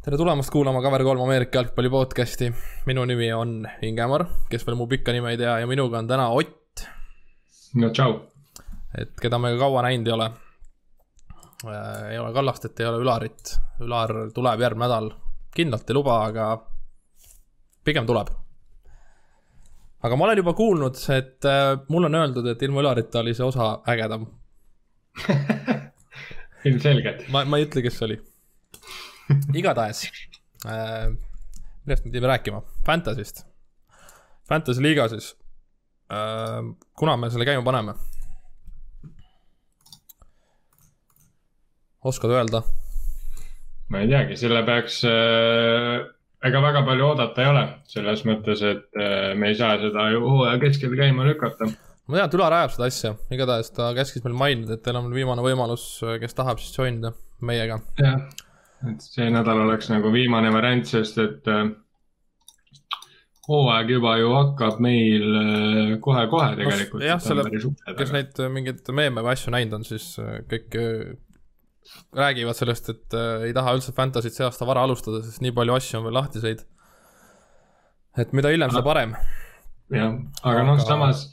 tere tulemast kuulama Cover kolm Ameerika jalgpalli podcasti. minu nimi on Ingemar, kes veel mu pikka nime ei tea ja minuga on täna Ott. no tšau. et keda me ka kaua näinud ei ole. ei ole Kallastet, ei ole Ülarit. Ülar tuleb järgmine nädal, kindlalt ei luba, aga pigem tuleb. aga ma olen juba kuulnud, et äh, mulle on öeldud, et ilma Ülarita oli see osa ägedam ilmselgelt. ma, ma ei ütle, kes see oli igatahes äh,, millest me pidime rääkima, Fantasy'st. Fantasy liiga siis äh,, kuna me selle käima paneme? oskad öelda? ma ei teagi, selle peaks äh,, ega väga palju oodata ei ole, selles mõttes, et äh, me ei saa seda ju hooaja keskel käima lükata. ma tean, et Ülar ajab seda asja, igatahes ta käskis meil mainida, et teil on viimane võimalus, kes tahab siis join ida meiega. jah et see nädal oleks nagu viimane variant, sest et äh, hooaeg juba ju hakkab meil äh, kohe-kohe tegelikult jah, selle, kes neid mingeid meeme või asju näinud on, siis äh, kõik räägivad sellest, et ei taha üldse Fantasy't see aasta vara alustada, sest nii palju asju on veel lahtiseid. et mida hiljem, seda parem. jah, aga noh, samas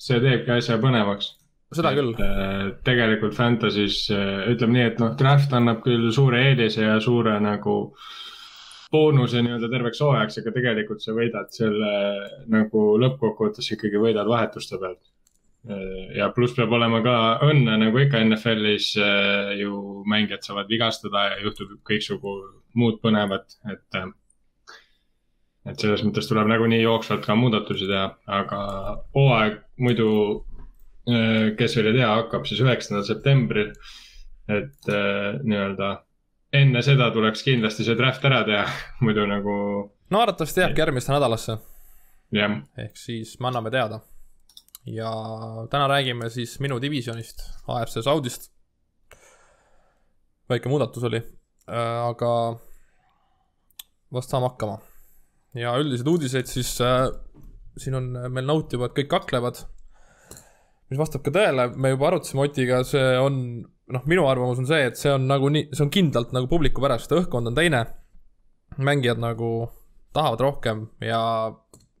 see teebki asja põnevaks seda küll. Äh, tegelikult Fantasy's äh, ütleme nii, et noh, draft annab küll suure eelise ja suure nagu boonuse nii-öelda terveks hooajaks, aga tegelikult sa võidad selle nagu lõppkokkuvõttes ikkagi võidad vahetuste pealt. Äh, ja pluss peab olema ka õnne, nagu ikka NFL-is ju mängijad saavad vigastada ja juhtub kõiksugu muud põnevat, et. et selles mõttes tuleb nagunii jooksvalt ka muudatusi teha, aga hooaeg muidu kes veel ei tea, hakkab siis üheksandal septembril. et äh, nii-öelda enne seda tuleks kindlasti see draft ära teha, muidu nagu. no arvatavasti jääbki järgmisse nädalasse. jah. ehk siis me anname teada. ja täna räägime siis minu divisjonist, AFC Saudist. väike muudatus oli, äh, aga vast saame hakkama. ja üldiseid uudiseid siis äh, siin on meil et kõik kaklevad mis vastab ka tõele, me juba arutasime Otiga, see on, noh, minu arvamus on see, et see on nagu nii, see on kindlalt nagu publiku pärast, õhkkond on teine. mängijad nagu tahavad rohkem ja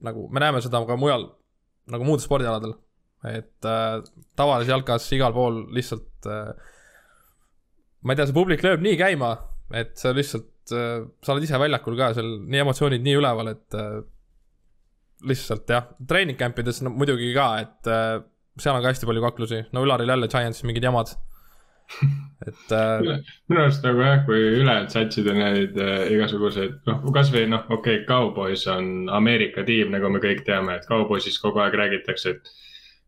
nagu me näeme seda ka mujal, nagu muudel spordialadel. et äh, tavalises jalkas igal pool lihtsalt äh,, ma ei tea, see publik lööb nii käima, et sa lihtsalt äh,, sa oled ise väljakul ka seal, nii emotsioonid nii üleval, et äh, lihtsalt jah, treening camp ides no muidugi ka, et äh, seal on ka hästi palju kaklusi, no Ülaril jälle Giantsis mingid jamad. et äh.... minu arust nagu jah, kui ülejäänud satsid on neid äh, igasuguseid, noh, kasvõi noh, okei okay,, Cowboys on Ameerika tiim, nagu me kõik teame, et Cowboysis kogu aeg räägitakse, et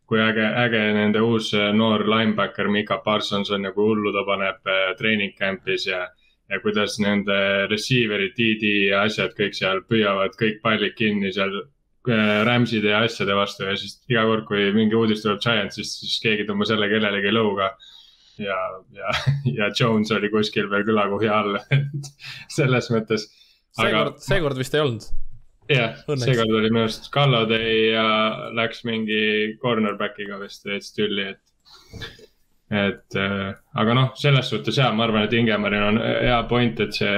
kui äge, äge nende uus äh, noor linebacker Mika Parsons on nagu hullu, ta paneb äh, treening camp'is ja ja kuidas nende receiver'id, DD ja asjad kõik seal püüavad kõik pallid kinni seal Rams'ide ja asjade vastu ja siis iga kord, kui mingi uudis tuleb Giantsist, siis keegi tõmbas jälle kellelegi lõuga. ja, ja, ja Jones oli kuskil veel kõlakuhja all, et selles mõttes. seekord, seekord vist ei olnud. jah, seekord oli minu arust Kalladay ja läks mingi cornerback'iga vist veits tülli, et. et äh, aga noh, selles suhtes ja ma arvan, et Ingemaril on hea point, et see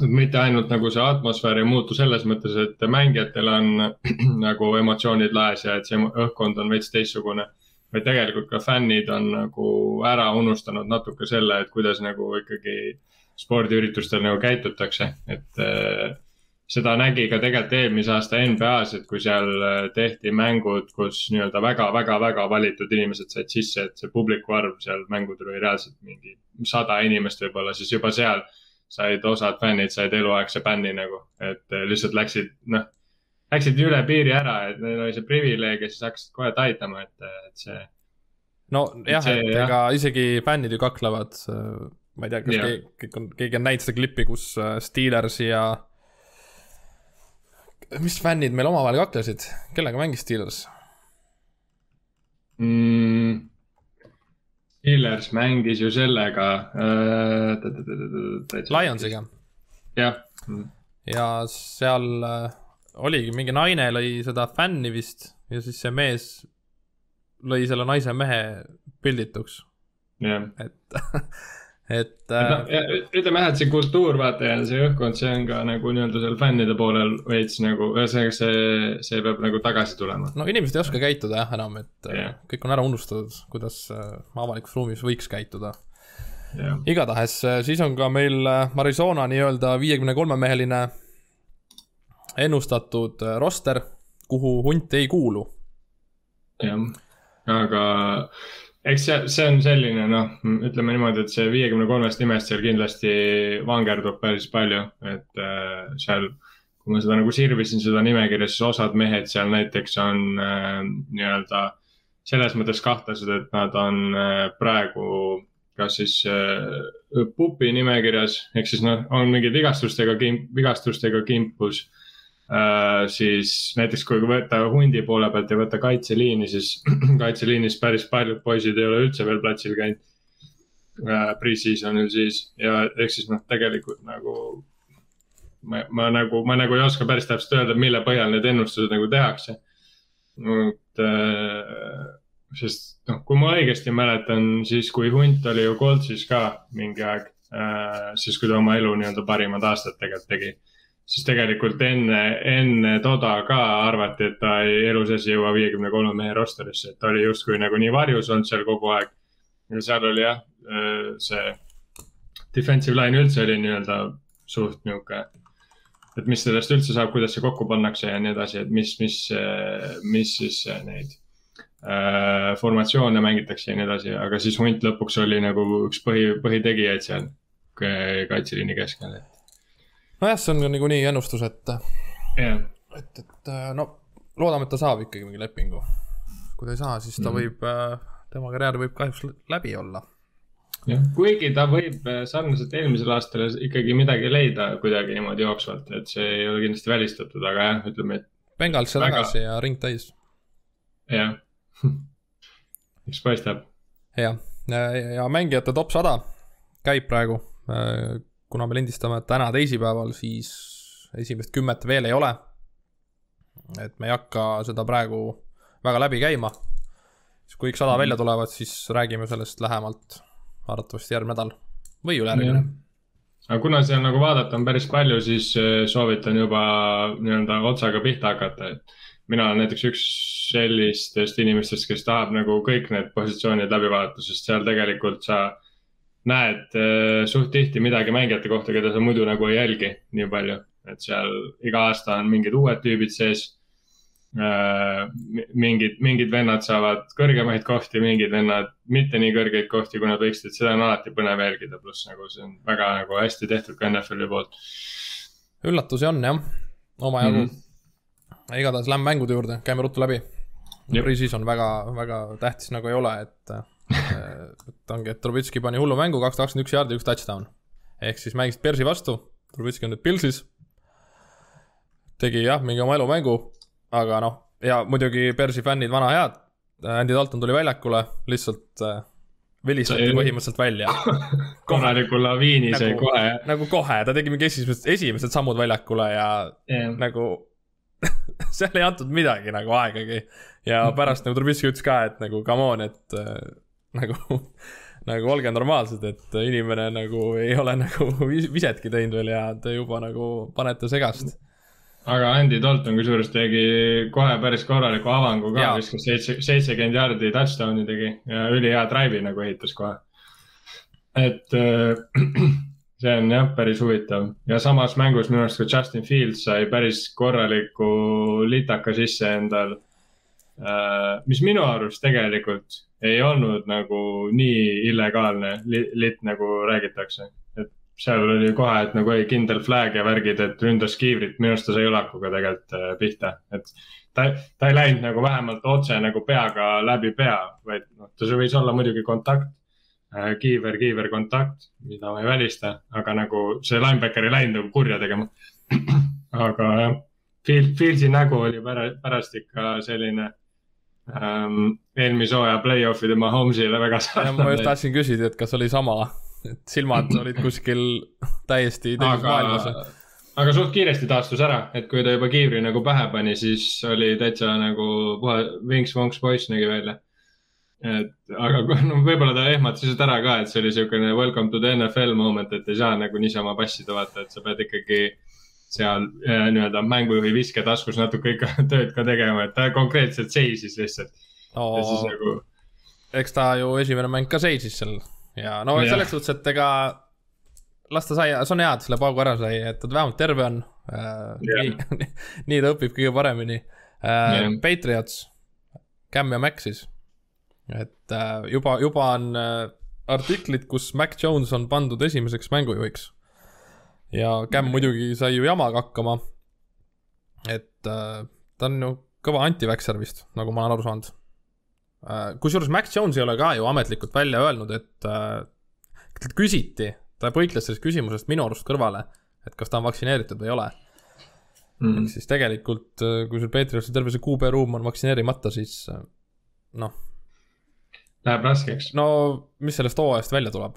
mitte ainult nagu see atmosfäär ei muutu selles mõttes, et mängijatel on nagu emotsioonid laes ja et see õhkkond on veits teistsugune. vaid tegelikult ka fännid on nagu ära unustanud natuke selle, et kuidas nagu ikkagi spordiüritustel nagu käitutakse, et äh, seda nägi ka tegelikult eelmise aasta NBA-s, et kui seal äh, tehti mängud, kus nii-öelda väga-väga-väga valitud inimesed said sisse, et see publiku arv seal mängudel oli reaalselt mingi sada inimest võib-olla, siis juba seal said osad fännid said eluaegse bänni nagu, et eh, lihtsalt läksid, noh, läksid üle piiri ära, et neil oli see privileeg ja siis hakkasid kohe taitama, et, et see. nojah, et, ega isegi fännid ju kaklevad, ma ei tea, kas keegi, kõik on, keegi on näinud seda klippi, kus äh, Steelers ja. mis fännid meil omavahel kaklesid, kellega mängis Steelers mm.? Steelers mängis ju sellega äh,. Lionsiga. jah. ja seal äh, oligi, mingi naine lõi seda fänni vist ja siis see mees lõi selle naise mehe pildituks. et et äh, ütleme jah, et see kultuur, vaata ja see õhkkond, see on ka nagu nii-öelda seal fännide poolel veits nagu, ühesõnaga see, see peab nagu tagasi tulema. no inimesed ei oska käituda jah enam, et yeah. kõik on ära unustatud, kuidas äh, avalikus ruumis võiks käituda. jah, igatahes äh, siis on ka meil äh, Arizona nii-öelda viiekümne kolme meheline ennustatud äh, roster, kuhu hunt ei kuulu. jah, aga eks see, see on selline noh, ütleme niimoodi, et see viiekümne kolmest nimest seal kindlasti vangerdub päris palju, et äh, seal. kui ma seda nagu sirvisin, seda nimekirja, siis osad mehed seal näiteks on äh, nii-öelda selles mõttes kahtlased, et nad on äh, praegu kas siis äh, pupi nimekirjas, ehk siis noh, on mingid vigastustega, vigastustega kimpus äh, siis näiteks kui võtta hundi poole pealt ja võtta kaitseliini, siis kaitseliinis päris paljud poisid ei ole üldse veel platsil käinud äh, pre-seasonil siis ja ehk siis noh, tegelikult nagu ma, ma nagu, ma nagu ei oska päris täpselt öelda, mille põhjal need ennustused nagu tehakse. et äh, sest noh, kui ma õigesti mäletan, siis kui hunt oli ju Coltsis ka mingi aeg äh,, siis kui ta oma elu nii-öelda parimad aastad tegelikult tegi siis tegelikult enne, enne toda ka arvati, et ta ei, elu sees ei jõua viiekümne kolme mehe rosterisse, et ta oli justkui nagu nii varjus olnud seal kogu aeg. ja seal oli jah, see defensive line üldse oli nii-öelda suht nihuke. et mis sellest üldse saab, kuidas see kokku pannakse ja nii edasi, et mis, mis, mis siis neid äh, formatsioone mängitakse ja nii edasi, aga siis hunt lõpuks oli nagu üks põhi, põhitegijaid seal kaitseliini keskel, et nojah, see on niikuinii ennustus, et, jah et, et äh, no loodame, et ta saab ikkagi mingi lepingu. kui ta ei saa, siis ta Mhm. võib, tema karjäär võib kahjuks läbi olla. jah, kuigi ta võib äh, sarnaselt eelmisele aastale ikkagi midagi leida kuidagi niimoodi jooksvalt, et see ei ole kindlasti välistatud, aga jah, ütleme, et Bengalisse Väga- tagasi ja ring täis. jah eks paistab. jah, ja mängijate top sada käib praegu. Kuna me lindistame täna teisipäeval, siis esimest kümmet veel ei ole. et me ei hakka seda praegu väga läbi käima. siis kui kõik sada välja tulevad, siis räägime sellest lähemalt arvatavasti järgmine nädal või ülejärgmine. aga kuna seal nagu vaadata on päris palju, siis äh, soovitan juba nii-öelda otsaga pihta hakata, et mina olen näiteks üks sellistest inimestest, kes tahab nagu kõik need positsioonid läbi vaadata, sest seal tegelikult sa näed äh, suht tihti midagi mängijate kohta, keda sa muidu nagu ei jälgi nii palju, et seal iga aasta on mingid uued tüübid sees äh,. mingid, mingid vennad saavad kõrgemaid kohti, mingid vennad mitte nii kõrgeid kohti, kui nad võiksid, seda on alati põnev jälgida, pluss nagu see on väga nagu hästi tehtud ka NFL-i poolt. üllatusi on jah, omajagu mm. -hmm. igatahes lähme mängude juurde, käime ruttu läbi. Pre-season väga, väga tähtis nagu ei ole, et et ongi, et Trubitski pani hullu mängu, kakssada kakskümmend üks jaardi, üks touchdown. ehk siis mängisid Bersi vastu, Trubitski on nüüd Pilsis. tegi jah, mingi oma elumängu, aga noh, ja muidugi Bersi fännid, vana head. Andy Dalton tuli väljakule, lihtsalt äh, vilistati Sai- põhimõtteliselt välja korraliku laviini sai Nagu- kohe nagu kohe, ta tegi mingi esimesed, esimesed sammud väljakule ja jah. nagu seal ei antud midagi nagu aegagi. ja pärast nagu Trubisky ütles ka, et nagu come on, et äh, nagu, nagu olge normaalsed, et inimene nagu ei ole nagu vis- visetki teinud veel ja te juba nagu panete segast. aga Andy Dalton kusjuures tegi kohe päris korraliku avangu ka viskas seitse, seitsekümmend jardi touchdown'i tegi ja ülihea drive'i nagu ehitas kohe. et äh, see on jah, päris huvitav ja samas mängus minu arust ka Justin Fields sai päris korraliku litaka sisse endal. mis minu arust tegelikult ei olnud nagu nii illegaalne li, lit nagu räägitakse, et seal oli kohe, et nagu oli kindel flag ja värgid, et ründas kiivrit, minu arust ta sai õlakuga tegelikult äh, pihta, et ta, ta ei läinud nagu vähemalt otse nagu peaga läbi pea, vaid noh, ta võis olla muidugi kontakt. kiiver, kiiver, kontakt, mida ma ei välista, aga nagu see linebacker ei läinud nagu kurja tegema. aga jah, Field, Fieldsi nägu oli pärast, pärast ikka selline ähm, eelmise hooaja play-off'ide Mahomes'ile väga ja ma just tahtsin küsida, et kas oli sama, et silmad olid kuskil täiesti teises aga maailmas., aga suht kiiresti taastus ära, et kui ta juba kiivri nagu pähe pani, siis oli täitsa nagu puha vinks-vonks poiss nägi välja. et aga no võib-olla ta ehmatas lihtsalt ära ka, et see oli siukene welcome to the NFL moment, et ei saa nagu niisama passida vaata, et sa pead ikkagi seal äh, nii-öelda mängujuhi visketaskus natuke ikka tööd ka tegema, et ta konkreetselt seisis lihtsalt no,. ja siis nagu. eks ta ju esimene mäng ka seisis seal ja no ja. selles suhtes, et ega las ta sai, see on hea, et selle paugu ära sai, et ta vähemalt terve on uh,. nii, nii ta õpib kõige paremini uh,. Patriots, Cam ja Mac siis et äh, juba, juba on äh, artiklid, kus Mac Jones on pandud esimeseks mängujuhiks. Ja Cam muidugi sai ju jamaga hakkama. et äh, ta on ju kõva anti-vaxxer vist, nagu ma olen aru saanud äh,. kusjuures Mac Jones ei ole ka ju ametlikult välja öelnud, et äh, talt küsiti, ta põikles sellest küsimusest minu arust kõrvale, et kas ta on vaktsineeritud või ei ole mm.. ehk siis tegelikult, äh, kui sul Peetriusse terve see QB ruum on vaktsineerimata, siis äh, noh Läheb raskeks. no mis sellest hooajast välja tuleb?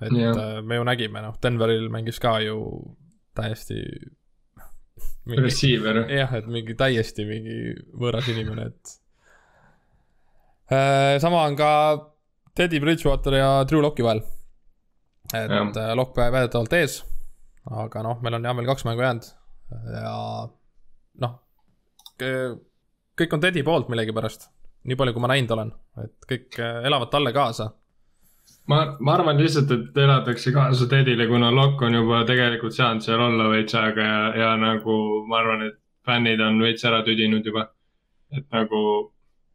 Et yeah. Äh, me ju nägime, noh, Denveril mängis ka ju täiesti. Receiver. jah, et mingi täiesti mingi võõras inimene, et äh,. sama on ka Teddy Bridgewater ja Drew Locke'i vahel. et yeah. Äh, Locke väidetavalt ees, aga noh, meil on jah veel kaks mängu jäänud ja noh, kõik on Teddy poolt millegipärast nii palju, kui ma näinud olen, et kõik elavad talle kaasa. Ma, ma arvan lihtsalt, et elatakse kaasa Tedile, kuna Lokk on juba tegelikult saanud seal olla veits aega ja, ja nagu ma arvan, et fännid on veits ära tüdinud juba. et nagu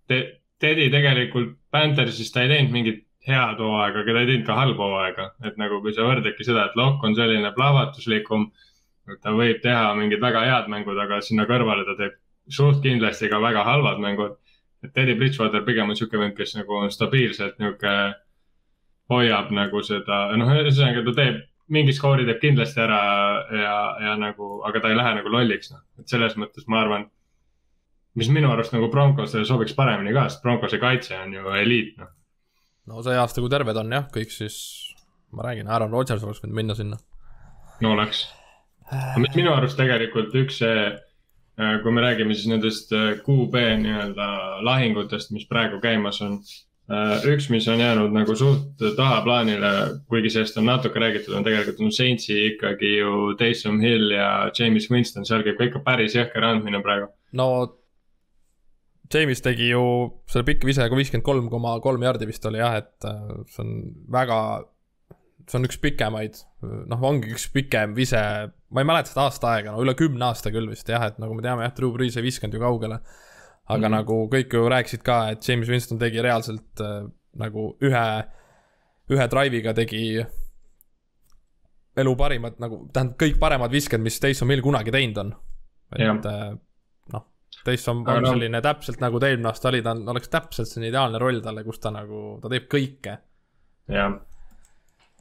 te, Teddy tegelikult Panthersis ta ei teinud mingit head hooaega, aga ta ei teinud ka halba hooaega, et nagu kui sa võrdledki seda, et Lokk on selline plahvatuslikum. ta võib teha mingid väga head mängud, aga sinna kõrvale ta teeb suht kindlasti ka väga halvad mängud et Teddy Bridgewater pigem on sihuke vend, kes nagu on stabiilselt nihuke, hoiab nagu seda, noh, ühesõnaga ta teeb, mingi skoori teeb kindlasti ära ja, ja nagu, aga ta ei lähe nagu lolliks, noh, et selles mõttes ma arvan. mis minu arust nagu Broncosele sobiks paremini ka, sest Broncose kaitse on ju eliit, noh. no see aasta, kui terved on jah, kõik siis, ma räägin, Aaron Rodgers oleks võinud minna sinna. no oleks. mis minu arust tegelikult üks see Äh, kui me räägime siis nendest äh, QB nii-öelda lahingutest, mis praegu käimas on. Äh, üks, mis on jäänud nagu suht tahaplaanile, kuigi sellest on natuke räägitud, on tegelikult on Saintsi ikkagi ju Taysom Hill ja James Winston, seal käib ka ikka päris jõhker andmine praegu. no James tegi ju selle pikk vise ka viiskümmend kolm koma kolm jardi vist oli jah, et see on väga see on üks pikemaid, noh, ongi üks pikem vise, ma ei mäleta seda aastaaega, no üle kümne aasta küll vist jah, et nagu me teame jah, Drew Brees ei visanud ju kaugele. Aga mm. nagu kõik ju rääkisid ka, et James Winston tegi reaalselt äh, nagu ühe, ühe drive'iga tegi elu parimad nagu, tähendab kõik paremad visked, mis Taysom Hill kunagi teinud on. et äh, noh, Taysom on no. selline täpselt nagu ta eelmine aasta oli, ta on, oleks täpselt selline ideaalne roll talle, kus ta nagu, ta teeb kõike. jah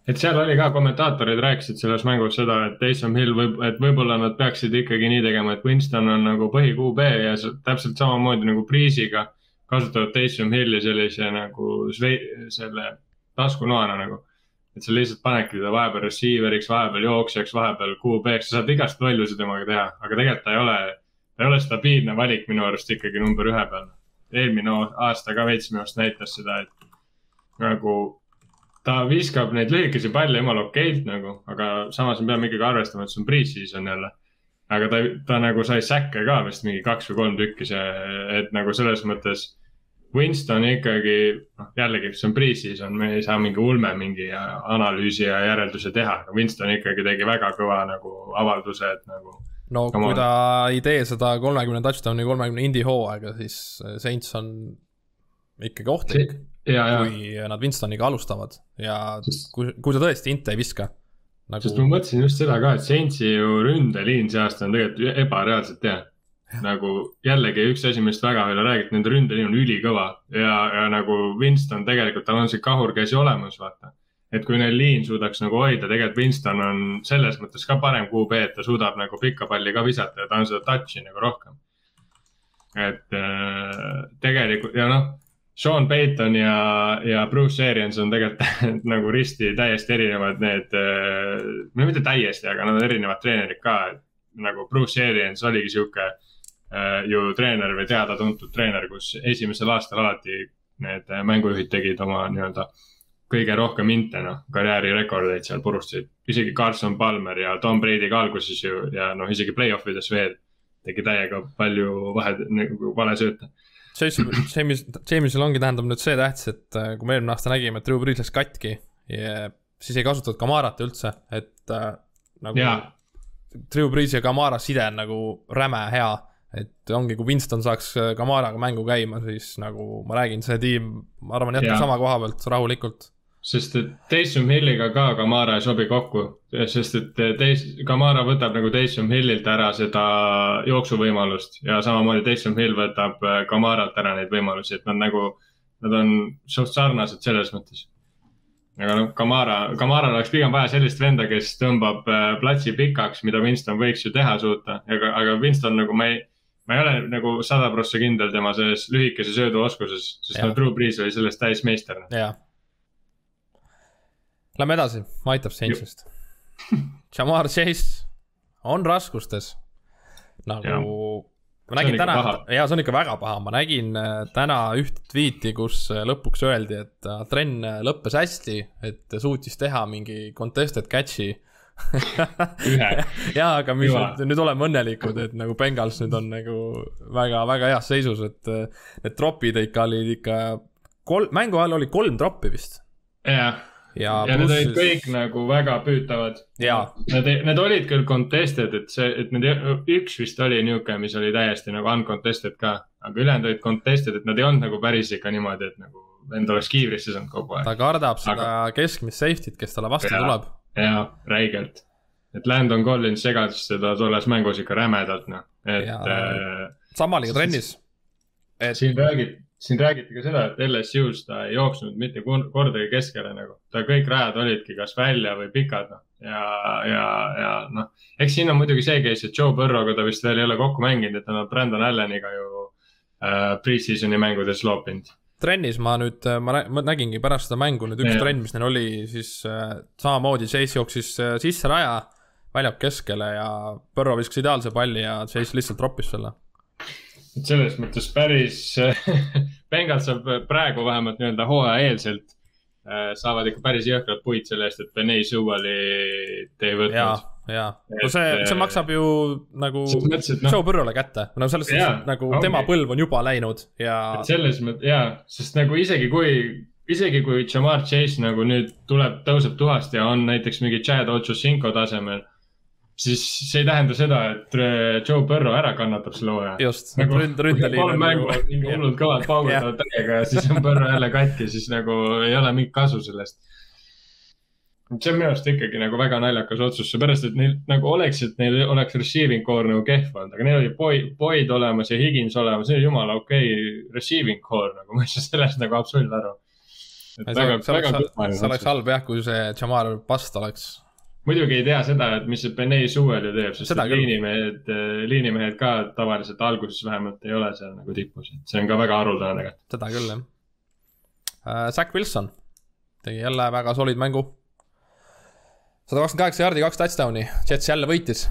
et seal oli ka kommentaatorid rääkisid selles mängus seda, et Taysom Hill võib, et võib-olla nad peaksid ikkagi nii tegema, et Winston on nagu põhi QB ja täpselt samamoodi nagu Breeze'iga kasutavad Taysom Hilli sellise nagu selle taskunoana nagu. et sa lihtsalt panedki teda vahepeal receiver'iks, vahepeal jooksjaks, vahepeal QB-ks, sa saad igast lollusi temaga teha, aga tegelikult ta ei ole, ta ei ole stabiilne valik minu arust ikkagi number ühe peal. eelmine aasta ka veits minu arust näitas seda, et nagu ta viskab neid lühikesi palle jumala okeilt nagu, aga samas me peame ikkagi arvestama, et see on pre-season jälle. aga ta, ta nagu sai säkke ka vist mingi kaks või kolm tükki see, et nagu selles mõttes. Winston ikkagi, noh jällegi, see on pre-season, me ei saa mingi ulme mingi analüüsi ja järelduse teha, aga Winston ikkagi tegi väga kõva nagu avalduse, et nagu. no kui ta ei tee seda kolmekümne touchdown'i, kolmekümne indie hooaega, siis Saints on ikkagi ohtlik kui nad Winstoniga alustavad ja sest, kui, kui sa tõesti inte ei viska nagu.... sest ma mõtlesin just seda ka, et Saintsi ju ründeliin see aasta on tegelikult ebareaalselt hea. nagu jällegi üks asi, millest väga palju räägiti, nende ründeliin on ülikõva ja, ja nagu Winston tegelikult, tal on see kahurkäsi olemas, vaata. et kui neil liin suudaks nagu hoida, tegelikult Winston on selles mõttes ka parem QB, et ta suudab nagu pikka palli ka visata ja ta on seda touch'i nagu rohkem. et äh, tegelikult ja noh Sean Payton ja, ja Bruce Arians on tegelikult nagu risti täiesti erinevad need, no mitte täiesti, aga nad on erinevad treenerid ka. nagu Bruce Arians oligi sihuke äh, ju treener või teada-tuntud treener, kus esimesel aastal alati need mängujuhid tegid oma nii-öelda kõige rohkem inte, noh, karjäärirekordeid seal purustasid. isegi Carson Palmer ja Tom Brady ka alguses ju ja noh, isegi play-off ides veel tegi täiega palju vahe, nagu valesööte. James, James'il ongi, tähendab nüüd see tähtis, et äh, kui me eelmine aasta nägime, et Drew Brees läks katki ja siis ei kasutatud Kamarat üldse, et äh, nagu ja. Drew Brees ja Kamara side on nagu räme hea. et ongi, kui Winston saaks äh, Kamaraga mängu käima, siis nagu ma räägin, see tiim, ma arvan, jätkab sama koha pealt rahulikult sest et Taysom Hilliga ka Kamara ei sobi kokku, sest et Tays-, Kamara võtab nagu Taysom Hillilt ära seda jooksuvõimalust ja samamoodi Taysom Hill võtab äh, Kamaralt ära neid võimalusi, et nad nagu, nad on suht sarnased selles mõttes. aga noh, Kamara, Kamaral oleks pigem vaja sellist venda, kes tõmbab äh, platsi pikaks, mida Winston võiks ju teha suuta, aga, aga Winston nagu ma ei ma ei ole nagu sada prossa kindel tema selles lühikese sööduoskuses, sest no Drew Brees oli selles täismeister. jah Lähme edasi, aitab Saintsist. Jamar Chase on raskustes. nagu, ma nägin täna, ja see on ikka väga paha, ma nägin äh, täna ühte tweet'i, kus äh, lõpuks öeldi, et äh, trenn lõppes hästi, et suutis teha mingi contested catch'i. Jaa, aga mis nüüd, nüüd oleme õnnelikud, et nagu Bengals nüüd on nagu väga-väga heas seisus, et need tropid ikka olid ikka kolm, mängu ajal oli kolm troppi vist. jah ja, ja need olid kõik nagu väga püütavad. Need, need olid küll contested, et see, et need, üks vist oli niisugune, mis oli täiesti nagu uncontested ka, aga ülejäänud olid contested, et nad ei olnud nagu päris ikka niimoodi, et nagu vend oleks kiivrisse saanud kogu aeg. ta kardab seda aga... keskmist safety't, kes talle vastu ja, tuleb. jaa, räigelt. et Landon Collins segas seda tolles mängus ikka rämedalt, noh, et. Äh, sama oli ka trennis. et siin räägid siin räägiti ka seda, et LSU-s ta ei jooksnud mitte kordagi keskele nagu, ta kõik rajad olidki kas välja või pikad, noh. ja, ja, ja noh, eks siin on muidugi see case, et Joe Burrow'ga ta vist veel ei ole kokku mänginud, et ta on Brandon Alleniga ju äh, pre-season'i mängudes loopinud trennis ma nüüd, äh, ma, ma nägingi pärast seda mängu nüüd üks ja. trenn, mis neil oli, siis äh, samamoodi Chase jooksis äh, sisse raja väljaku keskele ja Burrow viskas ideaalse palli ja Chase lihtsalt troppis selle et selles mõttes päris Bengals saab praegu vähemalt nii-öelda hooajaeelselt äh, saavad ikka päris jõhkralt puid selle eest, et Benay Suvalit ei võtnud. ja, ja, no see, see äh, maksab ju nagu mõttes, no, Joe Burrow'le kätte, no selles suhtes, et nagu okay. tema põlv on juba läinud ja. selles mõttes jaa, sest nagu isegi kui, isegi kui Jamar Chase nagu nüüd tuleb, tõuseb tuhast ja on näiteks mingi Chad Ochocinco tasemel siis see ei tähenda seda, et äh, Joe Burrow ära kannatab selle hooaja. just nagu,, ründ-, ründeliin. kolm mängu on mingi hullult kõvad paugutavad täiega ja siis on Burrow jälle katki, siis nagu ei ole mingit kasu sellest. see on minu arust ikkagi nagu väga naljakas otsus, seepärast et neil nagu oleks, et neil oleks receiving core nagu kehv olnud, aga neil oli Boyd, Boyd olemas ja Higins olemas, see oli jumala okei okay receiving core nagu, ma ei saa sellest nagu absoluutselt aru. see oleks, halb jah, kui see Jamar Bast oleks muidugi ei tea seda, et mis see Benay suvel ju teeb, sest liinimehed, liinimehed ka tavaliselt alguses vähemalt ei ole seal nagu tipus, et see on ka väga haruldane tegelikult. seda küll jah uh,. Zack Wilson tegi jälle väga solid mängu. sada kakskümmend kaheksa jaardi, kaks touchdown'i, Jets jälle võitis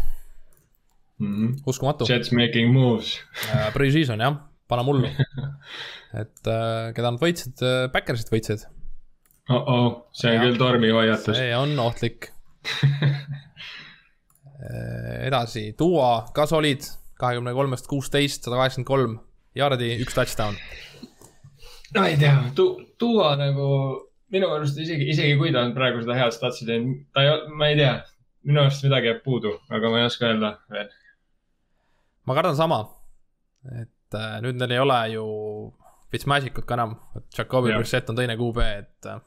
mm. -hmm. uskumatu. Jets making moves uh,. Pre-season jah, pane mullu et uh, keda nad võitsid uh,, Backersit võitsid oh-oh, see on ja, küll tormihoiatus. see on ohtlik edasi, Duo ka solid, kahekümne kolmest kuusteist, sada kaheksakümmend kolm? Jaardi, üks touchdown. no ei tea, Duo nagu minu arust isegi, isegi kui ta on praegu seda head statsi teinud, ta ei, ma ei tea, minu arust midagi jääb puudu, aga ma ei oska öelda veel. ma kardan sama, et äh, nüüd neil ei ole ju Fitzmagicut ka enam, et Jacobi Brissett on teine QB, et äh,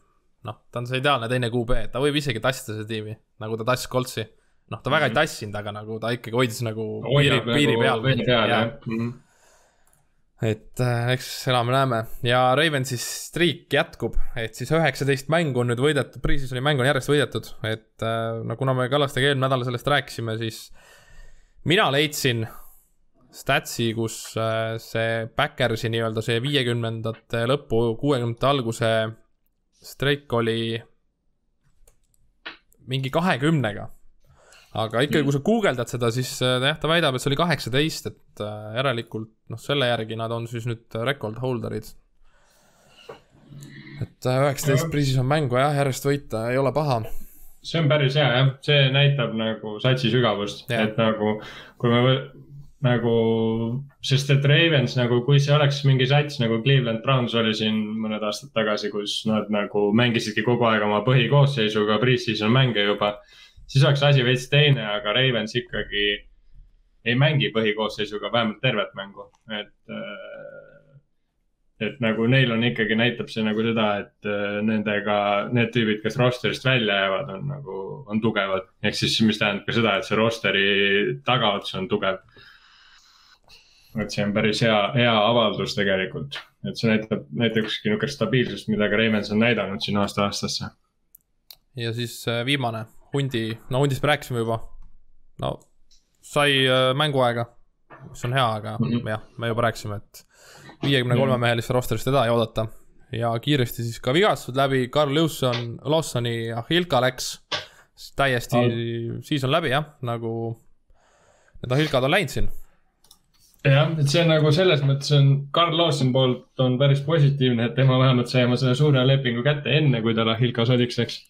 noh, ta on see ideaalne teine QB, ta võib isegi tassida seda tiimi, nagu ta tassis Coltsi. noh, ta väga mm -hmm. ei mhm. tassinud, aga nagu ta ikkagi hoidis nagu piiri, piiri peal. Mm -hmm. et äh, eks elame-näeme ja Ravensi streak jätkub, et siis üheksateist mängu on nüüd võidetud, pre-season'i mäng on järjest võidetud, et äh, no kuna me Kallastega eelmine nädal sellest rääkisime, siis mina leidsin statsi, kus äh, see Backersi nii-öelda see viiekümnendate lõpu, kuuekümnendate alguse streik oli mingi kahekümnega. aga ikkagi, kui sa guugeldad seda, siis äh, jah, ta väidab, et see oli kaheksateist, et äh, järelikult noh, selle järgi nad on siis nüüd record holder'id. et äh, üheksateist pre-season mängu jah, järjest võita ei ole paha. see on päris hea jah, see näitab nagu satsi sügavust, et nagu kui me nagu, sest et Ravens nagu, kui see oleks mingi sats nagu Cleveland Browns oli siin mõned aastad tagasi, kus nad nagu mängisidki kogu aeg oma põhikoosseisuga pre-season mänge juba. siis oleks asi veits teine, aga Ravens ikkagi ei mängi põhikoosseisuga vähemalt tervet mängu, et et nagu neil on ikkagi, näitab see nagu seda, et äh, nendega, need tüübid, kes roster'ist välja jäävad, on nagu, on tugevad. ehk siis, mis tähendab ka seda, et see roster'i tagaots on tugev. Et see on päris hea, hea avaldus tegelikult, et see näitab, näitabki niisugust stabiilsust, mida ka Ravens on näidanud siin aasta aastasse. ja siis äh, viimane, hundi, no hundist me rääkisime juba. no sai äh, mänguaega, mis on hea, aga mm -hmm. jah, me juba rääkisime, et viiekümne kolme mehelisse rosterist teda ei oodata. ja kiiresti siis ka vigastused läbi, Carl Lawson, Lawsoni ja Hilka läks täiesti Al..., siis on läbi jah, nagu need Ahilkad on läinud siin. Jah, et see on nagu selles mõttes on Carl Lawson poolt on päris positiivne, et tema vähemalt sai oma selle suure lepingu kätte enne, kui ta Ahilka sodiks läks.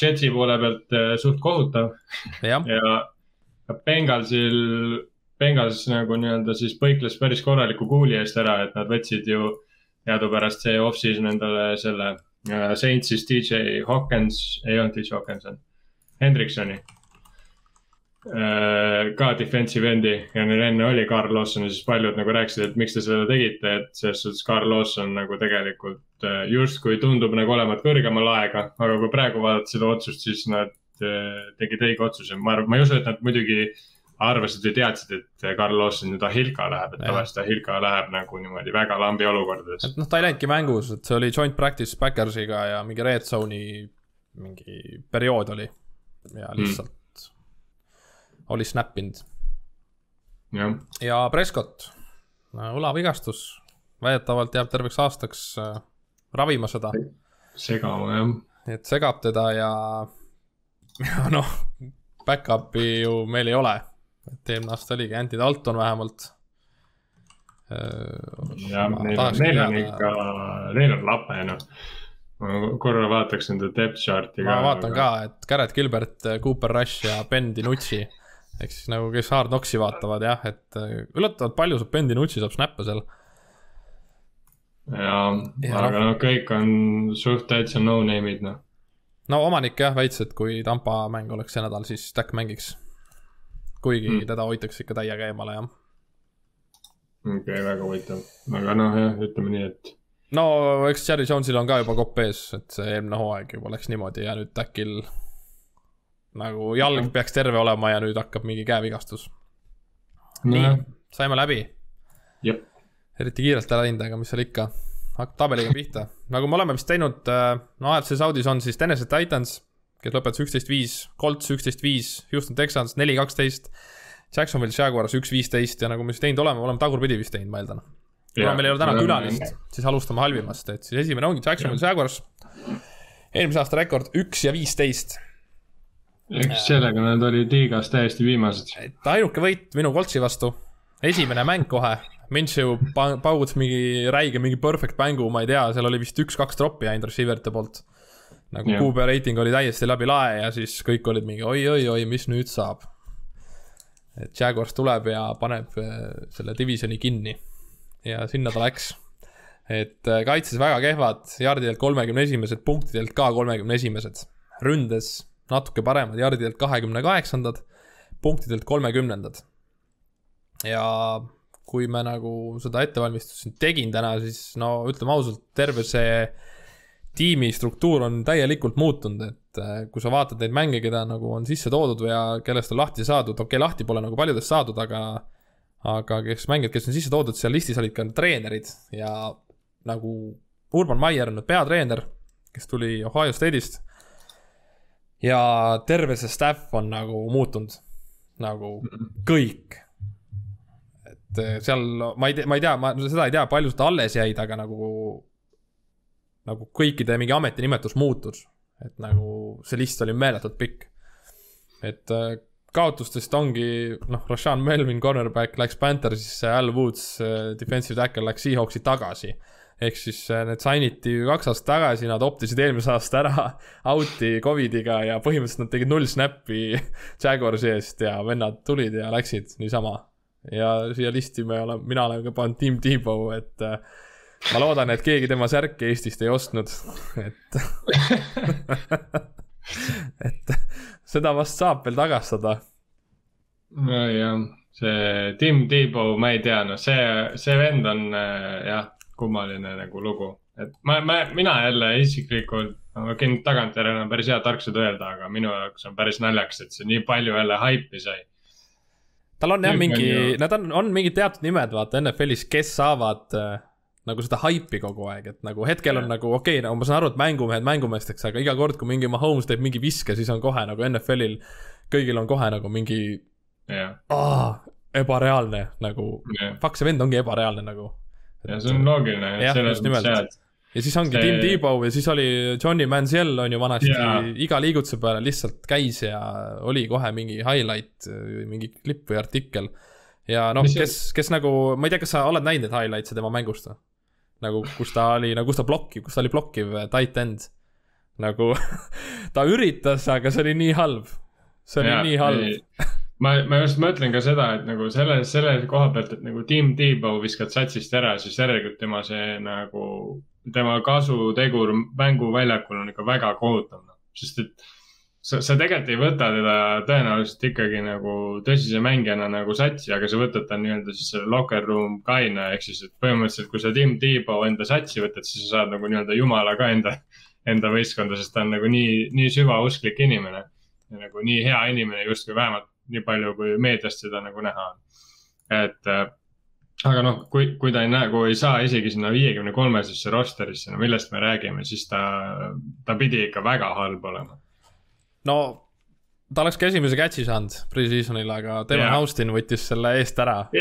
Jetsi poole pealt äh, suht kohutav. ja, ja Bengalsil Bengals nagu nii-öelda siis põikles päris korraliku kuuli eest ära, et nad võtsid ju teadupärast see off-season endale selle äh, Saints'is DJ Hawkins, ei olnud DJ Hawkinson, Hendriksoni äh,. Ka defensive endi ja neil enne oli Carl Lawson ja siis paljud nagu rääkisid, et miks te seda tegite, et selles suhtes Carl Lawson nagu tegelikult äh, justkui tundub nagu olevat kõrgemal aega, aga kui praegu vaadata seda otsust, siis nad äh, tegid õige otsuse, ma arvan, ma ei usu, et nad muidugi äh, arvasid või teadsid, et Carl Lawson nüüd Ahilka läheb, et tavaliselt Ahilka läheb nagu niimoodi väga lambi olukordades. et noh, ta ei läinudki mängus, et see oli joint practice Backersiga ja mingi red zone'i mingi periood oli ja hmm. lihtsalt mm. Oli snap inud. ja Prescott, õlavigastus, väidetavalt jääb terveks aastaks äh, ravima seda. segama jah. et segab teda ja, ja noh, back-up'i ju meil ei ole et eelmine aasta oligi Anti Dalton vähemalt. Äh, jah, neil on, neil on ikka, neil on lape noh. ma korra vaataks nende depth chart'i ka. ma vaatan aga... ka, et Garrett Gilbert, Cooper Rush ja Ben DiNucci. Ehk siis nagu, kes Hard Knocksi vaatavad jah, et äh, üllatavalt palju saab Ben DiNucci saab snappe seal. jaa, aga noh, kõik on suht täitsa no-name'id noh. no omanik jah väitis, et kui Tampa mäng oleks see nädal, siis Stack mängiks kuigi mm. teda hoitakse ikka täiega eemale, jah. okei okay,, väga huvitav, aga noh, jah, ütleme nii, et. no eks Jerry Jones'il on ka juba kopp ees, et see eelmine hooaeg juba läks niimoodi ja nüüd Tackil nagu jalg peaks terve olema ja nüüd hakkab mingi käevigastus no.. nii, saime läbi. eriti kiirelt ära läinud, aga mis seal ikka, hakkab tabeliga pihta. nagu me oleme vist teinud, äh, no AFC Saudis on siis Tennessee Titans kes lõpetas üksteist viis, Colts üksteist viis, Houston Texans neli kaksteist, Jacksonville Jaguars üks viisteist ja nagu me siis teinud oleme, oleme tagurpidi vist teinud, ma eeldan. kuna meil ei ole täna külalist, siis alustame halvimast, et siis esimene ongi Jacksonville Jaguars. eelmise aasta rekord üks ja viisteist. Eks sellega nad olid liigas täiesti viimased. ainuke võit minu Coltsi vastu, esimene mäng kohe. Minshew paugutas mingi räige, mingi perfect mängu, ma ei tea, seal oli vist üks-kaks troppi ainult receiver'ite poolt nagu. QB reiting oli täiesti läbi lae ja siis kõik olid mingi oi-oi-oi, mis nüüd saab. et Jaguars tuleb ja paneb äh, selle divisioni kinni. ja sinna ta läks. et äh, kaitses väga kehvad, jardidelt kolmekümne esimesed, punktidelt ka kolmekümne esimesed. ründes natuke paremad, jardidelt kahekümne kaheksandad, punktidelt kolmekümnendad. ja kui me nagu seda ettevalmistust siin tegin täna, siis no ütleme ausalt, terve see tiimi struktuur on täielikult muutunud, et äh, kui sa vaatad neid mänge, keda nagu on sisse toodud ja kellest on lahti saadud, okei okay,, lahti pole nagu paljudest saadud, aga aga kes mängijad, kes on sisse toodud, seal listis olid ka treenerid ja nagu Urban Maier on nüüd peatreener, kes tuli Ohio State'ist. Ja terve see staff on nagu muutunud, nagu kõik. et äh, seal, ma ei tea, ma ei tea, ma seda ei tea, palju seda alles jäid, aga nagu nagu kõikide mingi ametinimetus muutus. et nagu see list oli meeletult pikk. et äh, kaotustest ongi, noh, Rashan Melvin, cornerback läks Panthersisse, Al Woods, äh, defensive tackle läks Seahawksi tagasi. Ehk siis äh, need sign iti kaks aastat tagasi, nad optisid eelmise aasta ära out'i Covidiga ja põhimõtteliselt nad tegid null snappi Jaguarsi eest ja vennad tulid ja läksid niisama. ja siia listi me oleme, mina olen ka pannud Tim Tebow, et äh, ma loodan, et keegi tema särki Eestist ei ostnud, et et seda vast saab veel tagastada. nojah, see Tim Tebow, ma ei tea, noh, see, see vend on äh, jah, kummaline nagu lugu. et ma, ma, mina jälle isiklikult, ma võin tagantjärele päris head tarkused öelda, aga minu jaoks on päris naljakas, et see nii palju jälle haipi sai tal on jah mingi, nad on, on mingid teatud nimed, vaata NFL-is, kes saavad äh, nagu seda haipi kogu aeg, et nagu hetkel on nagu okei okay,, nagu ma saan aru, et mängumehed mängumeesteks, aga iga kord, kui mingi Mahomes teeb mingi viske, siis on kohe nagu NFL-il, kõigil on kohe nagu mingi yeah., ebareaalne nagu fuck, see vend ongi ebareaalne nagu. Ja see on loogiline. jah, just nimelt. ja siis ongi see... Tim Tebow ja siis oli Johnny Manziel on ju vanasti yeah. iga liigutuse peale lihtsalt käis ja oli kohe mingi highlight, mingi klipp või artikkel ja noh, kes, kes nagu, ma ei tea, kas sa oled näinud neid highlights'e tema mängust või? nagu kus ta oli, nagu kus ta blokib, kus ta oli blokkiv eh, tight end. nagu ta üritas, aga see oli nii halb. see oli ja, nii halb. ma, ma just mõtlen ka seda, et nagu selle, selle koha pealt, et nagu Tim Tebow viskad satsist ära, siis järelikult tema see nagu, tema kasutegur mänguväljakul on ikka väga kohutav, noh, sest et sa, sa tegelikult ei võta teda tõenäoliselt ikkagi nagu tõsise mängijana nagu satsi, aga sa võtad ta nii-öelda siis selle locker room guy'na ehk siis, et põhimõtteliselt, kui sa Tim Tebow enda satsi võtad, siis sa saad nagu nii-öelda jumala ka enda, enda võistkonda, sest ta on nagu nii, nii süvausklik inimene. nagu nii hea inimene justkui vähemalt nii palju, kui meediast seda nagu näha on. et äh, aga noh, kui, kui ta ei näe, kui ei saa isegi sinna viiekümne kolmesesse rosterisse, no millest me räägime, siis ta, ta pidi ikka väga halb olema no ta oleks ka esimese catch'i saanud pre-season'il, aga Devon yeah. Austin võttis selle eest ära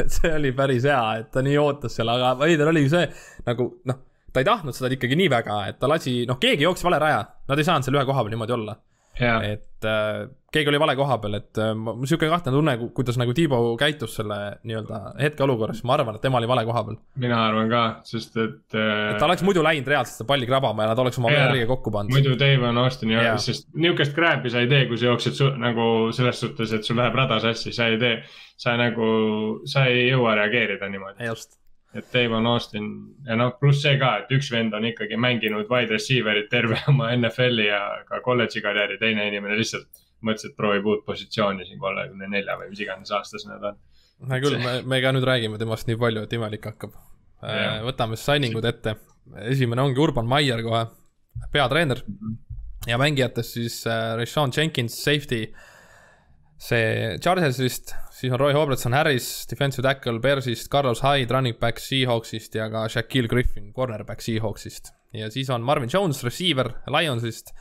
et see oli päris hea, et ta nii ootas seal, aga veider oli see nagu noh, ta ei tahtnud seda ikkagi nii väga, et ta lasi, noh, keegi jooksis vale raja, nad ei saanud seal ühe koha peal niimoodi olla yeah.. et äh, keegi oli vale koha peal, et äh, sihuke kahtlane tunne, kuidas nagu Tiibo käitus selle nii-öelda hetkeolukorras, ma arvan, et tema oli vale koha peal. mina arvan ka, sest et äh,. et ta oleks muidu läinud reaalselt seda palli krabama ja nad oleks oma järgi kokku pannud. muidu Dave on Austin ja, sest nihukest crap'i sa ei tee, kui sa jooksed su, nagu selles suhtes, et sul läheb rada sassi, sa ei tee. sa nagu, sa ei jõua reageerida niimoodi. just et Davon Austin ja noh, pluss see ka, et üks vend on ikkagi mänginud wide receiver'it terve oma NFL-i ja ka kolledži karjääri, teine inimene lihtsalt mõtles, et proovib uut positsiooni siin kolmekümne nelja või mis iganes aastased nad on. hea küll, me, me ka nüüd räägime temast nii palju, et imelik hakkab. Äh, võtame siis signing ud ette, esimene ongi Urban Meyer kohe, peatreener ja mängijatest siis äh, Rashawn Jenkins, safety see Chargersist, siis on Roy Robertson Harris, defensive tackle Bearsist, Carlos Hyde, running back Seahawksist ja ka Shaquille Griffin, cornerback Seahawksist. ja siis on Marvin Jones, receiver Lionsist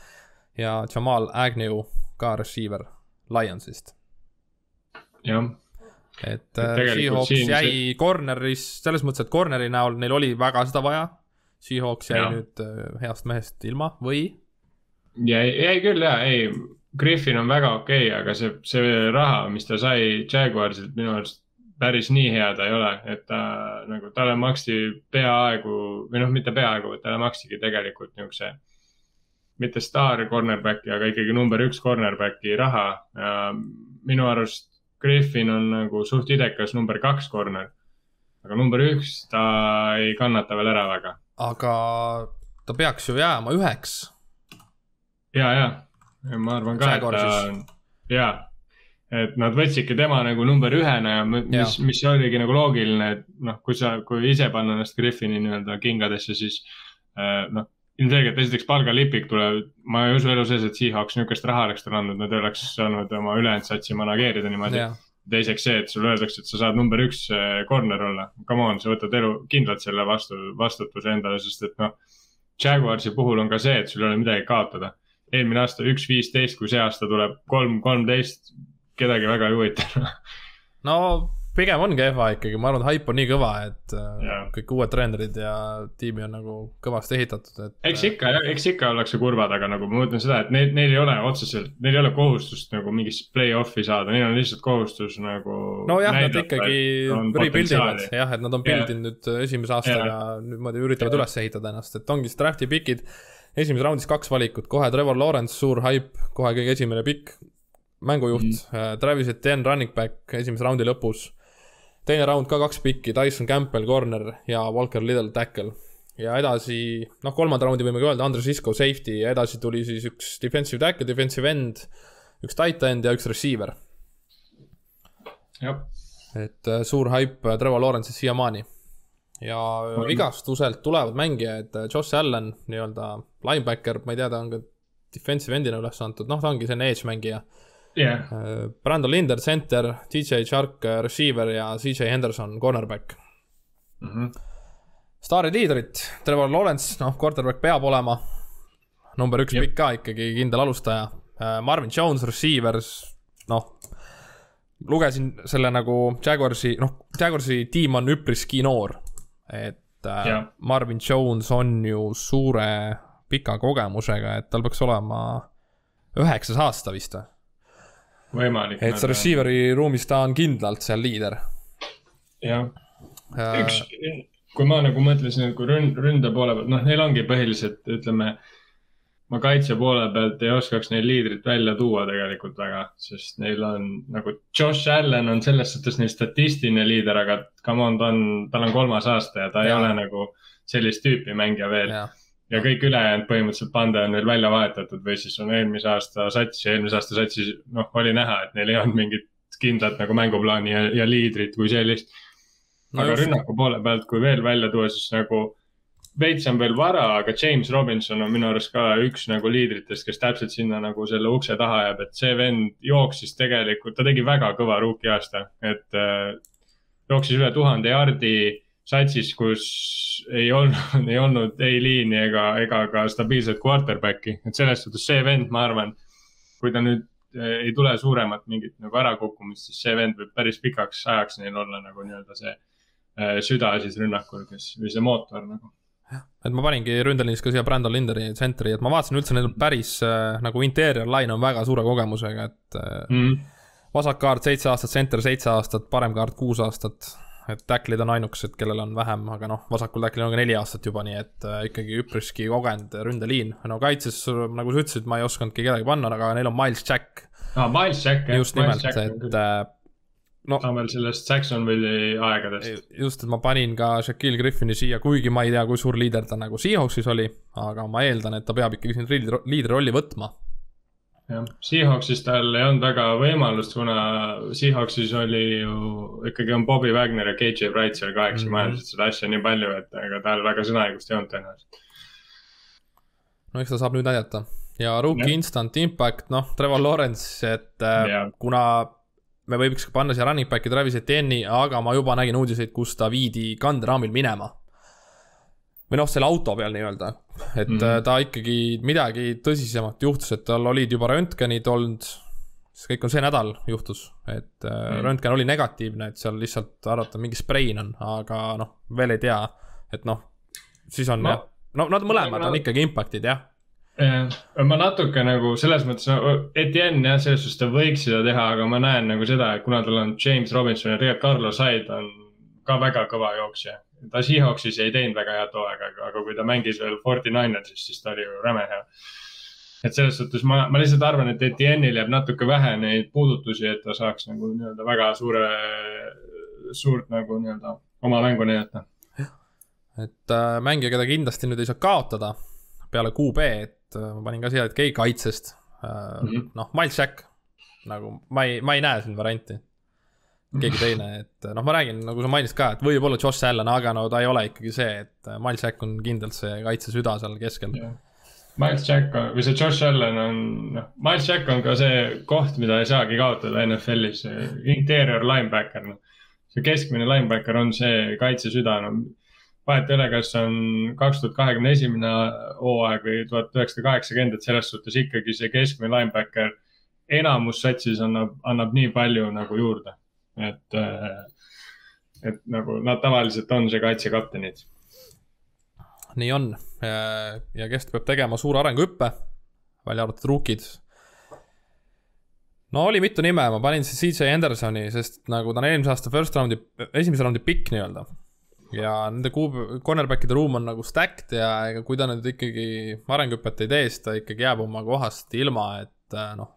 ja Jamal Agnew, ka receiver Lionsist. jah. et äh, Seahawks jäi see... corner'is, selles mõttes, et corner'i näol neil oli väga seda vaja. Seahawks jäi ja. nüüd äh, heast mehest ilma või? jäi, jäi küll jaa, ei Griffin on väga okei okay,, aga see, see raha, mis ta sai Jaguarsilt minu arust päris nii hea ta ei ole, et ta nagu talle maksti peaaegu või noh, mitte peaaegu, talle makstigi tegelikult niisuguse. mitte staar cornerback'i, aga ikkagi number üks cornerback'i raha. minu arust Griffin on nagu suht idekas number kaks corner. aga number üks ta ei kannata veel ära väga. aga ta peaks ju jääma üheks. ja, ja ma arvan ka, et ta on, jaa, et nad võtsidki tema nagu number ühena ja mis, mis oligi nagu loogiline, et noh, kui sa, kui ise panna ennast Griffini nii-öelda kingadesse, siis äh, noh, ilmselgelt esiteks palgalipik tuleb, ma ei usu elu sees, et Seahawks niisugust raha oleks talle andnud, nad ei oleks saanud oma ülejäänud satsi manageerida niimoodi. teiseks see, et sulle öeldakse, et sa saad number üks äh, corner olla, come on, sa võtad elu kindlalt selle vastu, vastutuse endale, sest et noh. Jaguarsi puhul on ka see, et sul ei ole midagi kaotada eelmine aasta üks viisteist, kui see aasta tuleb kolm kolmteist, kedagi väga ei huvita no pigem on kehva ikkagi, ma arvan, et haip on nii kõva, et äh, ja. kõik uued treenerid ja tiimi on nagu kõvasti ehitatud, et. eks ikka, eks ikka ollakse kurvad, aga nagu ma mõtlen seda, et neil, neil ei ole otseselt, neil ei ole kohustust nagu mingisse play-off'i saada, neil on lihtsalt kohustus nagu. nojah, nad ikkagi rebuild ivad, jah, et nad on build inud nüüd esimese aastaga niimoodi üritavad ja. üles ehitada ennast, et ongi draft'i pikid. Esimeses raundis kaks valikut, kohe Trevor Lawrence, suur haip, kohe kõige esimene pikk mängujuht mm, -hmm. Travis Etienne running back esimese raundi lõpus teine round ka kaks pikki, Tyson Campbell, corner ja Walker Little, tackle. ja edasi, noh, kolmanda raundi võime ka öelda, Andres Isco, safety ja edasi tuli siis üks defensive tackle, defensive end, üks tight end ja üks receiver. et äh, suur haip äh, Trevor Lawrence'is siiamaani. Ja vigastuselt tulevad mängijad, äh, Josh Allan, nii-öelda linebacker, ma ei tea, ta on ka defensive endina üles antud, noh, ta ongi selline edge mängija yeah.. Brandon Linder, center, DJ Shark, äh, receiver ja CJ Henderson, cornerback mm. -hmm. staarid liidrid, Trevor Lawrence, noh, quarterback peab olema. number üks yep. pikk ka ikkagi, kindel alustaja. Äh, Marvin Jones, receivers, noh. lugesin selle nagu Jaguarsi, noh, Jaguarsi tiim on üpriski noor. Et yeah. Marvin Jones on ju suure pika kogemusega, et tal peaks olema üheksas aasta vist või? võimalik. et see receiver'i ruumis ta on kindlalt seal liider. jah äh,, üks, kui ma nagu mõtlesin, et kui ründ-, ründe poole pealt, noh, neil ongi põhiliselt, ütleme. Ma kaitse poole pealt ei oskaks neil liidrit välja tuua tegelikult väga, sest neil on nagu Josh Allan on selles suhtes neil statistiline liider, aga come on, ta on, tal on kolmas aasta ja ta ja. ei ole nagu sellist tüüpi mängija veel ja kõik ülejäänud põhimõtteliselt pande on veel välja vahetatud või siis on eelmise aasta sats ja eelmise aasta satsis, noh, oli näha, et neil ei olnud mingit kindlat nagu mänguplaani ja, ja liidrit kui sellist no. aga just. rünnaku poole pealt, kui veel välja tuua, siis nagu veits on veel vara, aga James Robinson on minu arust ka üks nagu liidritest, kes täpselt sinna nagu selle ukse taha jääb, et see vend jooksis tegelikult, ta tegi väga kõva rookie aasta, et äh, jooksis üle tuhande jaardi satsis, kus ei olnud, ei olnud ei liini ega, ega ka stabiilset quarterback'i, et selles suhtes see vend, ma arvan, kui ta nüüd eh, ei tule suuremat mingit nagu ärakukkumist, siis see vend võib päris pikaks ajaks neil olla nagu nii-öelda see äh, süda siis rünnakul, kes, või see mootor nagu et ma paningi ründeliinis ka siia Brandon Linderi tsentri, et ma vaatasin üldse, neil päris äh, nagu interior line on väga suure kogemusega, et äh, mm. vasak kaart seitse aastat, tsenter seitse aastat, parem kaart kuus aastat et tacklid on ainukesed, kellel on vähem, aga noh, vasakul tacklil on ka neli aastat juba, nii et äh, ikkagi üpriski kogenud ründeliin. no kaitses, nagu sa ütlesid, ma ei osanudki kedagi panna, aga neil on Miles Jack. aa, Miles Jack, jah. just nimelt, et äh, no,. ta on veel sellest Jacksonville'i aegadest. just, et ma panin ka Shaquille Griffini siia, kuigi ma ei tea, kui suur liider ta nagu Seahawksis oli, aga ma eeldan, et ta peab ikkagi siin liidri rolli võtma jah, Seahawksis tal ei olnud väga võimalust, kuna Seahawksis oli ju ikkagi on Bobby Wagner ja KJ Wright seal kaheksa mm -hmm. majandasid seda asja nii palju, et ega tal väga sõnaõigust ei olnud tõenäoliselt. no eks ta saab nüüd näidata ja rookie instant impact, noh, Trevor Lawrence, et äh, ja. kuna me võiks panna siia running back'i Travis Etienne'i, aga ma juba nägin uudiseid, kus ta viidi kanderaamil minema või noh, selle auto peal nii-öelda, et mm -hmm. ta ikkagi midagi tõsisemat juhtus, et tal olid juba röntgenid olnud, siis kõik on see nädal juhtus, et mm -hmm. röntgen oli negatiivne, et seal lihtsalt arvata, mingi sprein on, aga noh, veel ei tea, et noh, siis on no. jah, no nad mõlemad on ikkagi impact'id jah, ma natuke nagu selles mõttes Etienne jah, selles suhtes ta võiks seda teha, aga ma näen nagu seda, et kuna tal on James Robinson ja tegelikult Carlos Hyde on ka väga kõva jooksja ta Seahawksis ei teinud väga head hooaega, aga kui ta mängis veel Forty Ninersis, siis ta oli ju räme hea. et selles suhtes ma, ma lihtsalt arvan, et Etienne'il jääb natuke vähe neid puudutusi, et ta saaks nagu nii-öelda väga suure, suurt nagu nii-öelda oma mängu näidata. et äh, mängija, keda kindlasti nüüd ei saa kaotada peale QB, et äh, ma panin ka siia, et keegi kaitsest äh, mm -hmm. noh, Miles Jack nagu ma ei, ma ei näe siin varianti keegi teine, et noh, ma räägin, nagu sa mainisid ka, et võib-olla Josh Allan, aga no ta ei ole ikkagi see, et Miles Jack on kindlalt see kaitsesüda seal keskel yeah.. Miles Jack on, või see Josh Allan on, noh, Miles Jack on ka see koht, mida ei saagi kaotada NFL-is, interior linebacker, noh. see keskmine linebacker on see kaitsesüda, no vahet ei ole, kas on kaks tuhat kahekümne esimene hooaeg või tuhat üheksasada kaheksakümmend, et selles suhtes ikkagi see keskmine linebacker enamus satsis annab, annab nii palju nagu juurde et, et nagu nad tavaliselt on see kaitsekaptenid. nii on ja kes peab tegema suure arenguhüppe, välja arvatud rookid no oli mitu nime, ma panin siis CJ Hendersoni, sest nagu ta on eelmise aasta first round'i, esimese raundi pikk nii-öelda. Ja nende kuub-, cornerback'ide ruum on nagu stacked ja ega kui ta nüüd ikkagi arenguhüpet ei tee, siis ta ikkagi jääb oma kohast ilma, et äh, noh,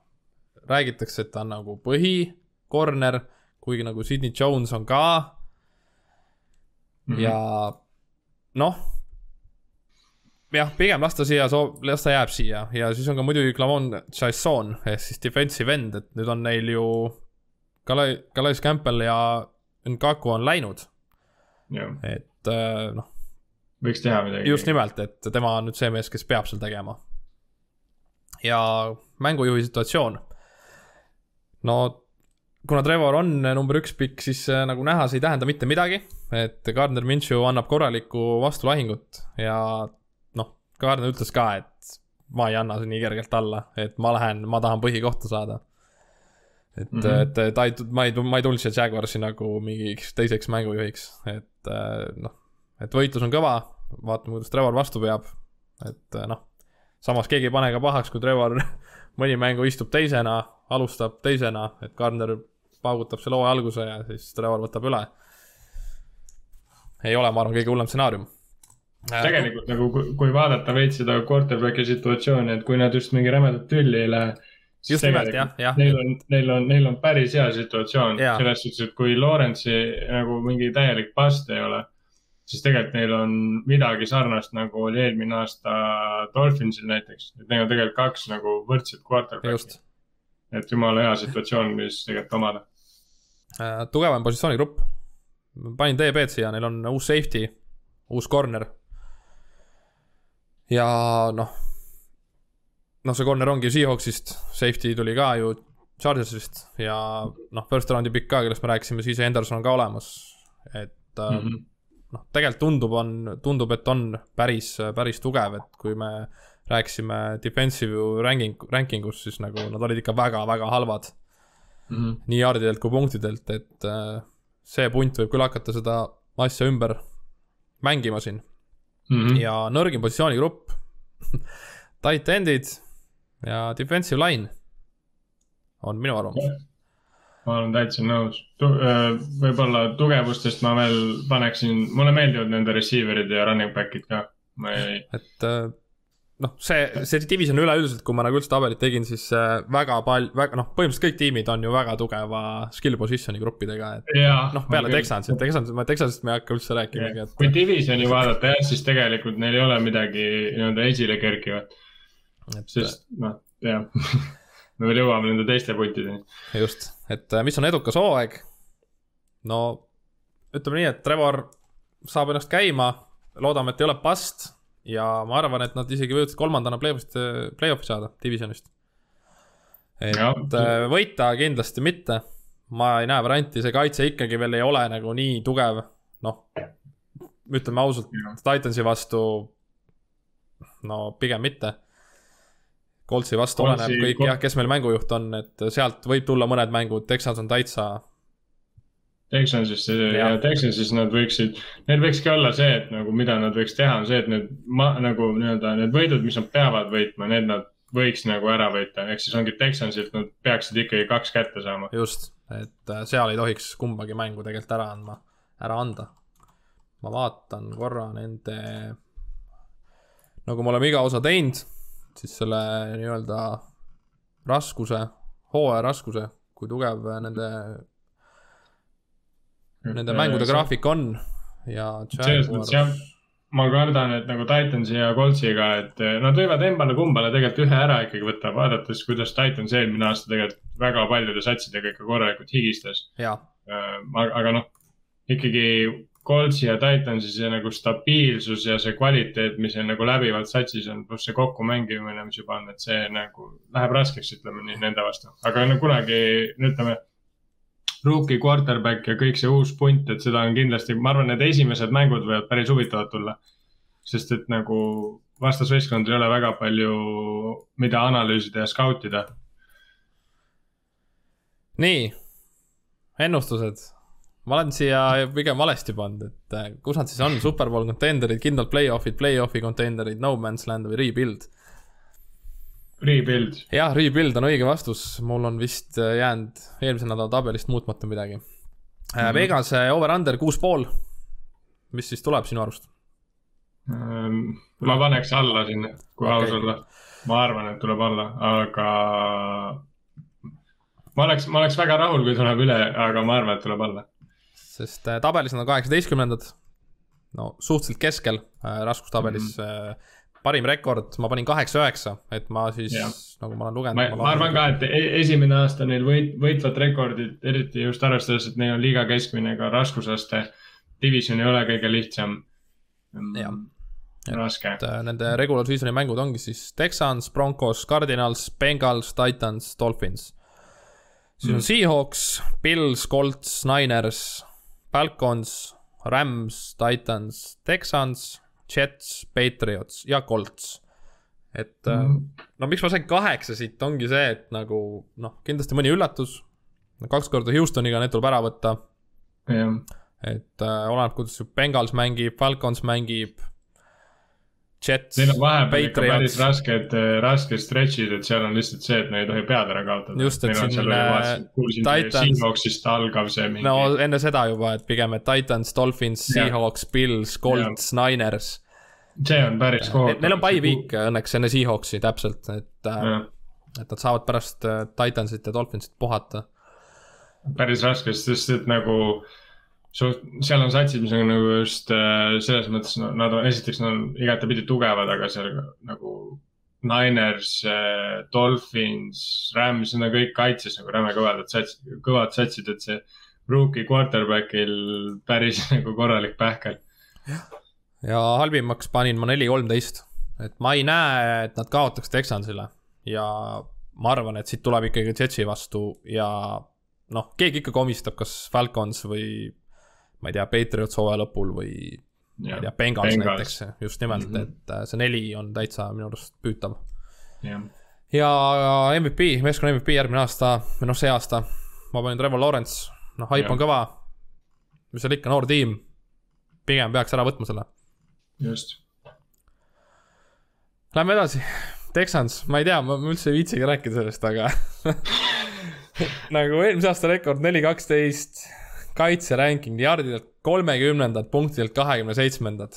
räägitakse, et ta on nagu põhi-corner, kuigi nagu Sydney Jones on ka mm. -hmm. ja noh, jah, pigem las ta siia, las ta jääb siia ja siis on ka muidugi Clavon Chasson ehk siis defensive end, et nüüd on neil ju Kalai, Kalais Campbell ja Nkaku on läinud. Et äh, noh. võiks teha midagi. just nimelt, et tema on nüüd see mees, kes peab seal tegema. ja mängujuhi situatsioon. no kuna Trevor on number üks pikk, siis äh, nagu näha, see ei tähenda mitte midagi. et Gardner Minshew annab korralikku vastulahingut ja Gardner ütles ka, et ma ei anna nii kergelt alla, et ma lähen, ma tahan põhikohta saada. Et mm, -hmm. et ta ei, ma ei, ma ei tulnud siia Jaguarsi nagu mingiks teiseks mängujuhiks, et noh, et võitlus on kõva, vaatame, kuidas Trevor vastu peab, et noh, samas keegi ei pane ka pahaks, kui Trevor mõni mängu istub teisena, alustab teisena, et Gardner paugutab selle hooaja alguse ja siis Trevor võtab üle. ei ole, ma arvan, kõige hullem stsenaarium Äh, tegelikult nagu, kui vaadata veits seda quarterback'i situatsiooni, et kui nad just mingi rämedat tülli ei lähe. Just nimelt jah, jah. Neil on, neil on, neil on päris hea situatsioon selles suhtes, et kui Lawrence'i nagu mingi täielik bust ei ole. siis tegelikult neil on midagi sarnast, nagu oli eelmine aasta Dolphinsil näiteks, et neil on tegelikult kaks nagu võrdset quarterback'i. et jumala hea situatsioon, mis tegelikult omada äh,. tugevam positsioonigrupp. panin DB-d siia, neil on uus safety, uus corner ja noh, noh, see corner ongi Seahawksist, safety tuli ka ju Chargersist ja noh, first round'i pikk ka, kellest me rääkisime, siis Henderson on ka olemas, et mm -hmm. noh, tegelikult tundub, on, tundub, et on päris, päris tugev, et kui me rääkisime defensive ranking, ranking us, siis nagu nad olid ikka väga-väga halvad mm. -hmm. nii yardidelt kui punktidelt, et äh, see punt võib küll hakata seda asja ümber mängima siin mm. -hmm. ja nõrgim positsioonigrupp tight end'id ja defensive line on minu arvamus. ma olen täitsa nõus äh, võib-olla tugevustest ma veel paneksin, mulle meeldivad nende receiver'id ja running back'id ka, ma ei. et äh, noh, see, see division üleüldiselt, kui ma nagu üldse tabelit tegin, siis äh, väga palju, väga noh, põhimõtteliselt kõik tiimid on ju väga tugeva skill position'i gruppidega, et noh, peale Texans, et Texans, ma Texansist me ei hakka üldse rääkimagi, et. kui divisioni vaadata jah, siis tegelikult neil ei ole midagi nii-öelda esile kerkivat. Sest noh, jah me veel jõuame nende teiste puntideni. just, et äh, mis on edukas hooaeg? no ütleme nii, et Trevor saab ennast käima, loodame, et ei ole bust ja ma arvan, et nad isegi võivad kolmandana play-off'ist, play-off'i saada divisionist. et ja. Äh, võita kindlasti mitte, ma ei näe varianti, see kaitse ikkagi veel ei ole nagu nii tugev, noh, ütleme ausalt, Titansi vastu no pigem mitte. Coltsi vastu Coltsi, oleneb kõik jah, kes meil mängujuht on, et sealt võib tulla mõned mängud, Texans on täitsa Texansist ja, ja Texansis nad võiksid, neil võikski olla see, et nagu mida nad võiks teha, on see, et need ma, nagu nii-öelda need võidud, mis nad peavad võitma, need nad võiks nagu ära võita, ehk siis ongi Texansilt nad peaksid ikkagi kaks kätte saama. just, et äh, seal ei tohiks kumbagi mängu tegelikult ära andma, ära anda. ma vaatan korra nende, nagu me oleme iga osa teinud, siis selle nii-öelda raskuse, hooaja raskuse, kui tugev nende nende mängude graafik on ja. selles mõttes jah, ma kardan, et nagu Titansi ja Coltsiga, et eh, nad võivad embale-kumbale tegelikult ühe ära ikkagi võtta, vaadates, kuidas Titans eelmine aasta tegelikult väga paljude satsidega ikka korralikult higistas. Äh, aga, aga noh, ikkagi Coltsi ja Titansi see nagu stabiilsus ja see kvaliteet, mis on nagu läbivalt satsis on, pluss see kokkumängimine, mis juba on, et see nagu läheb raskeks, ütleme nii, nende vastu. aga no kunagi, ütleme rookie quarterback ja kõik see uus punt, et seda on kindlasti, ma arvan, need esimesed mängud võivad päris huvitavad tulla. sest et nagu vastasvõistkondadel ei ole väga palju, mida analüüsida ja skautida. nii, ennustused ma olen siia pigem valesti pannud, et äh, kus nad siis on, superbowl contender'id, kindlalt play-off'id, play-off'i contender'id, no man's land või rebuild? Rebuild. jah, rebuild on õige vastus, mul on vist äh, jäänud eelmise nädala tabelist muutmata midagi mm. -hmm. Vegase over-under kuus pool, mis siis tuleb sinu arust? Ähm, ma paneks alla sinna, kui okay. aus olla. ma arvan, et tuleb alla, aga ma oleks, ma oleks väga rahul, kui tuleb üle, aga ma arvan, et tuleb alla sest äh, tabelis nad on kaheksateistkümnendad. no suhteliselt keskel äh, raskustabelis mm. -hmm. parim rekord, ma panin kaheksa-üheksa, et ma siis, nagu ma olen lugenud. ma, ma arvan ka, et e-, esimene aasta neil võit, võitvat rekordit, eriti just arvestades, et neil on liiga keskmine ka raskusaste. Division ei ole kõige lihtsam. Mm, raske. et nende regular season'i mängud ongi siis Texans, Broncos, Cardinals, Bengals, Titans, Dolphins. siis mm. on Seahawks, Pils, Colts, Niners Falcons, Rams, Titans, Texans, Jets, Patriots ja Colts. et mm. no miks ma sain kaheksa siit, ongi see, et nagu noh, kindlasti mõni üllatus. kaks korda Houstoniga, need tuleb ära võtta. et äh, oleneb, kuidas Bengals mängib, Falcons mängib Jets. Neil on vahepeal ikka päris rasked, äh, rasked stretch'id, et seal on lihtsalt see, et nad ei tohi pead ära kaotada. just, et siin äh, kuulsin Seahawksist algav see mingi. no enne seda juba, et pigem, et Titans, Dolphins, Seahawks, Bills, Colts, Niners. see on päris kohutav. Neil on bye week õnneks enne Seahawksi täpselt, et, äh, et nad saavad pärast Titansit ja Dolphinsit puhata. päris raske, sest et nagu suht, seal on satsid, mis on nagu just äh, selles mõttes no,, nad on, esiteks nad on igatepidi tugevad, aga seal nagu Niners äh,, Dolphins, Rams, need on kõik kaitses nagu räme kõvad satsid, kõvad satsid, et see rookie quarterback'il päris nagu korralik pähkel. ja halvimaks panin ma neli kolmteist, et ma ei näe, et nad kaotaks Texansile ja ma arvan, et siit tuleb ikkagi Jetsi vastu ja noh, keegi ikka komistab, kas Falcons või ma ei tea, Patriots hooaja lõpul või ma ei tea, Bengals näiteks, just nimelt mm, -hmm. et äh, see neli on täitsa minu arust püütav. ja MVP, meeskonna MVP järgmine aasta, või noh, see aasta, ma panin Trevor Lawrence, noh, haip on kõva. mis seal ikka, noor tiim, pigem peaks ära võtma selle. just. Lähme edasi, Texans, ma ei tea, ma üldse ei viitsigi rääkida sellest, aga nagu eelmise aasta rekord neli, kaksteist kaitseranking jardidelt kolmekümnendad, punktidelt kahekümne seitsmendad.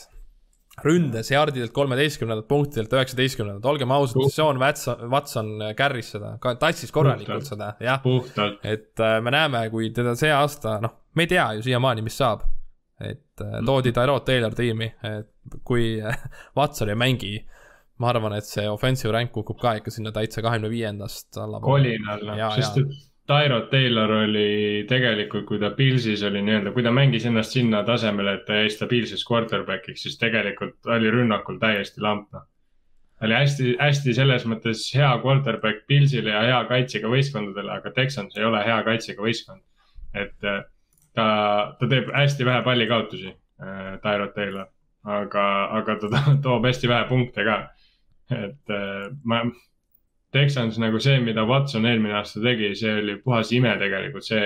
ründes jardidelt kolmeteistkümnendad, punktidelt üheksateistkümnendad, olgem ausad, Sean Watson, Watson carry's seda, tassis korralikult seda, jah. et äh, me näeme, kui teda see aasta, noh, me ei tea ju siiamaani, mis saab. et äh, toodi Tyrod Taylor tiimi, et kui Watson ei mängi ma arvan, et see offensive rank kukub ka ikka sinna täitsa kahekümne viiendast allapoole. kolinal, sest et Tyrod Taylor oli tegelikult, kui ta Pilsis oli nii-öelda, kui ta mängis ennast sinna tasemele, et ta jäi stabiilseks quarterback'iks, siis tegelikult oli rünnakul täiesti lamp, noh. oli hästi, hästi selles mõttes hea quarterback Pilsile ja hea kaitsega võistkondadele, aga Texans ei ole hea kaitsega võistkond. et äh, ta, ta teeb hästi vähe pallikaotusi äh,, Tyrod Taylor, aga, aga ta toob hästi vähe punkte ka. et äh, ma Texans nagu see, mida Watson eelmine aasta tegi, see oli puhas ime tegelikult, see,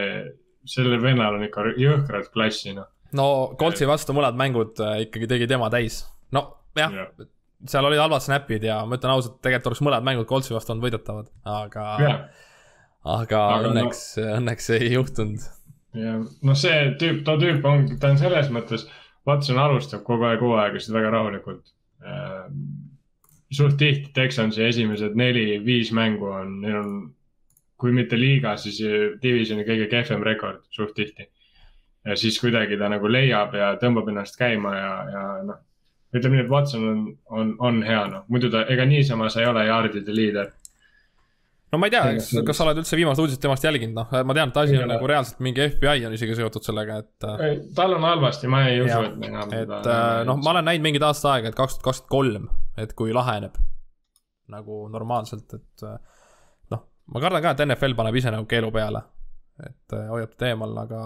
sellel vennal on ikka jõhkralt klassi, noh. no Coltsi vastu mõned mängud äh, ikkagi tegi tema täis, no jah ja. seal olid halvad snap'id ja ma ütlen ausalt, tegelikult oleks mõned mängud Coltsi vastu olnud võidetavad, aga, aga, õnneks no,, õnneks ei juhtunud. jah, no see tüüp, too tüüp on, ta on selles mõttes, Watson alustab kogu aeg hooaegasid väga rahulikult äh, suht tihti Texansi esimesed neli-viis mängu on, neil on, kui mitte liiga, siis divisioni kõige kehvem rekord suht tihti. ja siis kuidagi ta nagu leiab ja tõmbab ennast käima ja, ja noh, ütleme nii, et Watson on, on, on hea, noh, muidu ta, ega niisama sa ei ole jaardide liider no ma ei tea, kas, kas sa oled üldse viimased uudised temast jälginud, noh, ma tean, et asi on nagu reaalselt mingi FBI on isegi seotud sellega, et. tal on halvasti, ma ei usu, et et äh, noh, ma olen näinud mingit aasta aega, et kaks tuhat kakskümmend kolm et kui laheneb nagu normaalselt, et äh, noh, ma kardan ka, et NFL paneb ise nagu keelu peale. et äh, hoiab teda eemal, aga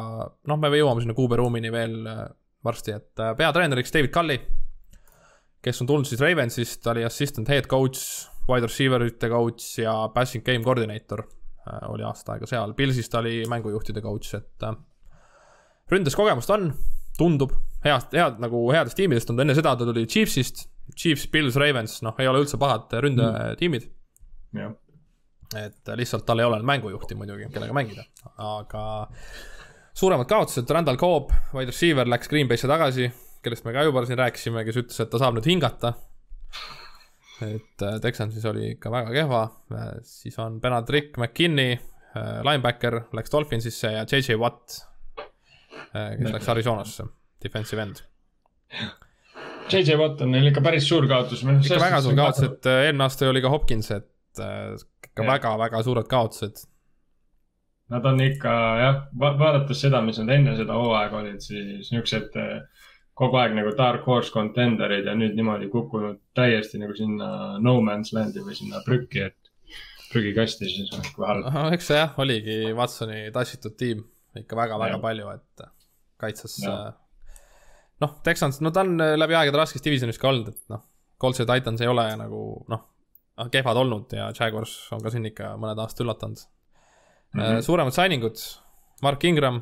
noh, me jõuame sinna kuuberuumini veel äh, varsti, et peatreeneriks David Cully, kes on tulnud siis Ravensist, ta oli assistant head coach, wide receiver'ite coach ja passing game coordinator. oli aasta aega seal, Pilsis ta oli mängujuhtide coach, et äh, ründes kogemust on, tundub, head, head nagu headest tiimidest on ta, enne seda ta tuli Chiefsist, Chiefs, Pils, Ravens, noh, ei ole üldse pahad ründetiimid jah, et lihtsalt tal ei ole mängujuhti muidugi, kellega mängida, aga suuremad kaotused, Randall Cobb, wide receiver läks Green Bay'sse tagasi, kellest me ka juba siin rääkisime, kes ütles, et ta saab nüüd hingata. Et äh, Texansis oli ikka väga kehva, siis on Benadrick McKinney, linebacker läks Dolphinsisse ja JJ Watt, kes läks Arizonasse, defensive end. JJ Watt on neil ikka päris suur kaotus. ikka väga suur kaotus, et äh, eelmine aasta oli ka Hopkins, et äh, ikka väga-väga suured kaotused Nad on ikka jah va, vaadates seda, mis nad enne seda hooaega olid, siis niisugused eh, kogu aeg nagu dark horse contender'id ja nüüd niimoodi kukkunud täiesti nagu sinna no man's land'i või sinna prükki, et prügikasti siis on ikka halb. no eks see jah, oligi Watsoni tassitud tiim ikka väga-väga palju, et kaitses Jah. noh, Texans, no ta on äh, läbi aegade raskes divisionis ka olnud, et noh, Colts ja Titans ei ole nagu noh, kehvad olnud ja Jaguars on ka siin ikka mõned aastad üllatanud mm. Mhm. -hmm. suuremad signingud, Mark Ingram,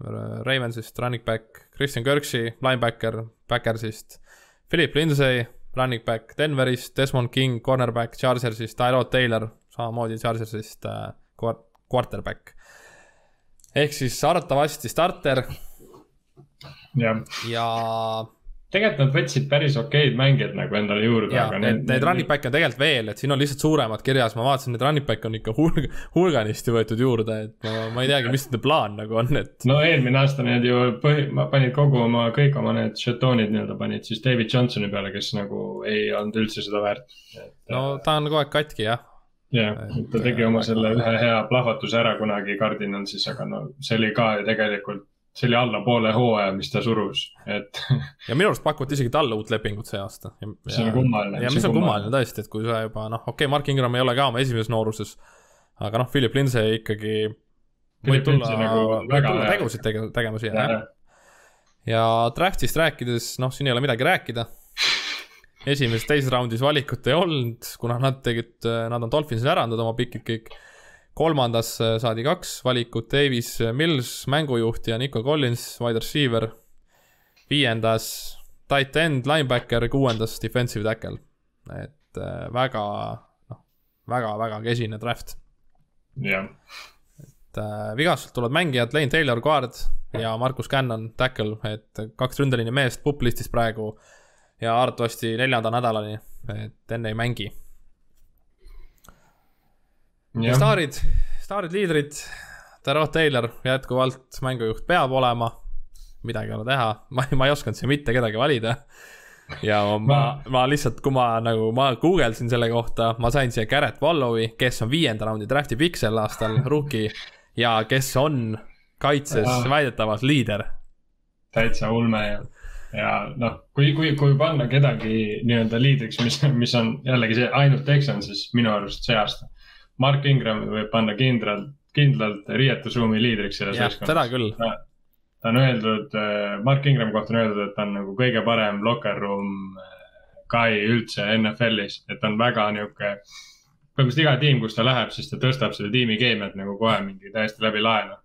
Ravensist running back, Christian Kirksey, linebacker, Backersist, Philip Lindsay, running back Denverist, Desmond King, cornerback Chargersist, Tyrod Taylor, samamoodi Chargersist äh, quar- quarterback. ehk siis arvatavasti starter jah, ja, tegelikult nad võtsid päris okeid mängijad nagu endale juurde, ja aga need, need running back'e on tegelikult veel, et siin on lihtsalt suuremad kirjas, ma vaatasin, need running back'e on ikka hulg-, hulganisti võetud juurde, et ma, ma ei teagi, mis nende plaan nagu on, et no eelmine aasta need ju põhi, panid kogu oma, kõik oma need žetoonid nii-öelda panid siis David Johnsoni peale, kes nagu ei olnud üldse seda väärt. no ta on kogu aeg katki jah, jah, ta tegi oma selle ühe hea plahvatuse ära kunagi kardinal siis, aga no see oli ka ju tegelikult, see oli alla poole hooaja, mis ta surus, et ja minu arust pakuti isegi talle uut lepingut see aasta. See on kummaline, ja mis on kummaline tõesti, et kui sa juba noh, okei okay,, Mark Ingram ei ole ka oma esimeses nooruses, aga noh, Philip Lindsay ikkagi võib tulla nagu võib tulla tegusid tege-, tegema siia jah, ja draft'ist rääkides, noh, siin ei ole midagi rääkida. esimeses, teises raundis valikut ei olnud, kuna nad tegid, nad on Dolphinsile ära andnud oma pikid kõik. Kolmandas äh, saadi kaks valikut, Davis Mills, mängujuht ja Nico Collins, wide receiver. viiendas tight end, linebacker, kuuendas defensive tackle. et äh, väga, noh, väga-väga kesine draft jah, et äh, vigastult tulevad mängijad, Lane Taylor guard ja Markus Cannon tackle, et kaks ründeliini meest puplistis praegu ja arvatavasti neljanda nädalani, et enne ei mängi. staarid, staarid, liidrid, Tarot Taylor jätkuvalt mängujuht peab olema, midagi ei ole teha, ma, ma ei osanud siia mitte kedagi valida. ja ma, ma, ma lihtsalt, kui ma nagu, ma guugeldasin selle kohta, ma sain siia Garrett Wallowi, kes on viienda raundi draft'i pikk sel aastal, rookie ja kes on kaitses väidetavalt liider. täitsa ulme ja, ja noh, kui, kui, kui panna kedagi nii-öelda liidriks, mis, mis on jällegi see ainult Texan, siis minu arust see aasta. Mark Ingrami võib panna kindlalt, kindlalt riietusruumi liidriks selles jah, seda küll. ta on öeldud, Mark Ingrami kohta on öeldud, et ta on nagu kõige parem locker room äh, guy üldse NFL-is, et ta on väga nihuke. põhimõtteliselt iga tiim, kus ta läheb, siis ta tõstab selle tiimi keemiat nagu kohe mingi täiesti läbi laenu.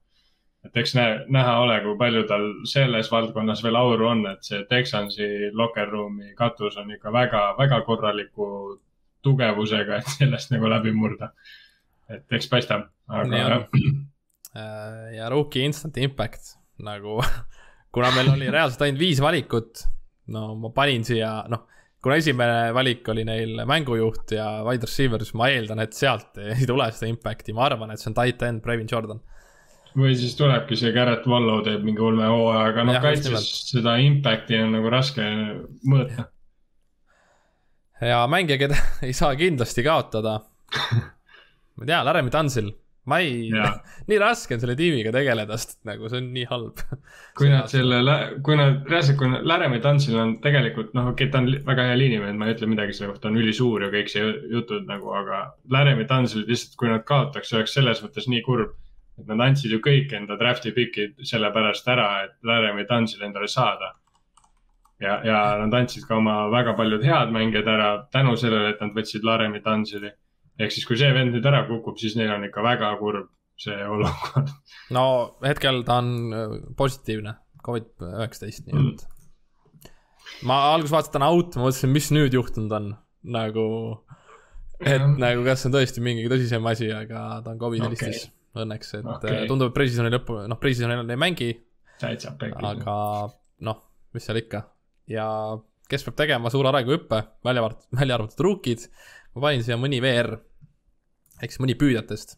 et eks näe, näha ole, kui palju tal selles valdkonnas veel auru on, et see Texansi locker room'i katus on ikka väga, väga korraliku tugevusega, et sellest nagu läbi murda. Et eks paistab, aga on. jah Äh, ja rookie instant impact nagu, kuna meil oli reaalselt ainult viis valikut, no ma panin siia, noh, kuna esimene valik oli neil mängujuht ja wide receiver, siis ma eeldan, et sealt ei tule seda impact'i, ma arvan, et see on tight end Brevin Jordan. või siis tulebki see Garrett Wallow teeb mingi ulme hooaja, aga noh kaitses seda impact'i on nagu raske mõõta. ja mängija, keda ei saa kindlasti kaotada. Ma ei tea, Laramie Tansil, ma ei nii raske on selle tiimiga tegeleda, sest nagu see on nii halb. kui nad selle, kui nad, reaalselt, kui nad, Laramie Tansil on tegelikult noh, okei okay,, ta on väga hea liinimees, ma ei ütle midagi selle kohta, ta on ülisuur ja kõik see jutud nagu, aga Laramie Tansil lihtsalt, kui nad kaotaks, oleks selles mõttes nii kurb. et nad andsid ju kõik enda draft'i pikid sellepärast ära, et Laramie Tansil endale saada. ja, ja nad andsid ka oma väga paljud head mängijad ära tänu sellele, et nad võtsid Laramie Tansili. Ehk siis, kui see vend nüüd ära kukub, siis neil on ikka väga kurb see olukord. no hetkel ta on äh, positiivne, Covid üheksateist, nii et mm. ma alguses vaatasin, ta on out, ma mõtlesin, mis nüüd juhtunud on, nagu. et ja. nagu, kas see on tõesti mingi tõsisem asi, aga ta on Covidi okay. listis õnneks, et okay. Äh, tundub, et pre-season'i lõppu, noh, pre-season'il ei mängi. aga noh, mis seal ikka ja kes peab tegema suure arenguhüppe, välja arvatud, välja arvatud rookid, ma panin siia mõni VR, ehk siis mõni püüdjatest.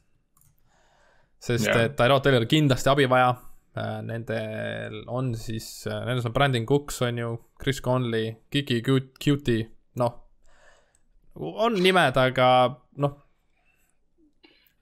sest yeah. et Tyrod Tayloril kindlasti abi vaja, äh, nendel on siis, äh, nendes on Brandon Cooks, on ju, Chris Conley, Kiki Cutie, noh, on nimed, aga noh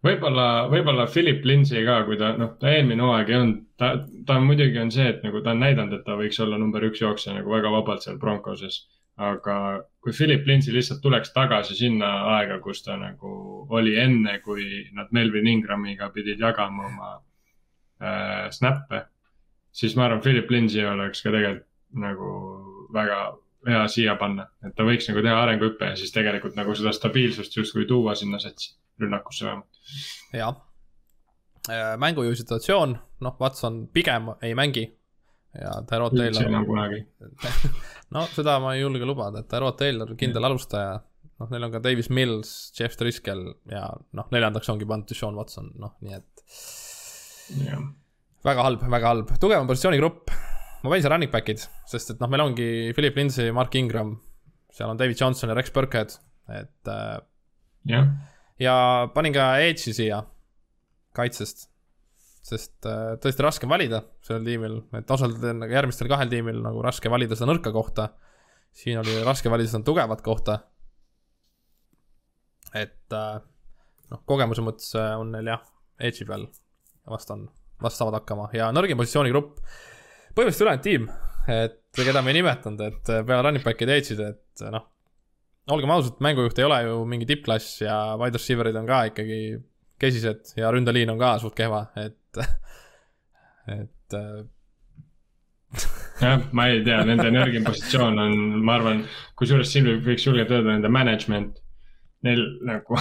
võib-olla, võib-olla Philip Lindsay ka, kui ta, noh, ta eelmine hooaeg ei olnud, ta, ta muidugi on see, et nagu ta on näidanud, et ta võiks olla number üks jooksja nagu väga vabalt seal Broncoses. Aga kui Philip Lindsay lihtsalt tuleks tagasi sinna aega, kus ta nagu oli enne, kui nad Melvin Ingramiga pidid jagama oma äh, snappe, siis ma arvan, Philip Lindsay oleks ka tegelikult nagu väga hea siia panna, et ta võiks nagu teha arenguhüppe ja siis tegelikult nagu seda stabiilsust justkui tuua sinna satsi, rünnakusse vähemalt. Jah, äh, mängujuhi situatsioon, noh, Watson pigem ei mängi ja Tyrod Taylor. no seda ma ei julge lubada, et Tyrod Taylor, kindel alustaja, noh, neil on ka Davis Mills, Jeff Driscoll ja noh, neljandaks ongi pandud Sean Watson, noh, nii et. väga halb, väga halb, tugevam positsioonigrupp. ma panin seal running back'id, sest et noh, meil ongi Philip Lindsay, Mark Ingram, seal on David Johnson ja Rex Burkhead, et äh,. jah ja panin ka Edge'i siia kaitsest. Sest äh, tõesti raske valida sellel tiimil, et osalt on nagu järgmistel kahel tiimil nagu raske valida seda nõrka kohta. siin oli raske valida seda tugevat kohta. et äh, noh, kogemuse mõttes äh, on neil jah, Edge'i peal vast on, vast saavad hakkama ja nõrgem positsioonigrupp. põhimõtteliselt ülejäänud tiim, et keda me ei nimetanud, et peale running back'id ja edge'id, et noh olgem ausad, mängujuht ei ole ju mingi tippklass ja wide receiver'id on ka ikkagi kesised ja ründeliin on ka suht kehva, et, et äh, jah, ma ei tea, nende nõrgim positsioon on, ma arvan, kusjuures siin võiks julgelt öelda nende management. Neil nagu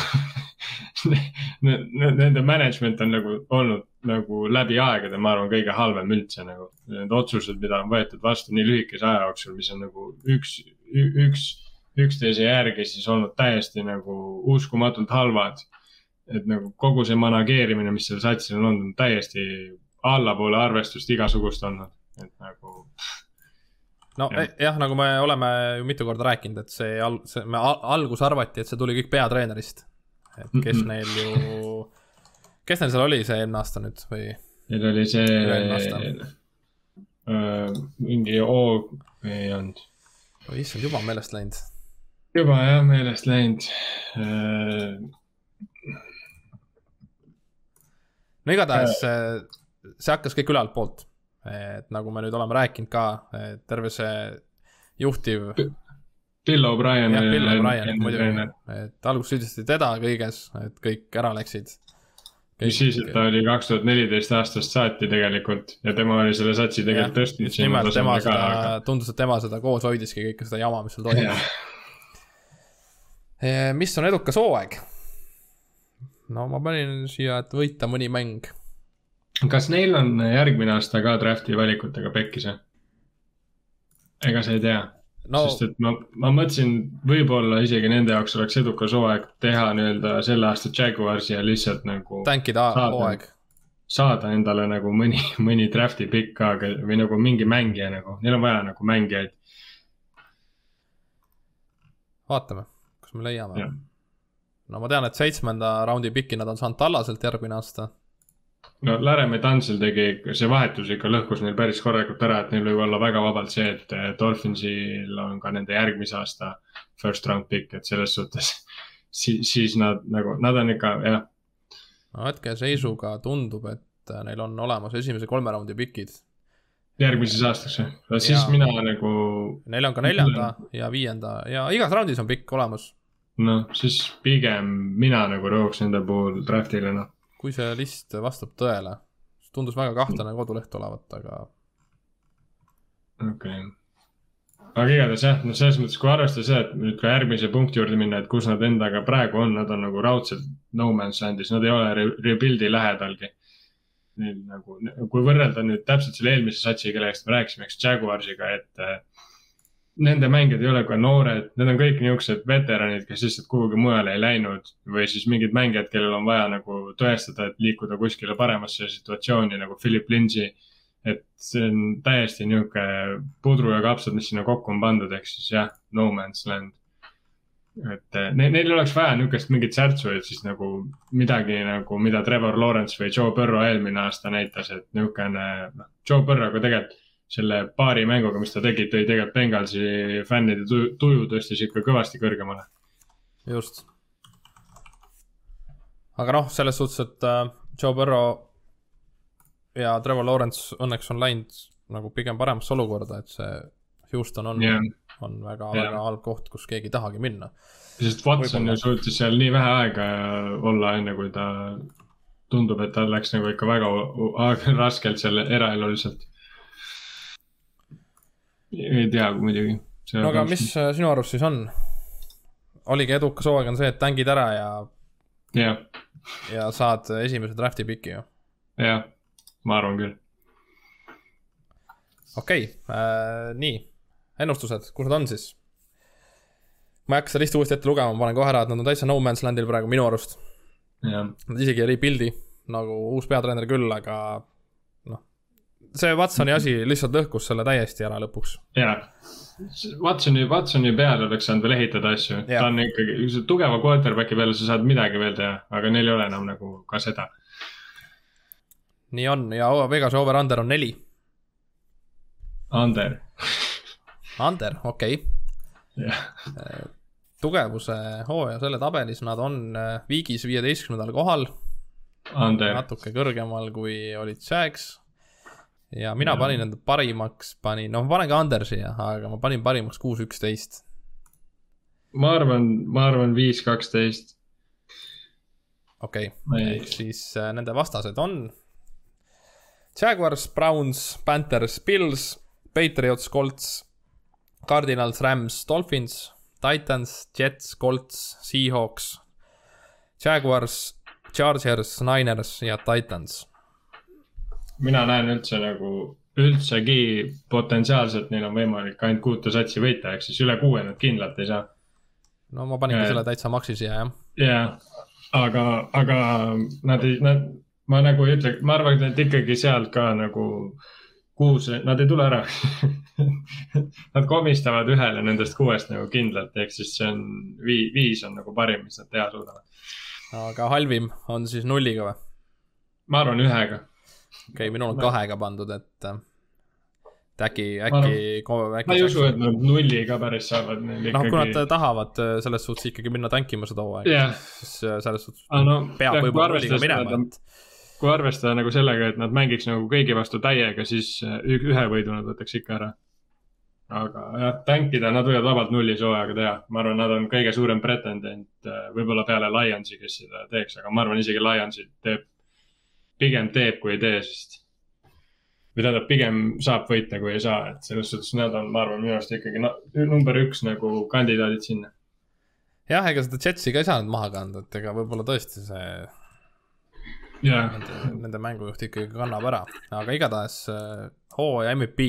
nende management on nagu olnud nagu läbi aegade, ma arvan, kõige halvem üldse nagu. Need otsused, mida on võetud vastu nii lühikese aja jooksul, mis on nagu üks, üks üksteise järgi siis olnud täiesti nagu uskumatult halvad. Et nagu kogu see manageerimine, mis seal satsil on olnud, on täiesti allapoole arvestust igasugust olnud, et nagu. no ja. Eh, jah, nagu me oleme ju mitu korda rääkinud, et see al-, see, me alguses arvati, et see tuli kõik peatreenerist. et kes mm -hmm. neil ju, kes neil seal oli see eelmine aasta nüüd või? Neil oli see. Äh, mingi O ei olnud. issand, juba meelest läinud juba jah meelest läinud. Äh, no igatahes äh. see hakkas kõik ülaltpoolt, et nagu me nüüd oleme rääkinud ka, terve see juhtiv. Bill O'Brien. jah, Bill O'Brien muidugi, et alguses süüdistati teda kõiges, et kõik ära läksid. mis siis, et ta oli kaks tuhat neliteist aastast saati tegelikult ja tema oli selle satsi tegelikult tõstnud. nimelt tema seda, tundus, et tema seda koos hoidiski kõike seda jama, mis seal toimus Eh, mis on edukas hooaeg? No ma panin siia, et võita mõni mäng. kas neil on järgmine aasta ka draft'i valikutega pekkis või? ega sa ei tea no,? sest et ma, ma mõtlesin, võib-olla isegi nende jaoks oleks edukas hooaeg teha nii-öelda selle aasta Jaguarsi ja lihtsalt nagu. tankida hooaeg. saada endale nagu mõni, mõni draft'i pikk ka või nagu mingi mängija nagu, neil on vaja nagu mängijaid. vaatame kas me leiame? No ma tean, et seitsmenda raundi piki nad on saanud Tallaselt järgmine aasta. no Laremäe Tansil tegi, see vahetus ikka lõhkus neil päris korralikult ära, et neil võib olla väga vabalt see, et Dolphinsil on ka nende järgmise aasta first round pick, et selles suhtes siis, siis nad nagu, nad on ikka jah. no hetkeseisuga tundub, et neil on olemas esimese kolme raundi pikid järgmises aastaks või? siis ja, mina nagu. Neil on ka neljanda ja viienda ja igas raundis on pikk olemas noh, siis pigem mina nagu rõhuks nende puhul draft'ile, noh. kui see list vastab tõele, tundus väga kahtlane koduleht olevat, aga. okei okay.. aga igatahes jah, noh, selles mõttes, kui arvestada seda, et nüüd ka järgmise punkti juurde minna, et kus nad endaga praegu on, nad on nagu raudselt no man's land'is, nad ei ole re rebuild'i lähedalgi. Neil nagu, kui võrrelda nüüd täpselt selle eelmise satsiga, kellest me rääkisime, eks Jaguarsiga, et nende mängijad ei ole ka noored, need on kõik niisugused veteranid, kes lihtsalt kuhugi mujale ei läinud või siis mingid mängijad, kellel on vaja nagu tõestada, et liikuda kuskile paremasse situatsiooni nagu Philip Lindsay et see on täiesti nihuke pudru ja kapsad, mis sinna kokku on pandud, ehk siis jah, no man's land. et eh, neil, neil oleks vaja nihukest mingit särtsu, et siis nagu midagi nagu, mida Trevor Lawrence või Joe Burrow eelmine aasta näitas, et nihukene, noh, Joe Burrow'ga tegelikult selle paari mänguga, mis ta tegi, tõi tegelikult Bengalsi fännide tuju, tuju tõstis ikka kõvasti kõrgemale. just. aga noh, selles suhtes, et uh, Joe Burrow ja Trevor Lawrence õnneks on läinud nagu pigem paremasse olukorda, et see Houston on yeah., on väga yeah., väga halb koht, kus keegi ei tahagi minna. sest Watson ju suutis seal nii vähe aega olla, enne kui ta tundub, et tal läks nagu ikka väga raskelt seal eraeluliselt. Ei tea muidugi. no aga mis äh, sinu arust siis on? oligi edukas hooaeg on see, et tängid ära ja yeah., ja saad esimese draft'i piki ju. jah yeah ma arvan küll. okei okay, äh,, nii, ennustused, kus nad on siis? ma ei hakka seda listi uuesti ette lugema, ma panen kohe ära, et nad on täitsa no man's land'il praegu minu arust. Nad isegi ei rebuild'i nagu uus peatreener küll, aga see Watsoni asi lihtsalt lõhkus selle täiesti ära lõpuks. jaa, Watsoni, Watsoni peale oleks saanud veel ehitada asju, ta on ikkagi, tugeva quarterback'i peale sa saad midagi veel teha, aga neil ei ole enam nagu ka seda nii on ja Vegase over-under on neli. Under. Under, okei okay. yeah.. tugevuse hooaja selle tabelis nad on äh, viigis viieteistkümnendal kohal. natuke kõrgemal, kui olid Jags. Ja mina ja. panin enda parimaks, panin, noh, ma panen ka under siia, aga ma panin parimaks kuus, üksteist. ma arvan, ma arvan viis, kaksteist okei siis äh, nende vastased on Jaguars, Browns, Panthers, Bills, Patriots, Colts, Cardinals, Rams, Dolphins, Titans, Jets, Colts, Seahawks, Jaguars, Chargers, Niners ja Titans. Mina näen üldse nagu, üldsegi potentsiaalselt neil on võimalik ainult kuute satsi võita, ehk siis üle kuue nad kindlalt ei saa. no ma paningi selle täitsa maksi siia, jah. jah, aga, aga nad ei, nad ma nagu ei ütle, ma arvan, et ikkagi sealt ka nagu kuus, nad ei tule ära Nad komistavad ühele nendest kuuest nagu kindlalt, ehk siis see on vii-, viis on nagu parim, mis nad teha suudavad. aga halvim on siis nulliga või? ma arvan ühega. Okei okay,, minul on kahega pandud, et äh, et äkki, äkki. ma ei usu, et nad nulli ka päris saavad. noh, kui nad tahavad äh, selles suhtes ikkagi minna tankima seda hooaega yeah., siis äh, selles suhtes ah, no, peab võib-olla nulliga minema, et kui arvestada nagu sellega, et nad mängiks nagu kõigi vastu täiega, siis ühe võidu nad võtaks ikka ära. aga jah, tankida, nad võivad vabalt nullis hooaega teha, ma arvan, nad on kõige suurem pretendent, võib-olla peale Lionsi, kes seda teeks, aga ma arvan, isegi Lionsi teeb, pigem teeb, kui ei tee, sest või tähendab, pigem saab võita, kui ei saa, et selles suhtes nad on, ma arvan, minu arust ikkagi no, number üks nagu kandidaadid sinna. jah, ega seda Jetsi ka ei saanud maha kanda, et ega võib-olla tõesti see yeah.. Nende, nende mängujuht ikkagi kannab ära, aga igatahes äh, hooaja MVP.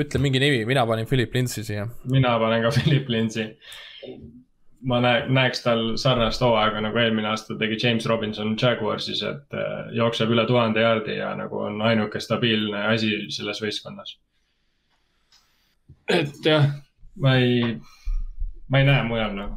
ütle mingi nimi, mina panin Philip Lindsay siia. mina panen ka Philip Lindsay. Ma näe-, näeks tal sarnast hooaega nagu eelmine aasta tegi James Robinson Jaguarsis, et äh, jookseb üle tuhande jaardi ja nagu on ainuke stabiilne asi selles võistkonnas. et jah, ma ei, ma ei näe mujal noh,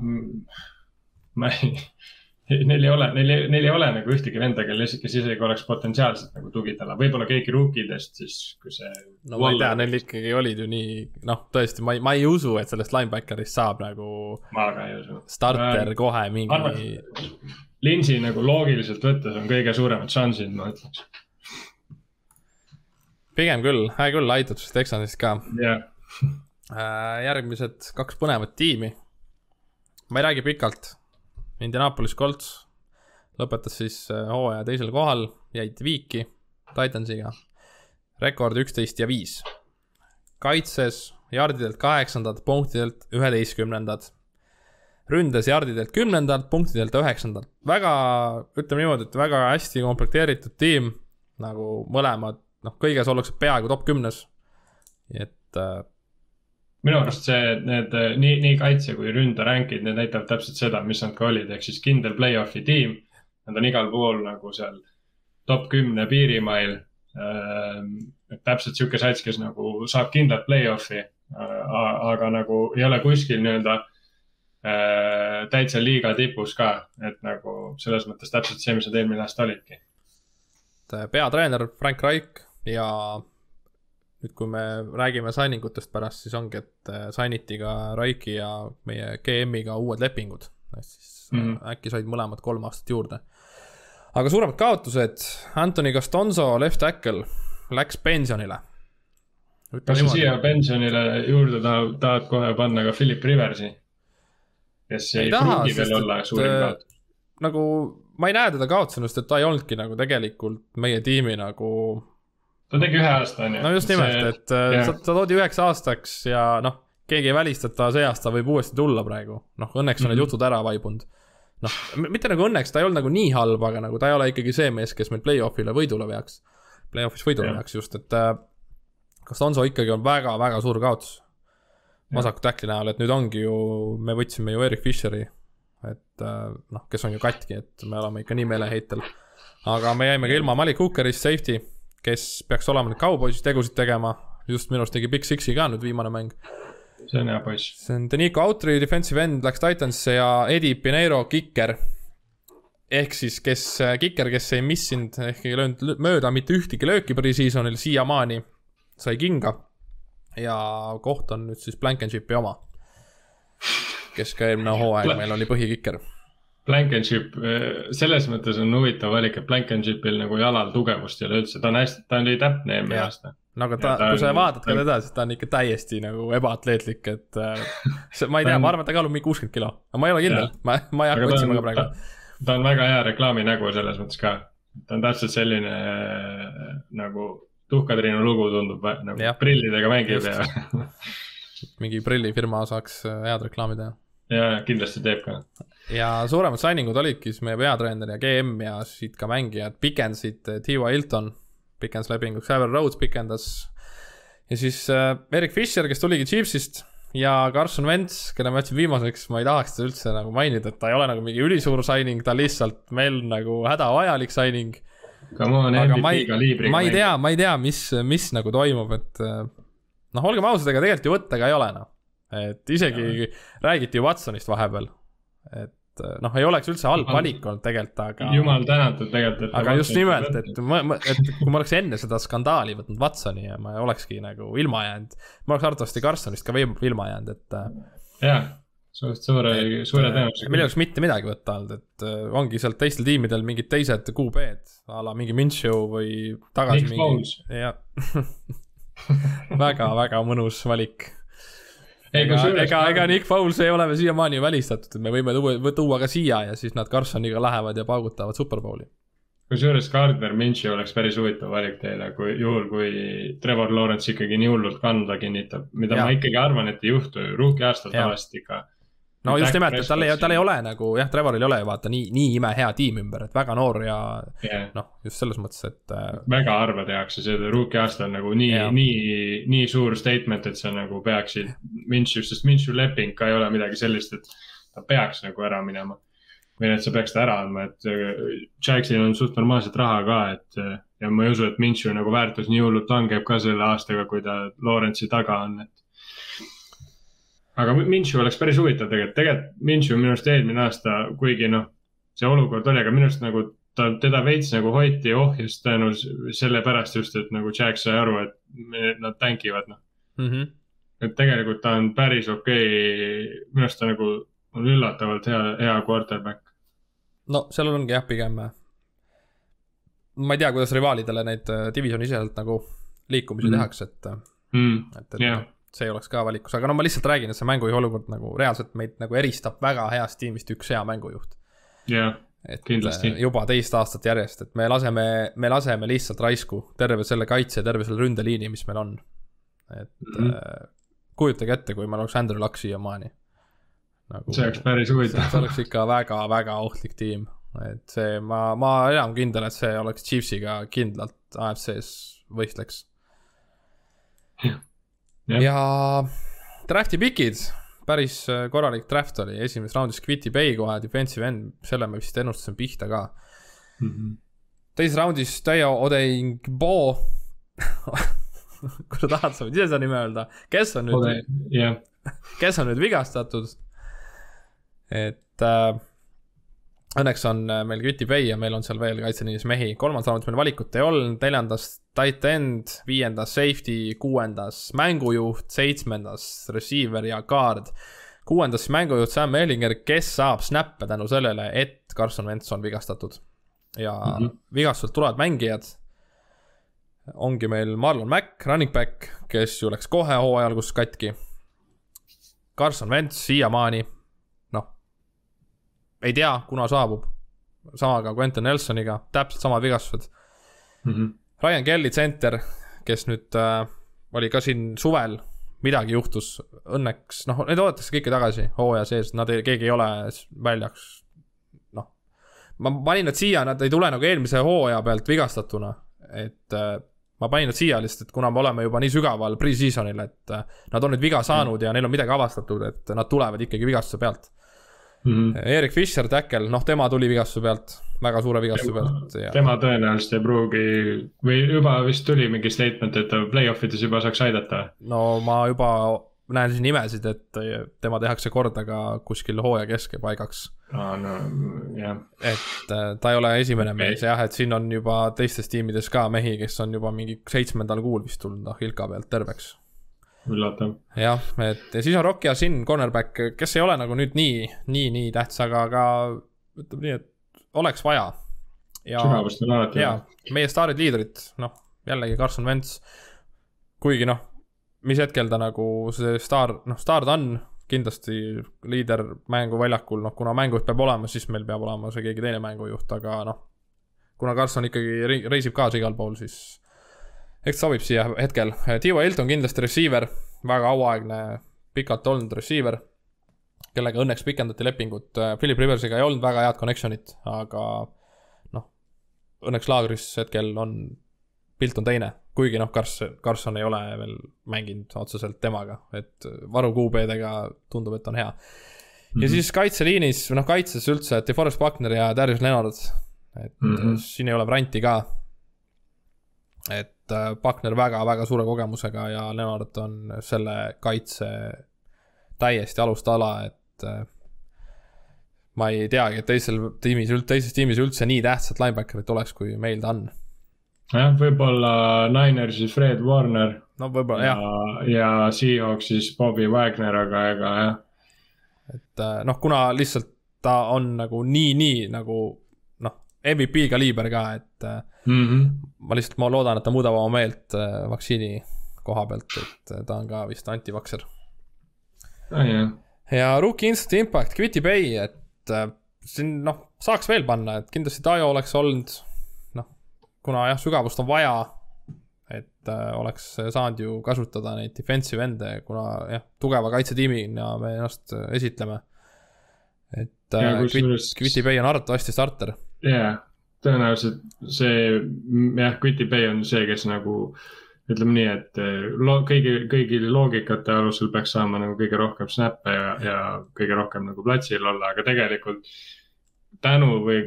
ma ei neil ei ole, neil ei, neil ei ole nagu ühtegi venda, kel, kes isegi oleks potentsiaalselt nagu tugitala, võib-olla keegi rookidest siis, kui see. no ma ei tea, neil ikkagi olid ju nii, noh, tõesti, ma ei, ma ei usu, et sellest linebacker'ist saab nagu. ma ka ei usu. starter äh, kohe mingi. Linsi nagu loogiliselt võttes on kõige suuremad šansid, ma ütleks. pigem küll, hea küll, aitab siis Texansist ka. jah äh, järgmised kaks põnevat tiimi. ma ei räägi pikalt Indianapolis Colts lõpetas siis äh, hooaja teisel kohal, jäid viiki Titansiga. rekord üksteist ja viis. kaitses jardidelt kaheksandad, punktidelt üheteistkümnendad. ründes jardidelt kümnendalt, punktidelt üheksandalt. väga, ütleme niimoodi, et väga hästi komplekteeritud tiim, nagu mõlemad, noh, kõiges ollakse peaaegu top kümnes. et äh, minu arust see, need nii, nii kaitse kui ründe rankid, need näitavad täpselt seda, mis nad ka olid, ehk siis kindel play-off'i tiim. Nad on igal pool nagu seal top kümne piirimail. Et täpselt sihuke sats, kes nagu saab kindlat play-off'i, aga nagu ei ole kuskil nii-öelda ehm, täitsa liiga tipus ka, et nagu selles mõttes täpselt see, mis nad eelmine aasta olidki. peatreener Frank Raik ja nüüd, kui me räägime signing utest pärast, siis ongi, et äh, sign iti ka Raiki ja meie GM-iga uued lepingud. et siis mm -hmm. äkki said mõlemad kolm aastat juurde. aga suuremad kaotused, Anthony Castonzo, left tackle, läks pensionile. kas sa siia pensionile juurde tahad, tahad kohe panna ka Philip Riversi? kes ei, ei pruugi veel olla suurim äh, kaotus. nagu ma ei näe teda kaotusena, sest et ta ei olnudki nagu tegelikult meie tiimi nagu ta tegi ühe aasta, on ju. no just nimelt, et yeah. ta, ta toodi üheks aastaks ja noh, keegi ei välista, et ta see aasta võib uuesti tulla praegu. noh, õnneks on mm -hmm. need mhm. jutud ära vaibunud. noh, mitte nagu õnneks, ta ei olnud nagu nii halb, aga nagu ta ei ole ikkagi see mees, kes meid play-off'ile võidule veaks. Play-off'is võidule yeah. veaks just, et äh, Costanzo ikkagi on väga-väga suur kaotus. vasaku tackli näol, et nüüd ongi ju, me võtsime ju Erik Fischeri, et äh, noh, kes on ju katki, et me oleme ikka nii meeleheitel. aga me jäime ka ilma Malik Hookerist, safety kes peaks olema nüüd kauboisis tegusid tegema, just minu arust tegi Big Sixi ka nüüd viimane mäng. see on hea poiss. see on Denico Autry, defensive end, läks Titanisse ja Eddie Pineiro, kiker. ehk siis, kes, kiker, kes ei missinud ehk ei löönud mööda mitte ühtegi lööki pre-seasonil siiamaani, sai kinga. ja koht on nüüd siis Blankenship'i oma. kes ka eelmine hooaeg meil oli põhikiker Blankenship, eh, selles mõttes on huvitav valik, et Blankenshipil nagu jalal tugevust ei ole üldse, ta on hästi, ta oli täpne eelmine aasta. no aga ta, ta, kui sa vaatad ka teda, siis ta on ikka täiesti nagu ebaatleetlik, et äh, see, ma ei tea, ma arvan, et ta kaalub mingi kuuskümmend kilo, aga ma ei ole kindel, ma, ma ei hakka otsima ka praegu. ta on väga hea reklaaminägu selles mõttes ka, ta on täpselt selline äh, nagu tuhkatriinu lugu tundub nagu ja. prillidega mängib ja mingi prillifirma saaks äh, head reklaami teha. Ja kindlasti teeb ka ja suuremad signing ud olidki siis meie peatreener ja GM ja siit ka mängijad pikendasid T.Y. Hilton, pikendas lepinguks, Ever Rhodes pikendas. ja siis äh, Erik Fischer, kes tuligi Chiefsist ja Carson Wentz, kelle ma jätsin viimaseks, ma ei tahaks teda üldse nagu mainida, et ta ei ole nagu mingi ülisuur signing, ta lihtsalt meil nagu hädavajalik signing. aga ma ei, ma ei tea, ma ei tea, mis, mis nagu toimub, et äh, noh, olgem ausad, ega tegelikult ju võtta ka ei ole noh. Et isegi ja. räägiti ju Watsonist vahepeal, et eh, noh, ei oleks üldse halb valik olnud tegelikult, aga. jumal tänatud tegelikult. aga just nimelt, et ma, ma, et kui ma oleks enne seda skandaali võtnud Watsoni ja ma olekski nagu ilma jäänud, ma oleks arvatavasti Carsonist ka ilma jäänud, et. Eh, jah, suht suure, suure eh, tõenäosusega. meil ei oleks mitte midagi võtta olnud, et ongi sealt teistel tiimidel mingid teised QB-d a la mingi Minshew või tagasi Nick mingi. jah väga, väga mõnus valik ega, ega, ega Nick Foles ei ole veel siiamaani välistatud, et me võime tuua, tuua ka siia ja siis nad Carsoniga lähevad ja paugutavad Superbowli. kusjuures Gardner Minshew oleks päris huvitav valik teile, kui juhul, kui Trevor Lawrence ikkagi nii hullult kanda kinnitab, mida ja. ma ikkagi arvan, et ei juhtu ju, rookie aastal tavaliselt ikka no just nimelt, et tal ei, tal ei ole nagu jah, Trevoril ei ole ju vaata nii, nii imehea tiim ümber, et väga noor ja yeah. noh, just selles mõttes, et äh.... väga harva tehakse seda, rookie aasta on nagu nii yeah., nii, nii suur statement, et sa nagu peaksid Minshew, sest Minshew leping ka ei ole midagi sellist, et ta peaks nagu ära minema. või et sa peaks ta ära andma, et äh, Jacksil on suht normaalset raha ka, et äh, ja ma ei usu, et Minshew nagu väärtus nii hullult langeb ka selle aastaga, kui ta Lawrence'i taga on, et aga Minshew oleks päris huvitav tegelikult, tegelikult Minshew minu arust eelmine aasta, kuigi noh, see olukord oli, aga minu arust nagu ta, teda veits nagu hoiti ohjes tänu sellepärast just, et nagu Jack sai aru, et nad tänkivad noh mm -hmm.. et tegelikult ta on päris okei okay., minu arust ta nagu on üllatavalt hea, hea quarterback. no seal ongi jah, pigem. ma ei tea, kuidas rivaalidele neid äh, divisioni siseselt nagu liikumisi mm -hmm. tehakse, et mm,. et, et yeah see oleks ka valikus, aga no ma lihtsalt räägin, et see mängujuhi olukord nagu reaalselt meid nagu eristab väga heast tiimist üks hea mängujuht. jah, kindlasti. Äh, juba teist aastat järjest, et me laseme, me laseme lihtsalt raisku terve selle kaitse, terve selle ründeliini, mis meil on. et mm -hmm. kujutage ette, kui meil oleks Andrew Luck siiamaani nagu,. see oleks päris huvitav. see oleks ikka väga-väga ohtlik tiim, et see, ma, ma enam kindel, et see oleks Chiefsiga kindlalt AFC-s võistleks. Ja, ja draft'i pikid päris äh, korralik draft oli, esimeses raundis Quitty Bay kohe, defensive end, selle me vist ennustasime pihta ka mm. -hmm. teises raundis Tayo Odeingbo kui sa tahad, sa võid ise seda nime öelda, kes on nüüd yeah. kes on nüüd vigastatud. et äh, õnneks on äh, meil Quitty Bay ja meil on seal veel kaitseliinis mehi, kolmandas raundis meil valikut ei olnud, neljandas tight end, viiendas safety, kuuendas mängujuht, seitsmendas receiver ja guard. kuuendas mängujuht Sam Ellinger, kes saab snappe tänu sellele, et Carson Wentz on vigastatud. ja mm -hmm. vigastused tulevad mängijad. ongi meil Marlon Mack, running back, kes ju läks kohe hooaja alguses katki. Carson Wentz siiamaani ei tea, kuna saabub. sama ka Quentin Nelsoniga, täpselt samad vigastused mm. -hmm. Ryan Kelly tsenter, kes nüüd äh, oli ka siin suvel, midagi juhtus, õnneks, noh, need oodatakse kõiki tagasi hooaja sees, nad ei, keegi ei ole väljaks. noh, ma panin nad siia, nad ei tule nagu eelmise hooaja pealt vigastatuna, et äh, ma panin nad siia lihtsalt, et kuna me oleme juba nii sügaval pre-season'il, et äh, nad on nüüd viga saanud ja neil on midagi avastatud, et nad tulevad ikkagi vigastuse pealt mm. -hmm. Erik Fischer, täkkel, noh, tema tuli vigastuse pealt, väga suure vigastuse pealt ja.... tema tõenäoliselt ei pruugi või juba vist tuli mingi statement, et ta play-off ides juba saaks aidata. no ma juba näen siin nimesid, et tema tehakse korda ka kuskil hooaja keskepaigaks aa ah,, no jah. et äh, ta ei ole esimene mees jah, et siin on juba teistes tiimides ka mehi, kes on juba mingi seitsmendal kuul vist tulnud noh, Ilka pealt terveks üllatav. jah, et ja siis on Rock Yasin, cornerback, kes ei ole nagu nüüd nii, nii, nii tähtis, aga, aga ütleme nii, et oleks vaja. alati vaja. meie staarid, liidrid, noh, jällegi Carson Wentz. kuigi noh, mis hetkel ta nagu see staar, noh, staar ta on kindlasti liider mänguväljakul, noh, kuna mängujuht peab olema, siis meil peab olema see keegi teine mängujuht, aga noh. kuna Carson ikkagi reisib kaasa igal pool, siis eks sobib siia hetkel. Tiivo Hilton kindlasti receiver, väga auaegne, pikalt olnud receiver, kellega õnneks pikendati lepingut. Philip Riversiga ei olnud väga head connection'it, aga noh, õnneks laagris hetkel on, pilt on teine. kuigi noh, Carson, Carson ei ole veel mänginud otseselt temaga, et varu QB-dega tundub, et on hea. ja mm -hmm. siis kaitseliinis, noh kaitses üldse, DeForest Buckner ja Darius Leonard. et mm -hmm. siin ei ole varianti ka. et Buckner äh, väga-väga suure kogemusega ja Leonard on selle kaitse täiesti alustala, et äh, ma ei teagi, et teisel tiimis, teises tiimis üldse nii tähtsat linebacker'it oleks, kui meil ta on. jah, võib-olla Ninersis Fred Warner. no võib-olla jah. ja Seahawksis Bobby Wagner, aga ega jah. et äh, noh, kuna lihtsalt ta on nagu nii, nii nagu noh, MVP kaliiber ka, et mm. -hmm. ma lihtsalt, ma loodan, et ta muudab oma meelt äh, vaktsiini koha pealt, et äh, ta on ka vist antivakser ah,. Yeah. ja Rookie Instant Impact, Quitty Bay, et äh, siin noh, saaks veel panna, et kindlasti Tayo oleks olnud noh, kuna jah, sügavust on vaja, et äh, oleks saanud ju kasutada neid defensive end'e, kuna jah, tugeva kaitsetiimina me ennast esitleme. et äh, Quitty Bay on arvatavasti starter. jaa tõenäoliselt see, jah, Quitty Bay on see, kes nagu ütleme nii, et eh, lo-, kõigi, kõigi loogikate alusel peaks saama nagu kõige rohkem snap'e ja, ja kõige rohkem nagu platsil olla, aga tegelikult tänu või,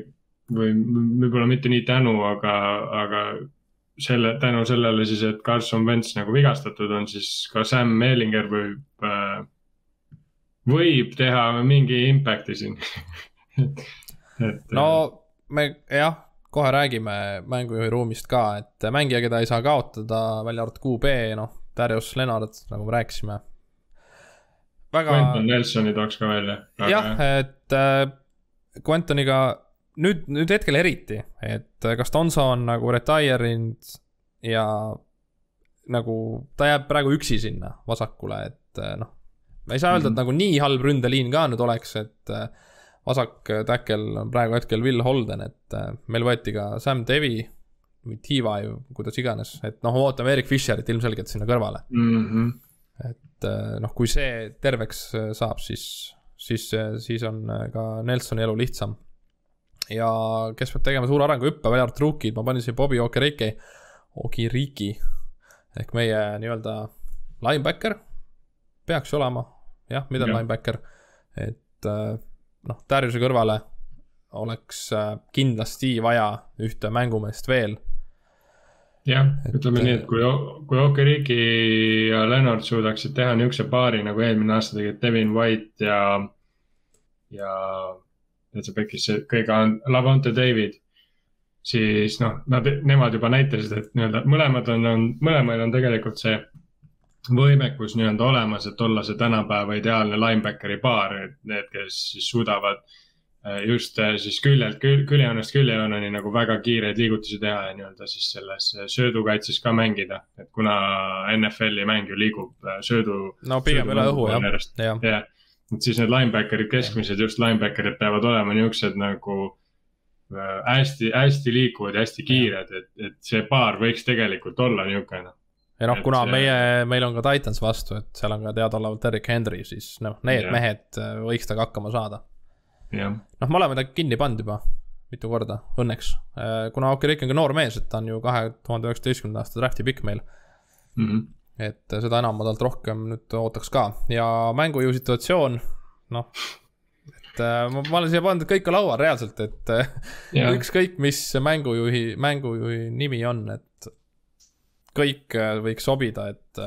või võib-olla mitte nii tänu, aga, aga selle, tänu sellele siis, et Carson Wentz nagu vigastatud on, siis ka Sam Mellinger võib äh,, võib teha mingi impact'i siin et. no me jah, kohe räägime mängujuhi ruumist ka, et mängija, keda ei saa kaotada, välja arvatud QB, noh, Darius Leonard, nagu me rääkisime. väga. Quentin Nelsoni tooks ka välja. jah, et äh, Quentoniga nüüd, nüüd hetkel eriti, et kas Donso on nagu retire inud ja nagu ta jääb praegu üksi sinna vasakule, et noh. ma ei saa öelda, et -hmm. nagu nii halb ründeliin ka nüüd oleks, et äh, vasak täkkel on praegu hetkel Will Holden, et äh, meil võeti ka Sam Devi või ju, kuidas iganes, et noh, ootame Erik Fischerit ilmselgelt sinna kõrvale mm. -hmm. et noh, kui see terveks saab, siis, siis, siis on ka Nelsoni elu lihtsam. ja kes peab tegema suure arenguhüppe, välja arvatud rookid, ma panin siin Bobby Okereke, Okiriki ehk meie nii-öelda linebacker peaks olema, jah, middle linebacker, et noh, Dariuse kõrvale oleks äh, kindlasti vaja ühte mängumeest veel. jah, ütleme et, nii, et kui, kui Okeriki ja Leonard suudaksid teha niisuguse paari nagu eelmine aasta tegid Devin White ja, ja täitsa pekkis see kõige, Lavonte David siis noh, nad, nemad juba näitasid, et nii-öelda mõlemad on, on, mõlemal on tegelikult see võimekus nii-öelda olemas, et olla see tänapäeva ideaalne linebackeri paar, et need, kes siis suudavad Äh, just äh, siis küljelt, küljejoonest küljejooneni nagu väga kiireid liigutusi teha ja nii-öelda siis selles äh, söödukaitses ka mängida. et kuna NFL-i mäng ju liigub söödu. no pigem üle õhu jah, jah. jah, et siis need linebacker'id, keskmised just linebacker'id peavad olema niuksed nagu hästi, hästi liikuvad ja hästi kiired, et, et see paar võiks tegelikult olla niisugune ja noh, kuna see... meie, meil on ka Titans vastu, et seal on ka teadaolevalt Derek Henry, siis noh, need ja. mehed võiks temaga hakkama saada noh, me oleme ta kinni pannud juba mitu korda, õnneks. Äh, kuna Okereke on ka noor mees, et ta on ju kahe tuhande üheksateistkümnenda aasta draft'i pikk meil mm. -hmm. et seda enam ma talt rohkem nüüd ootaks ka ja mänguju situatsioon, noh. et äh, ma, ma olen siia pannud kõik laual reaalselt, et yeah. Äh, ükskõik, mis mängujuhi, mängujuhi nimi on, et kõik võiks sobida, et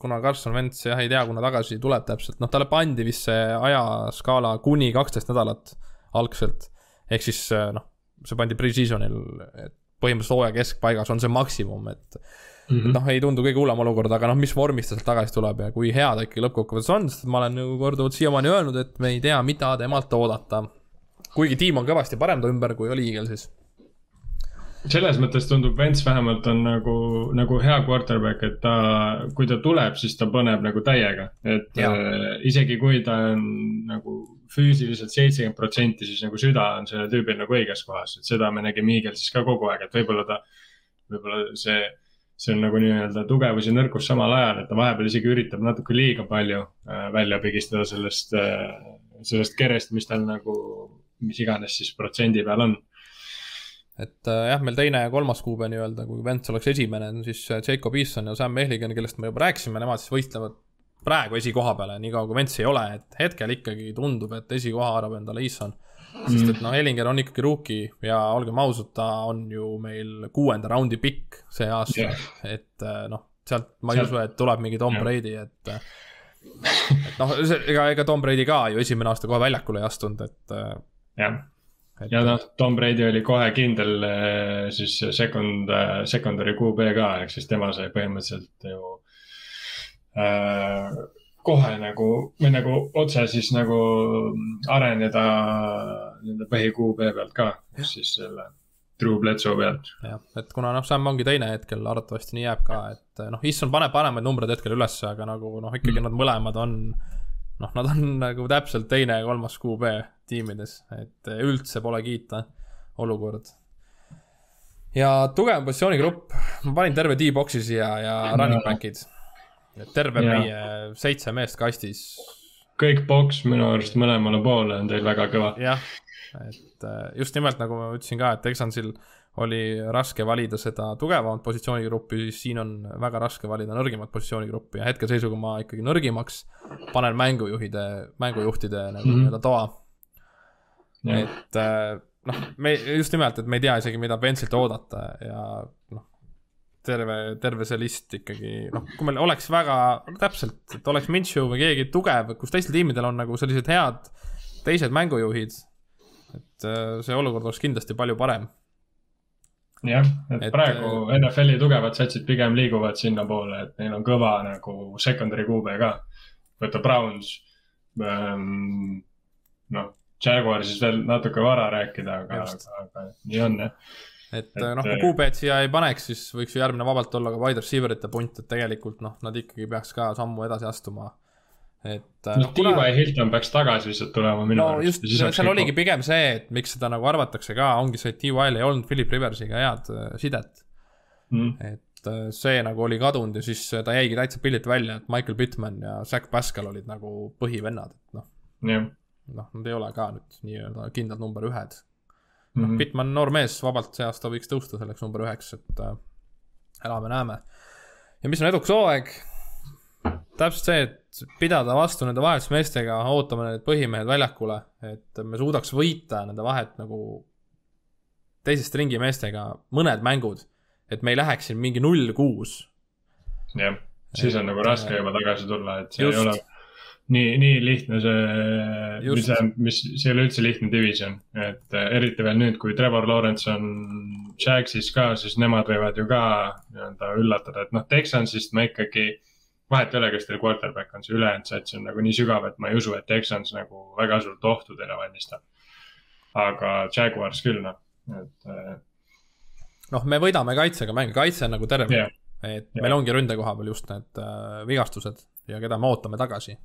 kuna Carson Wentz jah, ei tea, kuna tagasi tuleb täpselt, noh, talle pandi vist see ajaskaala kuni kaksteist nädalat algselt. ehk siis noh, see pandi pre-season'il, et põhimõtteliselt hooaja keskpaigas on see maksimum, et mm -hmm. noh, ei tundu kõige hullem olukord, aga noh, mis vormis ta sealt tagasi tuleb ja kui hea ta ikkagi lõppkokkuvõttes on, sest ma olen ju korduvalt siiamaani öelnud, et me ei tea, mida temalt oodata. kuigi tiim on kõvasti parem ta ümber, kui oli Eaglesis selles mõttes tundub Vents vähemalt on nagu, nagu hea quarterback, et ta, kui ta tuleb, siis ta paneb nagu täiega, et äh, isegi kui ta on nagu füüsiliselt seitsekümmend protsenti, siis nagu süda on sellel tüübil nagu õiges kohas, et seda me nägime Eaglesis ka kogu aeg, et võib-olla ta, võib-olla see, see on nagu nii-öelda tugevus ja nõrkus samal ajal, et ta vahepeal isegi üritab natuke liiga palju äh, välja pigistada sellest äh,, sellest kerest, mis tal nagu, mis iganes siis protsendi peal on et äh, jah, meil teine ja kolmas kuupäev nii-öelda, kui Vents oleks esimene, siis äh, Jacob Easton ja Sam Mehligan, kellest me juba rääkisime, nemad siis võistlevad praegu esikoha peale, niikaua kui Vents ei ole, et hetkel ikkagi tundub, et esikoha haarab endale Easton. sest et noh, Ellinger on ikkagi rookie ja olgem ausad, ta on ju meil kuuenda raundi pikk see aasta yeah., et äh, noh, sealt ma ei usu, et tuleb mingi Tom yeah. Brady, et et noh, ega, ega Tom Brady ka ju esimene aasta kohe väljakule ei astunud, et jah et.... ja noh, Tom Brady oli kohe kindel eh, siis second, eh, secondary QB ka, ehk siis tema sai põhimõtteliselt ju äh, kohe nagu või nagu otse siis nagu areneda nende põhi QB pealt ka, siis selle Drew Bledsoe pealt. jah, et kuna noh, Sam ongi teine hetkel, arvatavasti nii jääb ka, et noh, Isson paneb paremaid numbreid hetkel ülesse, aga nagu noh, ikkagi mm. nad mõlemad on noh, nad on nagu täpselt teine ja kolmas QB tiimides, et üldse pole kiita olukord. ja tugev positsioonigrupp, ma panin terve D-box'i siia ja running back'id. terve ja. meie seitse meest kastis. kõik box minu arust mõlemale poole on teil väga kõva. jah, et äh, just nimelt nagu ma ütlesin ka, et Texansil oli raske valida seda tugevamat positsioonigruppi, siis siin on väga raske valida nõrgemat positsioonigruppi ja hetkeseisuga ma ikkagi nõrgimaks panen mängujuhide, mängujuhtide nagu mm -hmm. nii-öelda toa. Et äh, noh, me just nimelt, et me ei tea isegi, mida Pensilt oodata ja noh, terve, terve see list ikkagi, noh, kui meil oleks väga täpselt, et oleks Minshew või keegi tugev, kus teistel tiimidel on nagu sellised head teised mängujuhid, et äh, see olukord oleks kindlasti palju parem jah, et praegu äh, NFL-i tugevad satsid pigem liiguvad sinnapoole, et neil on kõva nagu secondary QB ka. võta Browns ähm,, noh, Jaguarsist veel natuke vara rääkida, aga, aga, aga nii on jah. et, et noh, kui äh, QB-d siia ei paneks, siis võiks ju järgmine vabalt olla ka wide receiver ite punt, et tegelikult noh, nad ikkagi peaks ka sammu edasi astuma et. Äh, noh, Tiiva kuna... ja Hilton peaks tagasi lihtsalt tulema minu no, arust. just, seal oligi pigem see, et miks seda nagu arvatakse ka, ongi see, et T.Y.-l ei olnud Philip Riversiga head äh, sidet. mm.. et äh, see nagu oli kadunud ja siis ta jäigi täitsa pildilt välja, et Michael Pittman ja Zack Pascal olid nagu põhivennad, et noh yeah.. Noh, nad ei ole ka nüüd nii-öelda kindlad number ühed. noh mm -hmm., Pittman, noor mees, vabalt see aasta võiks tõusta selleks number üheks, et äh, elame-näeme. ja mis on edukas hooaeg? täpselt see, et pidada vastu nende vahetusmeestega, ootame need põhimehed väljakule, et me suudaks võita nende vahet nagu teisest ringi meestega mõned mängud, et me ei läheks siin mingi null kuus. jah, siis on nagu raske juba tagasi tulla, et see just. ei ole nii, nii lihtne see, mis mis, see ei ole üldse lihtne division, et äh, eriti veel nüüd, kui Trevor Lawrence on Jagsis ka, siis nemad võivad ju ka nii-öelda üllatada, et noh, Texansist ma ikkagi vahet ei ole, kas teil quarterback on, see ülejäänud sats on nagu nii sügav, et ma ei usu, et Texans nagu väga suurt ohtu teile valmistab. aga Jaguars küll, noh, et. Äh, noh, me võidame kaitsega mänge, kaitse on nagu terve yeah., et yeah. meil ongi ründe koha peal just need äh, vigastused ja keda me ootame tagasi.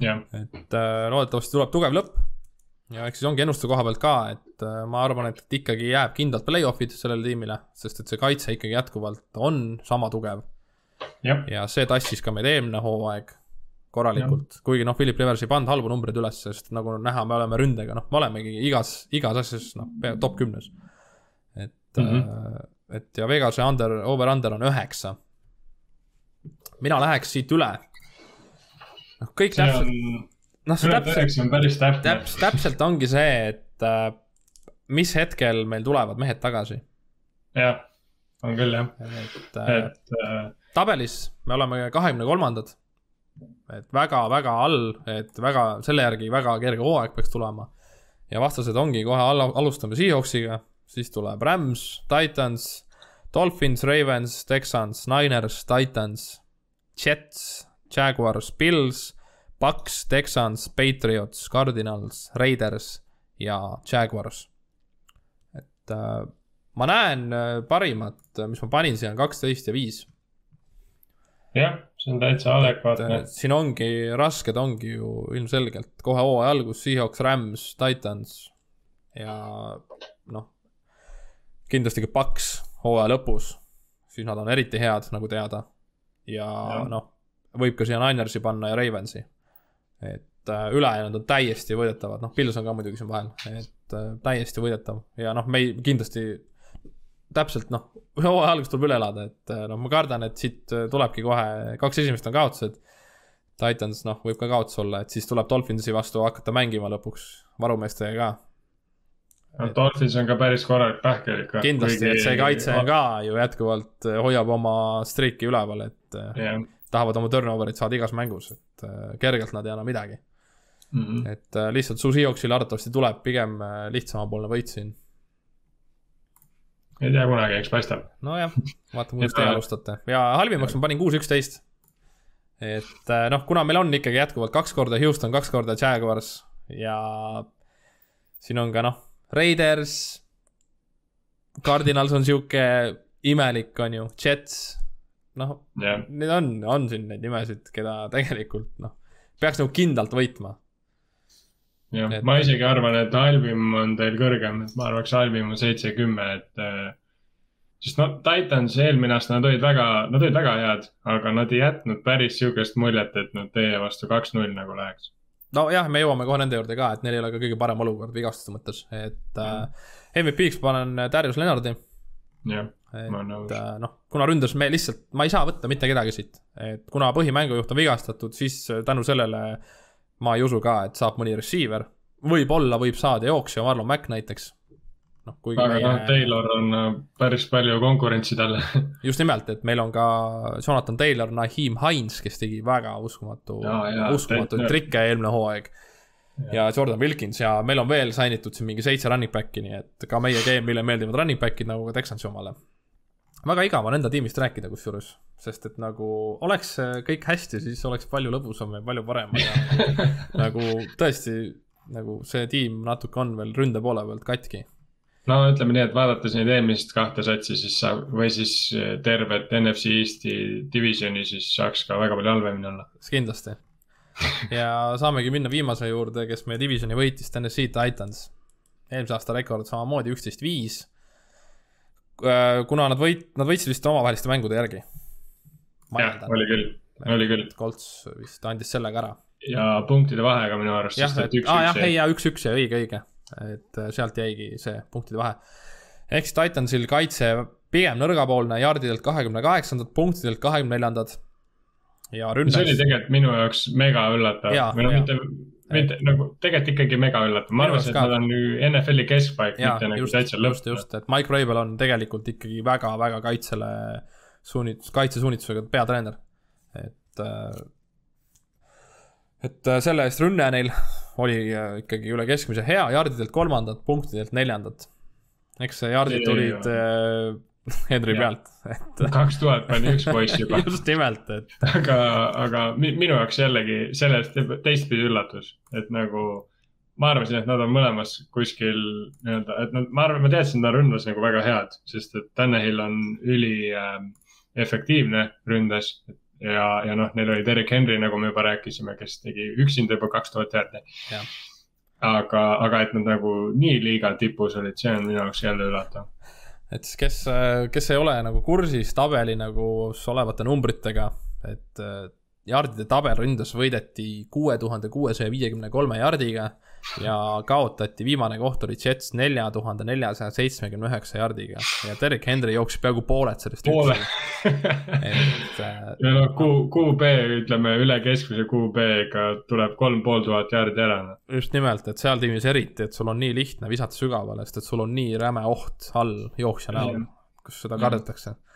Et äh, loodetavasti tuleb tugev lõpp ja eks siis ongi ennustuse koha pealt ka, et äh, ma arvan, et ikkagi jääb kindlalt play-off'id sellele tiimile, sest et see kaitse ikkagi jätkuvalt on sama tugev ja see tassis ka meid eelmine hooaeg korralikult, kuigi noh, Philip Rivers ei pannud halbu numbreid üles, sest nagu näha, me oleme ründega, noh, me olemegi igas, igas asjas noh, top kümnes. et mm, -hmm. et ja Vegase under, over-under on üheksa. mina läheks siit üle. Noh, kõik see täpselt. noh, see täpselt. on päris täpne. täpselt, täpselt ongi see, et äh, mis hetkel meil tulevad mehed tagasi. jah, on küll jah, et, et äh, tabelis me oleme kahekümne kolmandad. et väga-väga all, et väga, selle järgi väga kerge hooaeg peaks tulema. ja vastased ongi kohe alla, alustame Seahawksiga, siis tuleb Rams, Titans, Dolphins, Ravens, Texans, Niners, Titans, Jets, Jaguars, Bills, Bucks, Texans, Patriots, Cardinals, Raiders ja Jaguars. et äh, ma näen äh, parimat, mis ma panin siia, on kaksteist ja viis jah, see on täitsa adekvaatne. siin ongi, rasked ongi ju ilmselgelt kohe hooaja algus, Seahawks, Rams, Titans ja noh, kindlasti ka Paks hooaja lõpus, siis nad on eriti head, nagu teada. ja, ja. noh, võib ka siia Ninersi panna ja Ravensi. Et äh, ülejäänud on täiesti võidetavad, noh, Pils on ka muidugi siin vahel, et äh, täiesti võidetav ja noh, me ei, kindlasti täpselt noh, hooaja algus tuleb üle elada, et äh, noh, ma kardan, et siit äh, tulebki kohe, kaks esimest on kaotused. Titans, noh, võib ka kaotus olla, et siis tuleb Dolphinsi vastu hakata mängima lõpuks varumeestega ka. no Dolphins on ka päris korralik pähkel ikka. kindlasti, et see kaitse on ka ju jätkuvalt, äh, hoiab oma streiki üleval, et yeah. Tahavad oma turnover'it saada igas mängus, et kergelt nad ei anna midagi mm. -hmm. et lihtsalt su Seahawksile arvatavasti tuleb pigem lihtsamapoolne võit siin ei tea kunagi, eks paistab. nojah, vaatame, kuidas teie alustate ja halvimaks ma panin kuus, üksteist. et äh, noh, kuna meil on ikkagi jätkuvalt kaks korda Houston, kaks korda Jaguars ja siin on ka noh, Raiders. Cardinals on sihuke imelik, on ju, Jets. Noh yeah., need on, on siin neid nimesid, keda tegelikult noh, peaks nagu kindlalt võitma jah et..., ma isegi arvan, et Alvim on teil kõrgem, et ma arvaks, Alvim on seitse, kümme, et äh,. sest noh, Titans eelmine aasta nad olid väga, nad olid väga head, aga nad ei jätnud päris sihukest muljet, et nad teie vastu kaks-null nagu läheks. nojah, me jõuame kohe nende juurde ka, et neil ei ole ka kõige parem olukord vigastuste mõttes, et mm. äh, MVP-ks panen Darius Lennardi. jah, Äh, noh, kuna ründas me lihtsalt, ma ei saa võtta mitte kedagi siit, et kuna põhimängujuht on vigastatud, siis tänu sellele ma ei usu ka, et saab mõni receiver, võib-olla võib saada jooksja Marlon Mack näiteks. noh, kuigi aga meie... noh, Taylor on äh, päris palju konkurentsi talle just nimelt, et meil on ka Jonathan Taylor, Naheem Hines, kes tegi väga uskumatu, uskumatuid trikke eelmine hooaeg. ja Jordan Wilkins ja meil on veel sign itud siin mingi seitse running back'i, nii et ka meie game'ile meeldivad running back'id nagu ka Texansi omale. Väga igav on enda tiimist rääkida kusjuures sest et nagu oleks kõik hästi, siis oleks palju lõbusam ja palju parem ja nagu tõesti, nagu see tiim natuke on veel ründe poole pealt katki. no ütleme nii, et vaadates neid eelmist kahte satsi, siis sa või siis tervet NFC Eesti divisioni, siis saaks ka väga palju halvemini olla. kindlasti. ja saamegi minna viimase juurde, kes meie divisioni võitis, Tennessee Titans. eelmise aasta rekord samamoodi üksteist, viis kuna nad võit-, nad võitsid vist omavaheliste mängude järgi. jah, oli küll, oli küll. Colts vist andis sellega ära. ja punktide vahega minu arust. jah, et aa jah, ei ja üks-üks ja õige, õige, et äh, sealt jäigi see punktide vahe. ehk siis Titansil kaitse pigem nõrgapoolne, jardidelt kahekümne kaheksandad, punktidelt kahekümne neljandad. ja ründes. see oli tegelikult minu jaoks mega üllatav, või noh, mitte mitte nagu tegelikult ikkagi mega üllatav, ma arvasin, et nad on NFL-i keskpaik, mitte nagu täitsa lõpp. just, just, et Mike Rabel on tegelikult ikkagi väga-väga kaitsele suunit-, kaitsesuunitlusega peatreener, et. Äh, et äh, selle eest rünne neil oli äh, ikkagi üle keskmise hea, jardidelt kolmandad, punktidelt neljandad. eks jardid tulid Henry pealt, et. kaks tuhat pani üks poiss juba just nimelt, et. aga, aga minu jaoks jällegi sellest teistpidi üllatus, et nagu ma arvasin, et nad on mõlemas kuskil nii-öelda, et nad, ma arvan, ma teadsin, et nad on ründas nagu väga head, sest et Tanahil on üli äh, efektiivne ründes. ja, ja noh, neil oli Derek Henry, nagu me juba rääkisime, kes tegi üksinda juba kaks tuhat jaardi. aga, aga et nad nagu nii liiga tipus olid, see on minu jaoks jälle üllatav et siis, kes, kes ei ole nagu kursis tabeli nagu olevate numbritega, et jardide tabel ründas võideti kuue tuhande kuuesaja viiekümne kolme jardiga ja kaotati, viimane koht oli Jets nelja tuhande neljasaja seitsmekümne üheksa jardiga ja Derek Henry jooksis peaaegu pooled sellest. poole. et äh,. ja noh, Q, QB ütleme üle keskmise QB-ga tuleb kolm pool tuhat jardi ära. Noh. just nimelt, et seal tiimis eriti, et sul on nii lihtne visata sügavale, sest et sul on nii räme oht all jooksja näol, kus seda kardetakse mm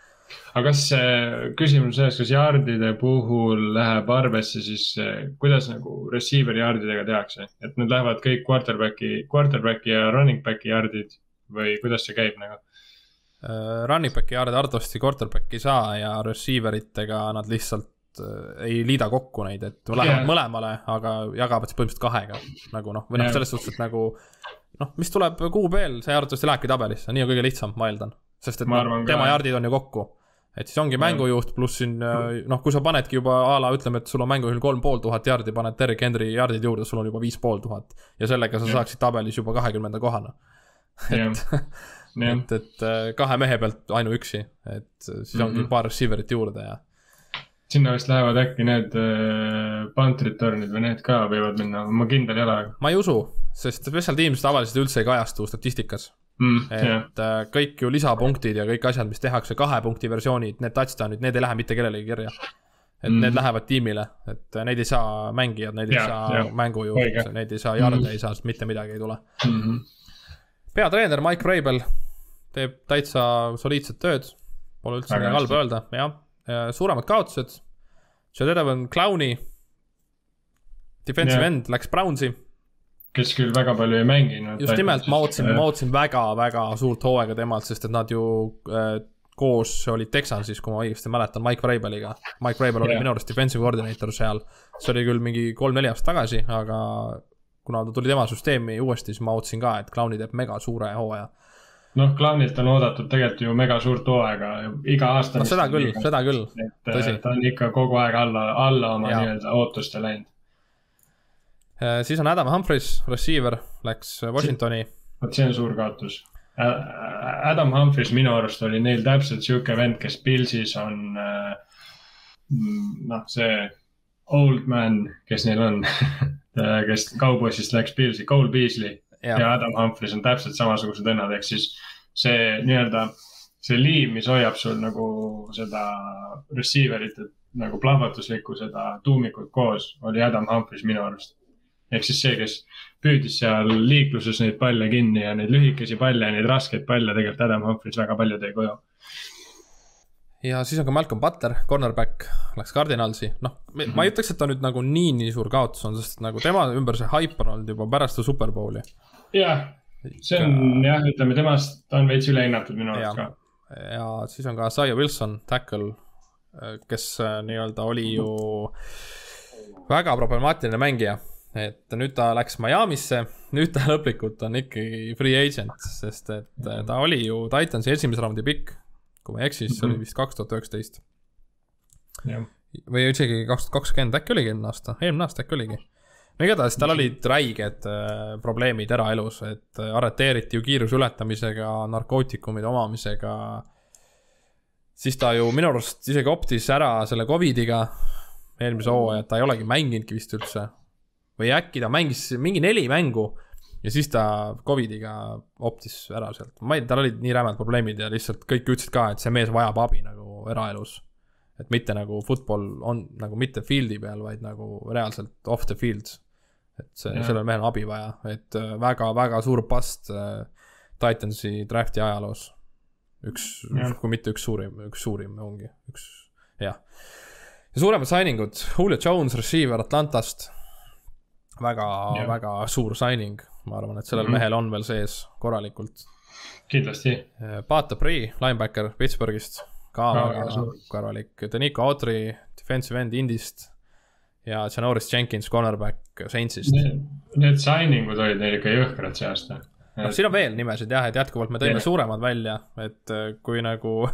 aga kas küsimus selles, kas yard'ide puhul läheb arvesse siis, kuidas nagu receiver'i yard'idega tehakse, et need lähevad kõik quarterback'i, quarterback'i ja running back'i yard'id või kuidas see käib nagu? Uh, running back'i yard'e arvatavasti quarterback'i ei saa ja receiver itega nad lihtsalt ei liida kokku neid, et lähevad yeah. mõlemale, aga jagavad siis põhimõtteliselt kahega. nagu noh, või noh selles suhtes, et nagu noh, mis tuleb QB-l, see arvatavasti lähebki tabelisse, nii on kõige lihtsam, ma eeldan. sest et no, tema yard'id on ju kokku et siis ongi mängujuht pluss siin äh, noh, kui sa panedki juba a la ütleme, et sul on mängujuhil kolm pool tuhat jardi, paned Derek Henry jardid juurde, sul on juba viis pool tuhat. ja sellega sa ja. saaksid tabelis juba kahekümnenda kohana. et, et, et äh, kahe mehe pealt ainuüksi, et siis ongi mm -hmm. paar receiver'it juurde ja. sinna vist lähevad äkki need äh, punt return'id või need ka võivad minna, ma kindel ei ole. ma ei usu, sest special teams tavaliselt üldse ei kajastu statistikas mm,. et yeah. Äh, kõik ju lisapunktid ja kõik asjad, mis tehakse, kahe punkti versioonid, need touchdown'id, need ei lähe mitte kellelegi kirja. et mm. need lähevad tiimile, et äh, neid ei saa mängijad, neid yeah, ei saa yeah. mängujuht, neid ei saa jarde mm., ei saa, mitte midagi ei tule mm. -hmm. peatreener Mike Vrabel teeb täitsa soliidset tööd, pole üldse midagi halba öelda, jah. suuremad kaotused, Jadevon Clowni, defensive yeah. end läks Brownsi kes küll väga palju ei mänginud. just nimelt, ma ootasin, ma ootasin väga-väga suurt hooaega temalt, sest et nad ju äh, koos olid Texansis, kui ma õigesti mäletan, Mike Vrabeliga. Mike Vrabel oli yeah. minu arust defensive coordinator seal. see oli küll mingi kolm-neli aastat tagasi, aga kuna ta tuli tema süsteemi uuesti, siis ma ootasin ka, et Clowni teeb mega suure hooaja noh, Clownilt on oodatud tegelikult ju mega suurt hooaega, iga aasta. no seda küll, seda küll. et Tõsi. ta on ikka kogu aeg alla, alla oma nii-öelda ootuste läinud Äh, siis on Adam Humphries, receiver, läks Washingtoni. vot see on suur kaotus. Adam Humphries minu arust oli neil täpselt sihuke vend, kes Pilsis on äh, noh, see old man, kes neil on kes kauboissist läks Pilsi, Cole Beasley ja. ja Adam Humphries on täpselt samasugused vennad, ehk siis see nii-öelda see liim, mis hoiab sul nagu seda receiver'it, et nagu plahvatuslikku seda tuumikut koos, oli Adam Humphries minu arust ehk siis see, kes püüdis seal liikluses neid palle kinni ja neid lühikesi palle ja neid raskeid palle tegelikult Adam Humphries väga palju tõi koju. ja siis on ka Malcolm Butler, cornerback, läks Cardinalsi, noh, ma ei mhm. ütleks, et ta nüüd nagu nii, nii suur kaotus on, sest nagu tema ümber see hype on olnud juba pärast Superbowli. jah, see on jah, ütleme temast on veits ülehinnatud minu arust ka. ja siis on ka Isaiah Wilson, tackle, kes äh, nii-öelda oli ju väga problemaatiline mängija et nüüd ta läks Miami'sse, nüüd ta lõplikult on ikkagi free agent, sest et äh, ta oli ju Titansi esimese raundi pikk. kui ma ei eksi, siis see oli mhm. vist kaks tuhat üheksateist. või isegi kaks tuhat kakskümmend, äkki oligi eelmine aasta, eelmine aasta äkki oligi. no igatahes tal olid räiged äh, probleemid eraelus, et äh, arreteeriti ju kiiruse ületamisega, narkootikumide omamisega. siis ta ju minu arust isegi optis ära selle Covidiga eelmise hooaja, et ta ei olegi mänginudki vist üldse. Või äkki ta mängis mingi neli mängu ja siis ta Covidiga optis ära sealt, ma ei tea, tal olid nii rämedad probleemid ja lihtsalt kõik ütlesid ka, et see mees vajab abi nagu eraelus. et mitte nagu football on nagu mitte field'i peal, vaid nagu reaalselt off the field. et see, sellel mehel on abi vaja, et väga-väga suur bust äh, Titansi draft'i ajaloos. üks, kui mitte üks suurim, üks suurim ongi, üks, jah. ja suuremad signing ud, Julio Jones, receiver Atlantast väga, väga suur signing ma arvan, et sellel mm -hmm. mehel on veel sees korralikult. kindlasti. Pata Pri, linebacker Pittsburghist, ka no, väga korralik, Denico Autry, defensive end Indist ja Janoris Jenkins, cornerback Saintsist. Need signing ud olid neil ikka jõhkrad see aasta. noh, siin on veel nimesid jah, et jätkuvalt me tõime yeah. suuremad välja, et äh, kui nagu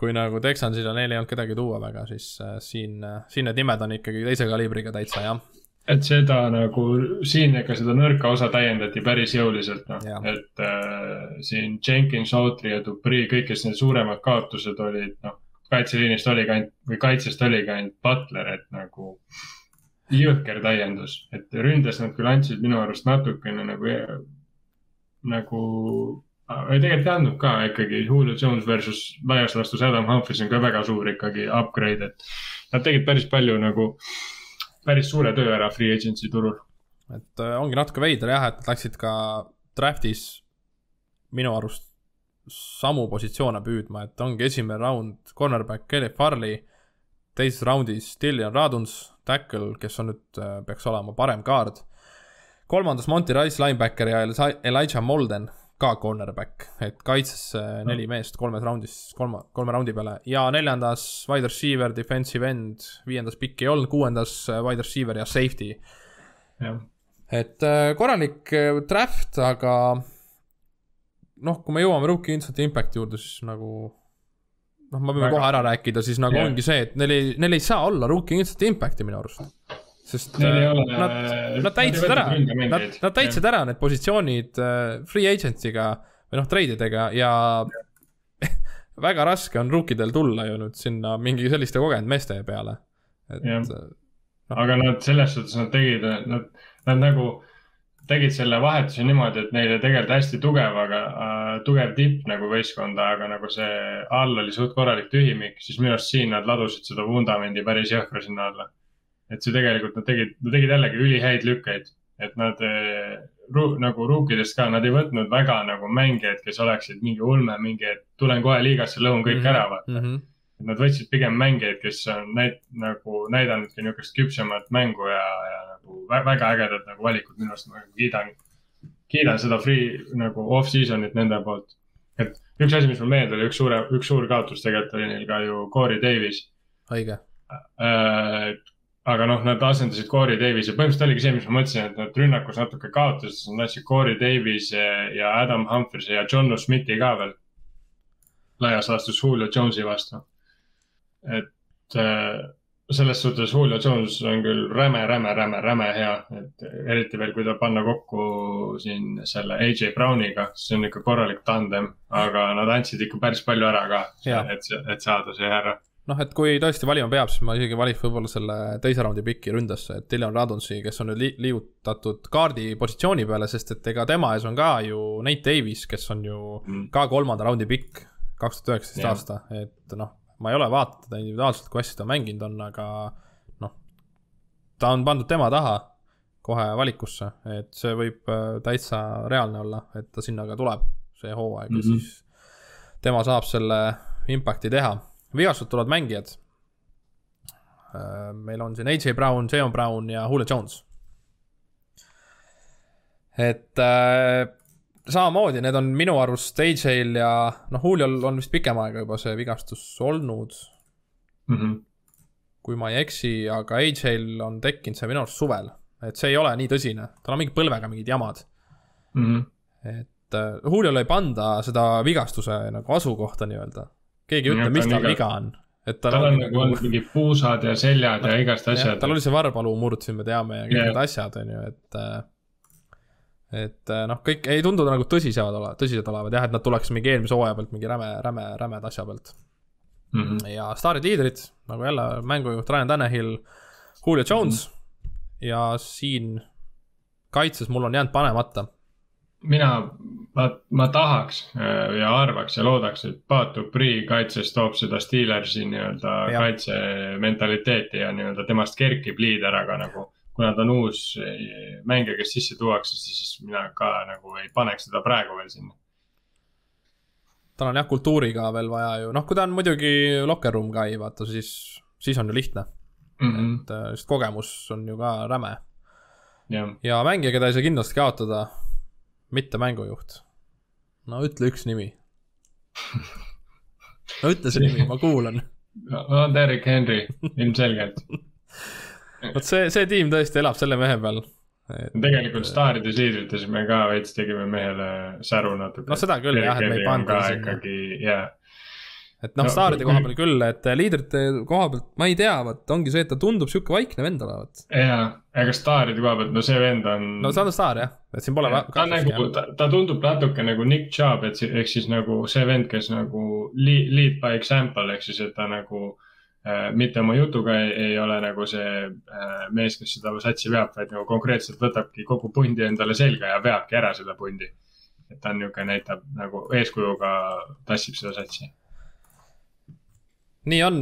kui nagu Texansil ja neil ei olnud kedagi tuua väga, siis äh, siin, äh, siin need nimed on ikkagi teise kaliibriga täitsa jah et seda nagu siin ikka seda nõrka osa täiendati päris jõuliselt, noh, et äh, siin Jenkins, Autry ja Dupri, kõik, kes need suuremad kaotused olid, noh, kaitseliinist oligi ainult või kaitsest oligi ainult Butler, et nagu jõhker täiendus, et ründes nad küll andsid minu arust natukene nagu, nagu tegelikult ei andnud ka ikkagi, Julio Jones versus laias laastus Adam Humphries on ka väga suur ikkagi upgrade, et nad tegid päris palju nagu äh, päris suure töö ära free agency turul. et äh, ongi natuke veider jah, et läksid ka draft'is minu arust samu positsioone püüdma, et ongi esimene round cornerback Kelly Farley, teises raundis Dillian Raduns, tackle, kes on nüüd, äh, peaks olema parem kaard. kolmandas Monty Rice linebacker ja Elijah Molden ka cornerback, et kaitses neli no. meest kolmes raundis, kolma, kolme raundi peale ja neljandas wide receiver, defensive end, viiendas pikk ei olnud, kuuendas äh, wide receiver ja safety. et äh, korralik äh, draft, aga noh, kui me jõuame Rookie Instant Impacti juurde, siis nagu noh, ma võin kohe ära rääkida, siis nagu yeah. ongi see, et neil ei, neil ei saa olla Rookie Instant Impacti minu arust sest Neil ole, nad, nad täitsid ära, nad, nad täitsid ära need positsioonid uh, free agent'iga või noh, treididega ja väga raske on rookidel tulla ju nüüd sinna mingi selliste kogenud meeste peale. et. No. aga nad selles suhtes, nad tegid, nad, nad nagu tegid selle vahetuse niimoodi, et neile tegelikult hästi tugevaga äh,, tugev tipp nagu võistkonda, aga nagu see all oli suht korralik tühimik, siis minu arust siin nad ladusid seda vundamendi päris jõhkra sinna alla et see tegelikult nad tegid, nad tegid jällegi ülihäid lükkeid, et nad eh, ru, nagu ruukidest ka, nad ei võtnud väga nagu mängijaid, kes oleksid mingi ulme, mingi, et tulen kohe liigasse, lõhun kõik mm -hmm. ära, vaata mm. -hmm. nad võtsid pigem mängijaid, kes on näit-, nagu näidanudki niisugust küpsemat mängu ja, ja nagu väga ägedad nagu valikud minu arust, ma kiidan, kiidan seda free nagu off-season'it nende poolt. et üks asi, mis mul meelde oli, üks suure, üks suur kaotus tegelikult oli neil ka ju Corey Davis. õige äh, aga noh, nad asendasid Corey Davis'i, põhimõtteliselt oligi see, mis ma mõtlesin, et nad rünnakus natuke kaotasid, nad andsid Corey Davis'i ja Adam Humphrey'i ja John Smith'i ka veel. laias laastus Julio Jones'i vastu. et äh, selles suhtes Julio Jones on küll räme, räme, räme, räme hea, et eriti veel, kui ta panna kokku siin selle AJ Browniga, see on ikka korralik tandem, aga nad andsid ikka päris palju ära ka, et, et saada see ära noh, et kui tõesti valima peab, siis ma isegi valiks võib-olla selle teise raundi piki ründasse, et Dylan Radunsi, kes on nüüd li liigutatud kaardi positsiooni peale, sest et ega tema ees on ka ju Nate Davis, kes on ju mm. ka kolmanda raundi pikk, kaks tuhat üheksateist aasta, et noh, ma ei ole vaadanud teda individuaalselt, kui hästi ta mänginud on, aga noh, ta on pandud tema taha kohe valikusse, et see võib äh, täitsa reaalne olla, et ta sinna ka tuleb, see hooaeg mm -hmm. ja mhm. siis tema saab selle impact'i teha vigastud tulevad mängijad. Äh, meil on siin AJ Brown, Jayon Brown ja Julio Jones. et äh, samamoodi, need on minu arust AJ-l ja noh, Juliol on vist pikem aega juba see vigastus olnud mm. -hmm. kui ma ei eksi, aga AJ-l on tekkinud see minu arust suvel, et see ei ole nii tõsine, tal on mingi põlvega mingid jamad mm. -hmm. et äh, Juliole ei panda seda vigastuse nagu asukohta nii-öelda keegi ei ütle, mis tal viga on. et tal on nagu olnud mingid puusad ja seljad ja igast asjad. tal oli see varbalu murd siin, me teame ja kõik need asjad, on ju, et äh, et äh, noh, kõik ei tundu nagu tõsised olevat, tõsised olevat jah, et nad tuleks mingi eelmise hooaja pealt mingi räme, räme, rämeda asja pealt mm. -hmm. ja staarid liidrid nagu jälle mängujuht Ryan Tannehill, Julio Jones mm -hmm. ja siin kaitses mul on jäänud panemata. Mina, ma, ma tahaks äh, ja arvaks ja loodaks, et Pat Dupri kaitses toob seda Steelersi nii-öelda kaitsementaliteeti ja nii-öelda temast kerkib liider, aga nagu kuna ta on uus eh, mängija, kes sisse tuuakse, siis mina ka nagu ei paneks teda praegu veel sinna. tal on jah, kultuuri ka veel vaja ju, noh, kui ta on muidugi locker room guy, vaata, siis, siis on ju lihtne mm. -hmm. et äh, sest kogemus on ju ka räme. ja mängija, keda ei saa kindlasti kaotada, mitte mängujuht. no ütle üks nimi no ütle see nimi, ma kuulan. no Derek Henry, ilmselgelt vot see, see tiim tõesti elab selle mehe peal. Et... tegelikult staarides liidrites me ka veits tegime mehele säru natuke. no seda küll jah, et me ei pannud ikkagi, jaa et noh no,, staaride koha peal küll, et liidrite koha pealt ma ei tea, vot ongi see, et ta tundub sihuke vaikne vend olevat. jaa, aga staaride koha pealt, no see vend on. no see on staar jah, et siin pole. ta on nagu, ta, ta tundub natuke nagu Nick Chubb, et ehk siis nagu see vend, kes nagu lead, lead by example ehk siis, et ta nagu äh, mitte oma jutuga ei, ei ole nagu see äh, mees, kes seda satsi veab, vaid nagu konkreetselt võtabki kogu pundi endale selga ja veabki ära seda pundi. et ta on niisugune, näitab nagu eeskujuga tassib seda satsi. Nii on,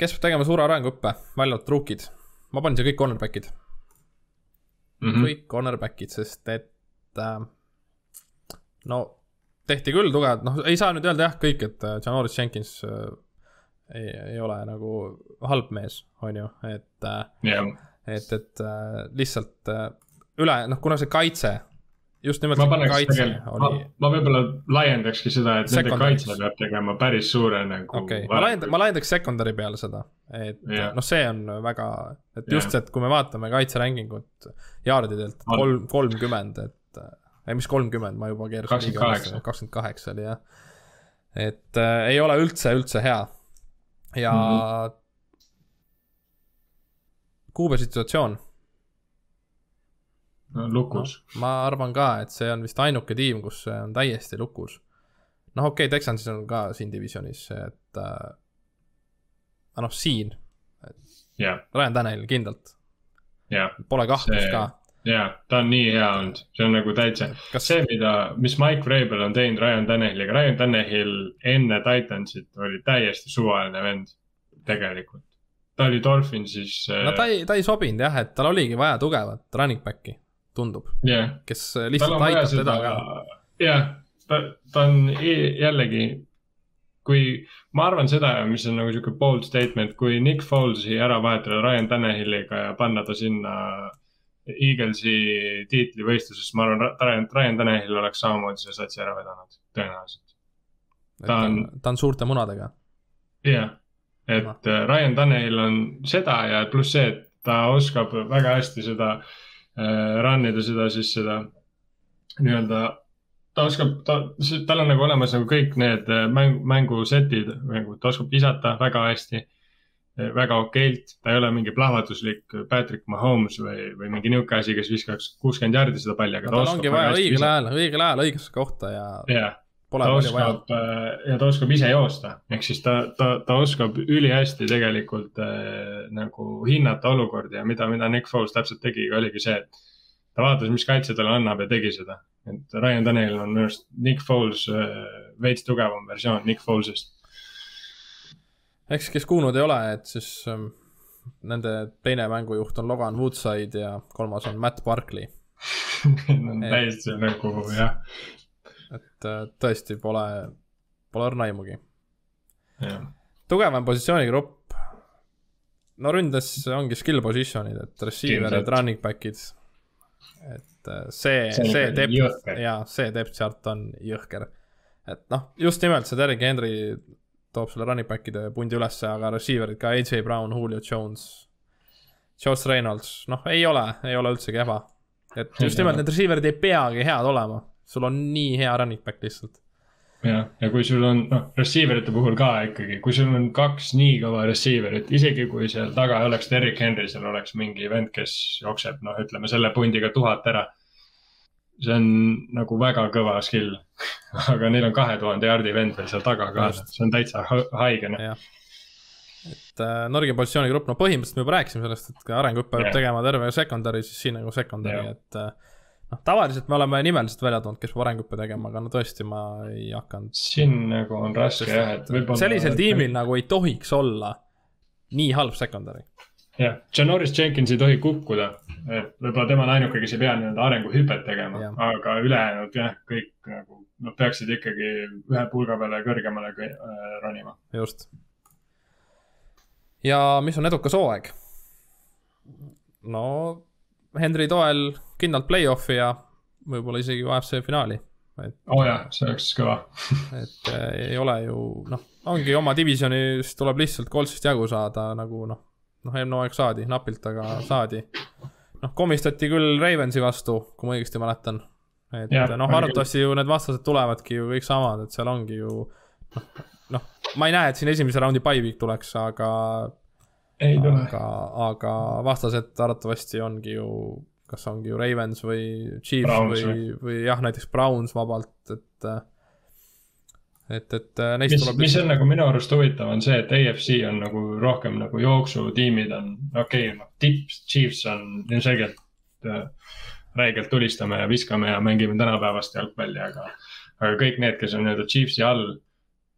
kes peab tegema suure arenguõppe, välja arvatud rookid. ma panin siia kõik cornerback'id mm. -hmm. kõik cornerback'id, sest et äh, no tehti küll tugevad, noh, ei saa nüüd öelda jah, kõik, et äh, Janoris Jenkins äh, ei, ei ole nagu halb mees, on ju, et yeah., äh, et, et äh, lihtsalt äh, üle, noh, kuna see kaitse, just nimelt ma see kaitse oli. ma, ma võib-olla laiendakski seda, et nende kaitse peab tegema päris suure nagu. okei okay., ma laiendan, ma laiendaks secondary peale seda, et yeah. noh, see on väga, et just yeah., et kui me vaatame kaitserängingut jaardidelt kolm, kolmkümmend, et ei, mis kolmkümmend, ma juba keerasin. kakskümmend kaheksa. oli jah. et äh, ei ole üldse, üldse hea ja mm -hmm. Kuube situatsioon. Lukus no,. ma arvan ka, et see on vist ainuke tiim, kus see on täiesti lukus. noh, okei okay,, Texansis on ka siin divisjonis, et äh,. aga noh, siin. Yeah. Ryan Tanel kindlalt yeah.. Pole kahtlust see... ka jaa, ta on nii hea olnud, see on nagu täitsa Kas..., see, mida, mis Mike Vrabel on teinud Ryan Tannehilliga, Ryan Tannehill enne Titansit oli täiesti suvaline vend, tegelikult. ta oli Dolphinsis äh.... no ta ei, ta ei sobinud jah, et tal oligi vaja tugevat running back'i, tundub yeah.. kes lihtsalt aitab teda ka. jah, ta, ta on jällegi, kui ma arvan seda, mis on nagu sihuke bold statement, kui Nick Folesi ära vahetada Ryan Tannehilliga ja panna ta sinna Eaglesi tiitlivõistluses, ma arvan, Ryan, Ryan Tannehill oleks samamoodi selle satsi ära vedanud, tõenäoliselt. ta on, ta on suurte munadega. jah, et. Äh, Ryan Tannehill on seda ja pluss see, et ta oskab väga hästi seda äh, run ida seda siis seda nii-öelda ta oskab, ta, tal on nagu olemas nagu kõik need äh, mäng, mängusetid, nagu ta oskab visata väga hästi väga okeilt, ta ei ole mingi plahvatuslik Patrick Mahomes või, või mingi niisugune asi, kes viskaks kuuskümmend jaardi seda palli, aga no, ta tal ongi vaja õigel ajal, õigel ajal õigesse kohta ja yeah. Ta oskab äh, ja ta oskab ise joosta, ehk siis ta, ta, ta oskab ülihästi tegelikult äh, nagu hinnata olukordi ja mida, mida Nick Foles täpselt tegi, oligi see, et ta vaatas, mis kaitse talle annab ja tegi seda. et Ryan Daniel on minu arust Nick Foles äh, veits tugevam versioon Nick Folesist eks, kes kuulnud ei ole, et siis ähm, nende teine mängujuht on Logan Woodside ja kolmas on Matt Barkley täiesti nagu jah. Et äh, tõesti pole, pole õrna aimugi. tugevam positsioonigrupp. no ründes ongi skill position'id, et receiver'id, running back'id. et äh, see, see, depth ja see depth chart on jõhker. et noh, just nimelt see Derek Henry toob selle running back'ide pundi ülesse, aga receiver'id ka AJ Brown, Julio Jones, Josh Reynolds, noh, ei ole, ei ole üldsegi kehva. et just nimelt need receiver'id ei peagi head olema, sul on nii hea running back lihtsalt. jah, ja kui sul on, noh, receiver ite puhul ka ikkagi, kui sul on kaks nii kõva receiver'it, isegi kui seal taga oleks Derek Henry, seal oleks mingi vend, kes jookseb, noh, ütleme selle pundiga tuhat ära. see on nagu väga kõva skill. Aga neil on kahe tuhande jaardi vend veel seal taga ka, see on täitsa haige, noh. Et äh, Norgi positsioonigrupp, no põhimõtteliselt me juba rääkisime sellest, et arenguõppe peab tegema terve secondary, siis siin nagu secondary, et äh, noh, tavaliselt me oleme nimeliselt välja toonud, kes arenguõppe tegema, aga no tõesti, ma ei hakanud. siin nagu on raske jah, et võib-olla. sellisel tiimil nagu ei tohiks olla nii halb secondary. jah, Janoris Jenkins ei tohi kukkuda, et võib-olla tema on ainuke, kes ei pea nii-öelda arenguhüpet tegema, aga ülejäänud jah, kõik nagu, nad peaksid ikkagi ühe pulga peale kõrgemale äh, ronima. just ja mis on edukas hooaeg? no Henry toel kindlalt play-off'i ja võib-olla isegi AFC finaali. et. oo oh jah, see oleks kõva et äh, ei ole ju noh, ongi oma divisjonis tuleb lihtsalt Coltsist jagu saada nagu noh, noh eelmine hooaeg saadi napilt, aga saadi. noh, komistati küll Ravensi vastu, kui ma õigesti mäletan. et noh, arvatavasti ju need vastased tulevadki ju kõik samad, et seal ongi ju noh, noh, ma ei näe, et siin esimese raundi bye-week tuleks, aga. Aga, aga vastased arvatavasti ongi ju, kas ongi ju Ravens või Chiefs Browns või, või, või jah, näiteks Browns vabalt, et. et, et neist mis, tuleb. mis on nagu minu arust huvitav, on see, et AFC on nagu rohkem nagu jooksutiimid on, okei okay,, noh, tipp Chiefs on ilmselgelt äh, räigelt tulistame ja viskame ja mängime tänapäevast jalgpalli, aga, aga kõik need, kes on nii-öelda Chiefsi all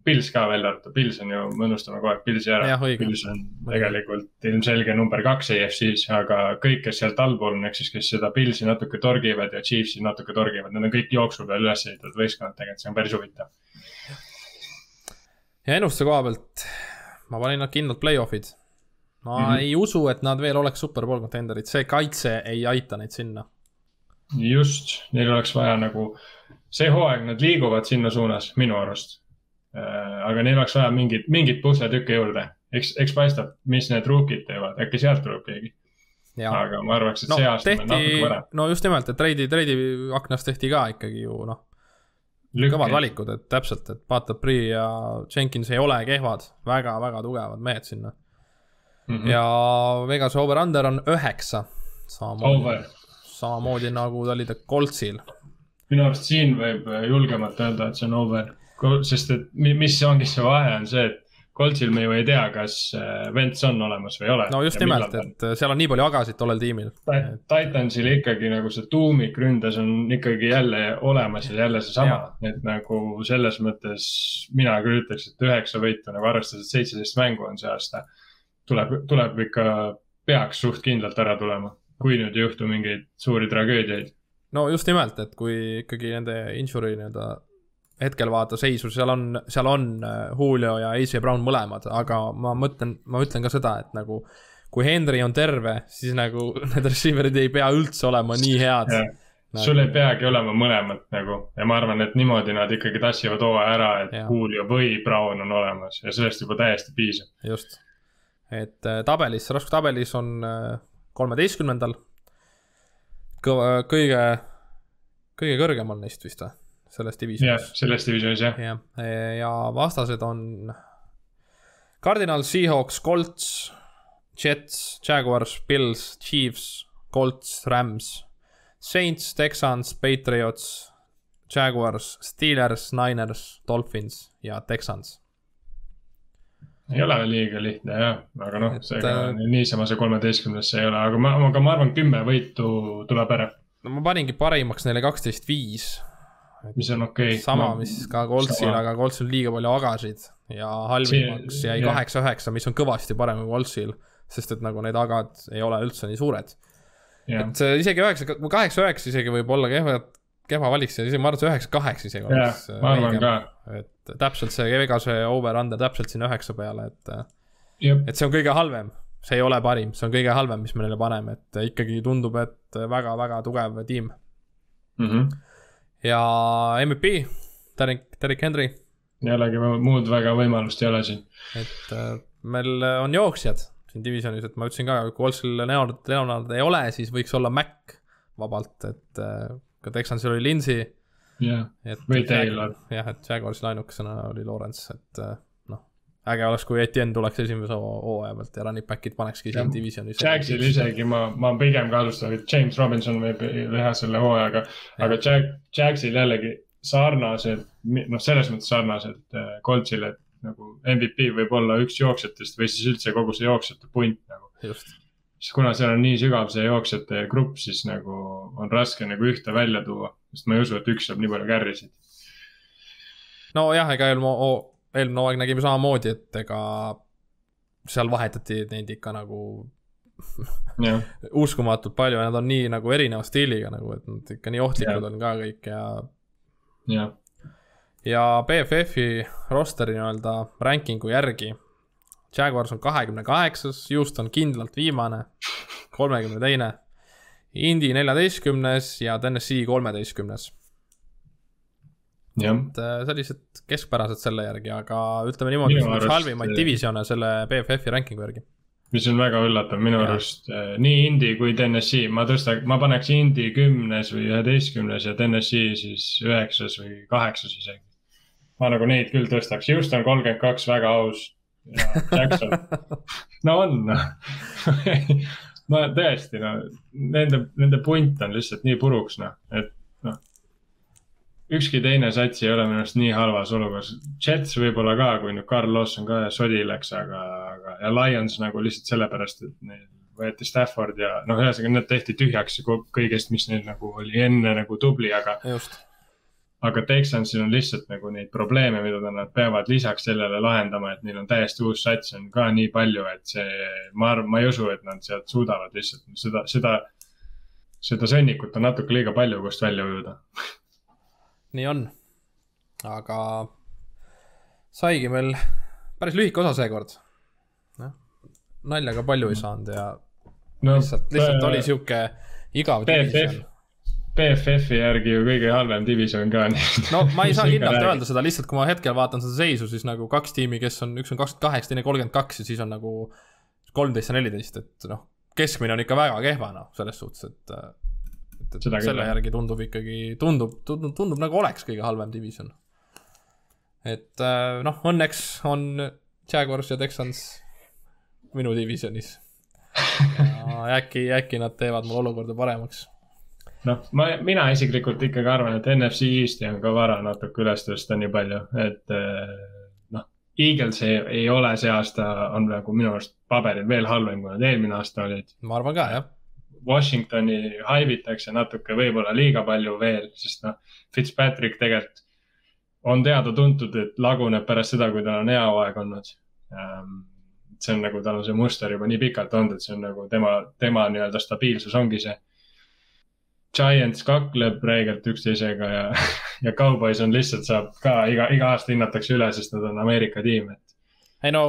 Pils ka välja arvatud, Pils on ju, me unustame kogu aeg Pilsi ära. Pils on tegelikult ilmselge number kaks EFC-s, aga kõik, kes sealt allpool on, ehk siis kes seda Pilsi natuke torgivad ja Chiefsi natuke torgivad, need on kõik jooksu peal üles ehitatud võistkonnad, tegelikult see on päris huvitav. ja ennustuse koha pealt ma panin nad kindlalt play-off'id. ma mm -hmm. ei usu, et nad veel oleks superbowl contender'id, see kaitse ei aita neid sinna. just, neil oleks vaja nagu, see hooaeg nad liiguvad sinna suunas minu arust aga neil oleks vaja mingit, mingit pusletükke juurde, eks, eks paistab, mis need rookid teevad, äkki sealt tuleb keegi. aga ma arvaks, et no, see aasta tehti, natuke võrra. no just nimelt, et treidi, treidi aknas tehti ka ikkagi ju noh. kõvad valikud, et täpselt, et Pato Prii ja Jenkins ei ole kehvad väga,, väga-väga tugevad mehed sinna mm. -hmm. ja Vegase over-under on üheksa. samamoodi, samamoodi nagu ta oli ta Coltsil. minu arust siin võib julgemalt öelda, et see on over sest et mis ongi see vahe, on see, et Coltsil me ju ei tea, kas Vents äh, on olemas või ei ole. no just nimelt, et äh, seal on nii palju agasid tollel tiimil. Titansil ikkagi nagu see tuumikründes on ikkagi jälle olemas ja jälle seesama, et nagu selles mõttes mina küll ütleks, et üheksa võitu nagu arvestades, et seitseteist mängu on see aasta. tuleb, tuleb ikka, peaks suht kindlalt ära tulema, kui nüüd ei juhtu mingeid suuri tragöödiaid no just nimelt, et kui ikkagi nende injury nii-öelda hetkel vaata seisu, seal on, seal on äh, Julio ja AJ Brown mõlemad, aga ma mõtlen, ma ütlen ka seda, et nagu kui Henry on terve, siis nagu need receiver'id ei pea üldse olema nii head. Nagu... sul ei peagi olema mõlemat nagu ja ma arvan, et niimoodi nad ikkagi tassivad hooaja ära, et ja. Julio või Brown on olemas ja sellest juba täiesti piisab. just, et äh, tabelis, raskutabelis on äh, kolmeteistkümnendal kõige, kõige kõrgemal neist vist või? Selles divisionis. selles divisionis jah. jah, ja vastased on Cardinal, Seahawks, Colts, Jets, Jaguars, Bills, Chiefs, Colts, Rams, Saints, Texans, Patriots, Jaguars, Steelers, Niners, Dolphins ja Texans. ei ole liiga lihtne jah, aga noh, seega äh, niisama see kolmeteistkümnes ei ole, aga ma, aga ma arvan, kümme võitu tuleb ära. no ma paningi parimaks neile kaksteist, viis mis on okei okay.. sama mis ka Coltsil, aga Coltsil on liiga palju agasid ja halvimaks jäi kaheksa-üheksa, mis on kõvasti parem kui Coltsil, sest et nagu need agad ei ole üldse nii suured. et isegi üheksa, kaheksa-üheksa isegi võib olla kehva, kehva valik, isegi ma arvan, et see üheksa-kaheksa isegi oleks. ma arvan ka. et täpselt see Vegase over-under täpselt sinna üheksa peale, et, et see on kõige halvem see ei ole parim, see on kõige halvem, mis me neile paneme, et ikkagi tundub, et väga-väga tugev tiim mm. -hmm ja MVP, Derek, Derek Henry. jällegi muud väga võimalust ei ole siin. et äh, meil on jooksjad siin divisjonis, et ma ütlesin ka, kui Olsil Leonard, Leonard ei ole, siis võiks olla Mac vabalt, et äh, ka Texansil oli Lindsay jah, või Taylor. jah, et Jaguarsil ainukesena oli Lawrence, et äh, äge oleks, kui Etienne tuleks esimese hooaja pealt ja running back'id panekski siin divisionis. Jagsil isegi ma, ma pigem kahtlustan, et James Robinson võib teha selle hooajaga, aga Jag, Jagsil jällegi sarnased, noh, selles mõttes sarnased äh, Coltsile, et nagu MVP võib olla üks jooksjatest või siis üldse kogu see jooksjate punt nagu. siis kuna seal on nii sügav see jooksjate grupp, siis nagu on raske nagu ühte välja tuua, sest ma ei usu, et üks saab nii palju carry sid. nojah, ega eelmine, eelmine hooaeg nägime samamoodi, et ega seal vahetati neid ikka nagu uskumatult palju ja nad on nii nagu erineva stiiliga nagu, et nad ikka nii ohtlikud ja. on ka kõik ja. jah ja BFF-i rosteri nii-öelda ranking'u järgi. Jaguars on kahekümne kaheksas, Houston kindlalt viimane, kolmekümne teine. Indy neljateistkümnes ja Tennessee kolmeteistkümnes. Et äh, sellised keskpärased selle järgi, aga ütleme niimoodi, et üks halvimaid divisione selle BFF-i ranking'u järgi. mis on väga üllatav minu arust, äh, nii Indy kui Tennessee, ma tõsta, ma paneks Indy kümnes või üheteistkümnes ja Tennessee siis üheksas või kaheksas isegi. Ma nagu neid küll tõstaks, Houston kolmkümmend kaks, väga aus. ja Jackson, no on. No tõesti, no nende, nende punt on lihtsalt nii puruks, noh, et noh. Ükski teine sats ei ole minu arust nii halvas olukorras, Jets võib-olla ka, kui nüüd Carl Lawson ka sodi läks, aga, aga ja Lions nagu lihtsalt sellepärast, et neil võeti Stafford ja noh, ühesõnaga need tehti tühjaks kõigest, mis neil nagu oli enne nagu tubli, aga. aga Texansil on lihtsalt nagu neid probleeme, mida nad peavad lisaks sellele lahendama, et neil on täiesti uus sats on ka nii palju, et see, ma arvan, ma ei usu, et nad sealt suudavad lihtsalt seda, seda, seda sõnnikut on natuke liiga palju, kust välja ujuda. nii on, aga saigi meil päris lühike osa seekord. noh, nalja ka palju ei saanud ja no, lihtsalt, lihtsalt oli sihuke igav division BFF-i järgi ju kõige halvem division ka. no ma ei saa kindlalt öelda seda, lihtsalt kui ma hetkel vaatan seda seisu, siis nagu kaks tiimi, kes on, üks on kakskümmend kaheksa, teine kolmkümmend kaks ja siis on nagu kolmteist ja neliteist, et noh, keskmine on ikka väga kehva noh, selles suhtes, et. Et, et Seda selle küll. järgi tundub ikkagi, tundub, tundub, tundub nagu oleks kõige halvem division. et äh, noh, õnneks on Jaguars ja Texans minu divisionis. ja äkki, äkki nad teevad mul olukorda paremaks noh, ma, mina isiklikult ikkagi arvan, et NFC Eest'i on ka vara natuke üles tõsta nii palju, et eh, noh. Eagles ei, ei ole see aasta, on nagu minu arust paberil veel halvem, kui nad eelmine aasta olid. ma arvan ka, jah. Washingtoni haibitakse natuke võib-olla liiga palju veel, sest noh, Fitzpatrick tegelikult on teada-tuntud, et laguneb pärast seda, kui tal on hea hooaeg olnud ähm, see on nagu, tal on see muster juba nii pikalt olnud, et see on nagu tema, tema nii-öelda stabiilsus ongi see Giants kakleb räigelt üksteisega ja, ja Cowboys on lihtsalt saab ka iga, iga aasta hinnatakse üle, sest nad on Ameerika tiim, et. ei no,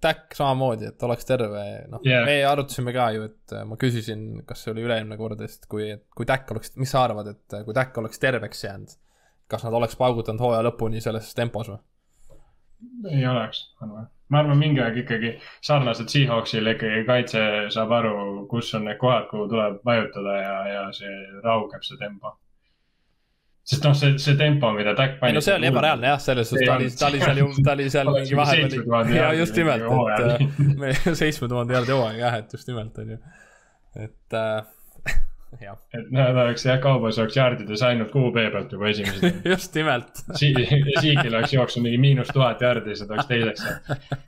Tack samamoodi, et oleks terve, noh yeah., me arutasime ka ju, et äh, ma küsisin, kas see oli üle-eelmine kord, et kui, kui Tack oleks, mis sa arvad, et äh, kui Tack oleks terveks jäänud, kas nad oleks paugutanud hooaja lõpuni selles tempos või? ei oleks, arvan ma arvan, mingi aeg ikkagi sarnaselt Seahawksile ikkagi kaitse saab aru, kus on need kohad, kuhu tuleb vajutada ja, ja see raugeb, see tempo. Sest noh, see, see tempo, mida Tack pani. no see oli ebareaalne jah, selles suhtes, ta oli, ta oli seal ju, ta oli seal mingi vahepeal. ja just nimelt, et seitsme tuhande jaardi hooaeg jah, et just nimelt on ju, et äh, et nad oleks jah, Cowboys oleks jardides ainult QB pealt juba esimesed just nimelt si. Siigil oleks jooksnud mingi miinus tuhat jardi, siis ta oleks teiseks saanud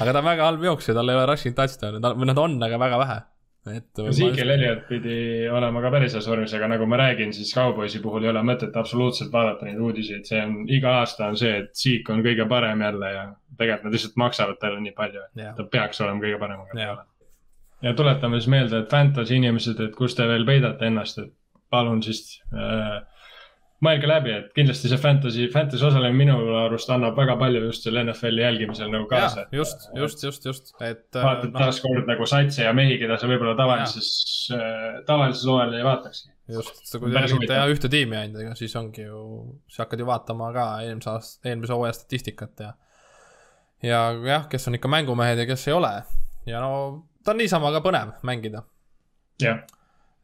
aga ta on väga halb jooksja, tal ei ole rushing touchdown'e, või nad on, aga väga vähe. Et. Siigil Elliot pidi olema ka päris heas vormis, aga nagu ma räägin, siis Cowboysi puhul ei ole mõtet absoluutselt vaadata neid uudiseid, see on, iga aasta on see, et Siik on kõige parem jälle ja tegelikult nad lihtsalt maksavad talle nii palju, et ta peaks olema kõige parem, aga ta ei ole ja tuletame siis meelde, et fantasy inimesed, et kus te veel peidate ennast, et palun siis äh, mõelge läbi, et kindlasti see fantasy, fantasy osalemine minu arust annab väga palju just selle NFL-i jälgimisel nagu kaasa. just, just, just, just, et. Äh, vaatad no, taaskord nagu satse ja mehi, keda sa võib-olla tavalises, äh, tavalises hooajal ei vaatakski. just, sa kui jälgid teha ühte tiimi ainult, ega siis ongi ju, siis hakkad ju vaatama ka eelmise aasta, eelmise hooaja statistikat ja. ja jah, kes on ikka mängumehed ja kes ei ole ja no ta on niisama ka põnev mängida. jah.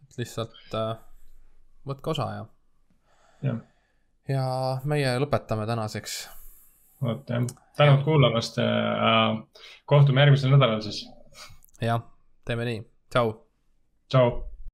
et lihtsalt äh, võtke osa ja. Jah. ja meie lõpetame tänaseks. vot jah, tänud kuulamast äh,. kohtume järgmisel nädalal siis. jah, teeme nii, tšau. tšau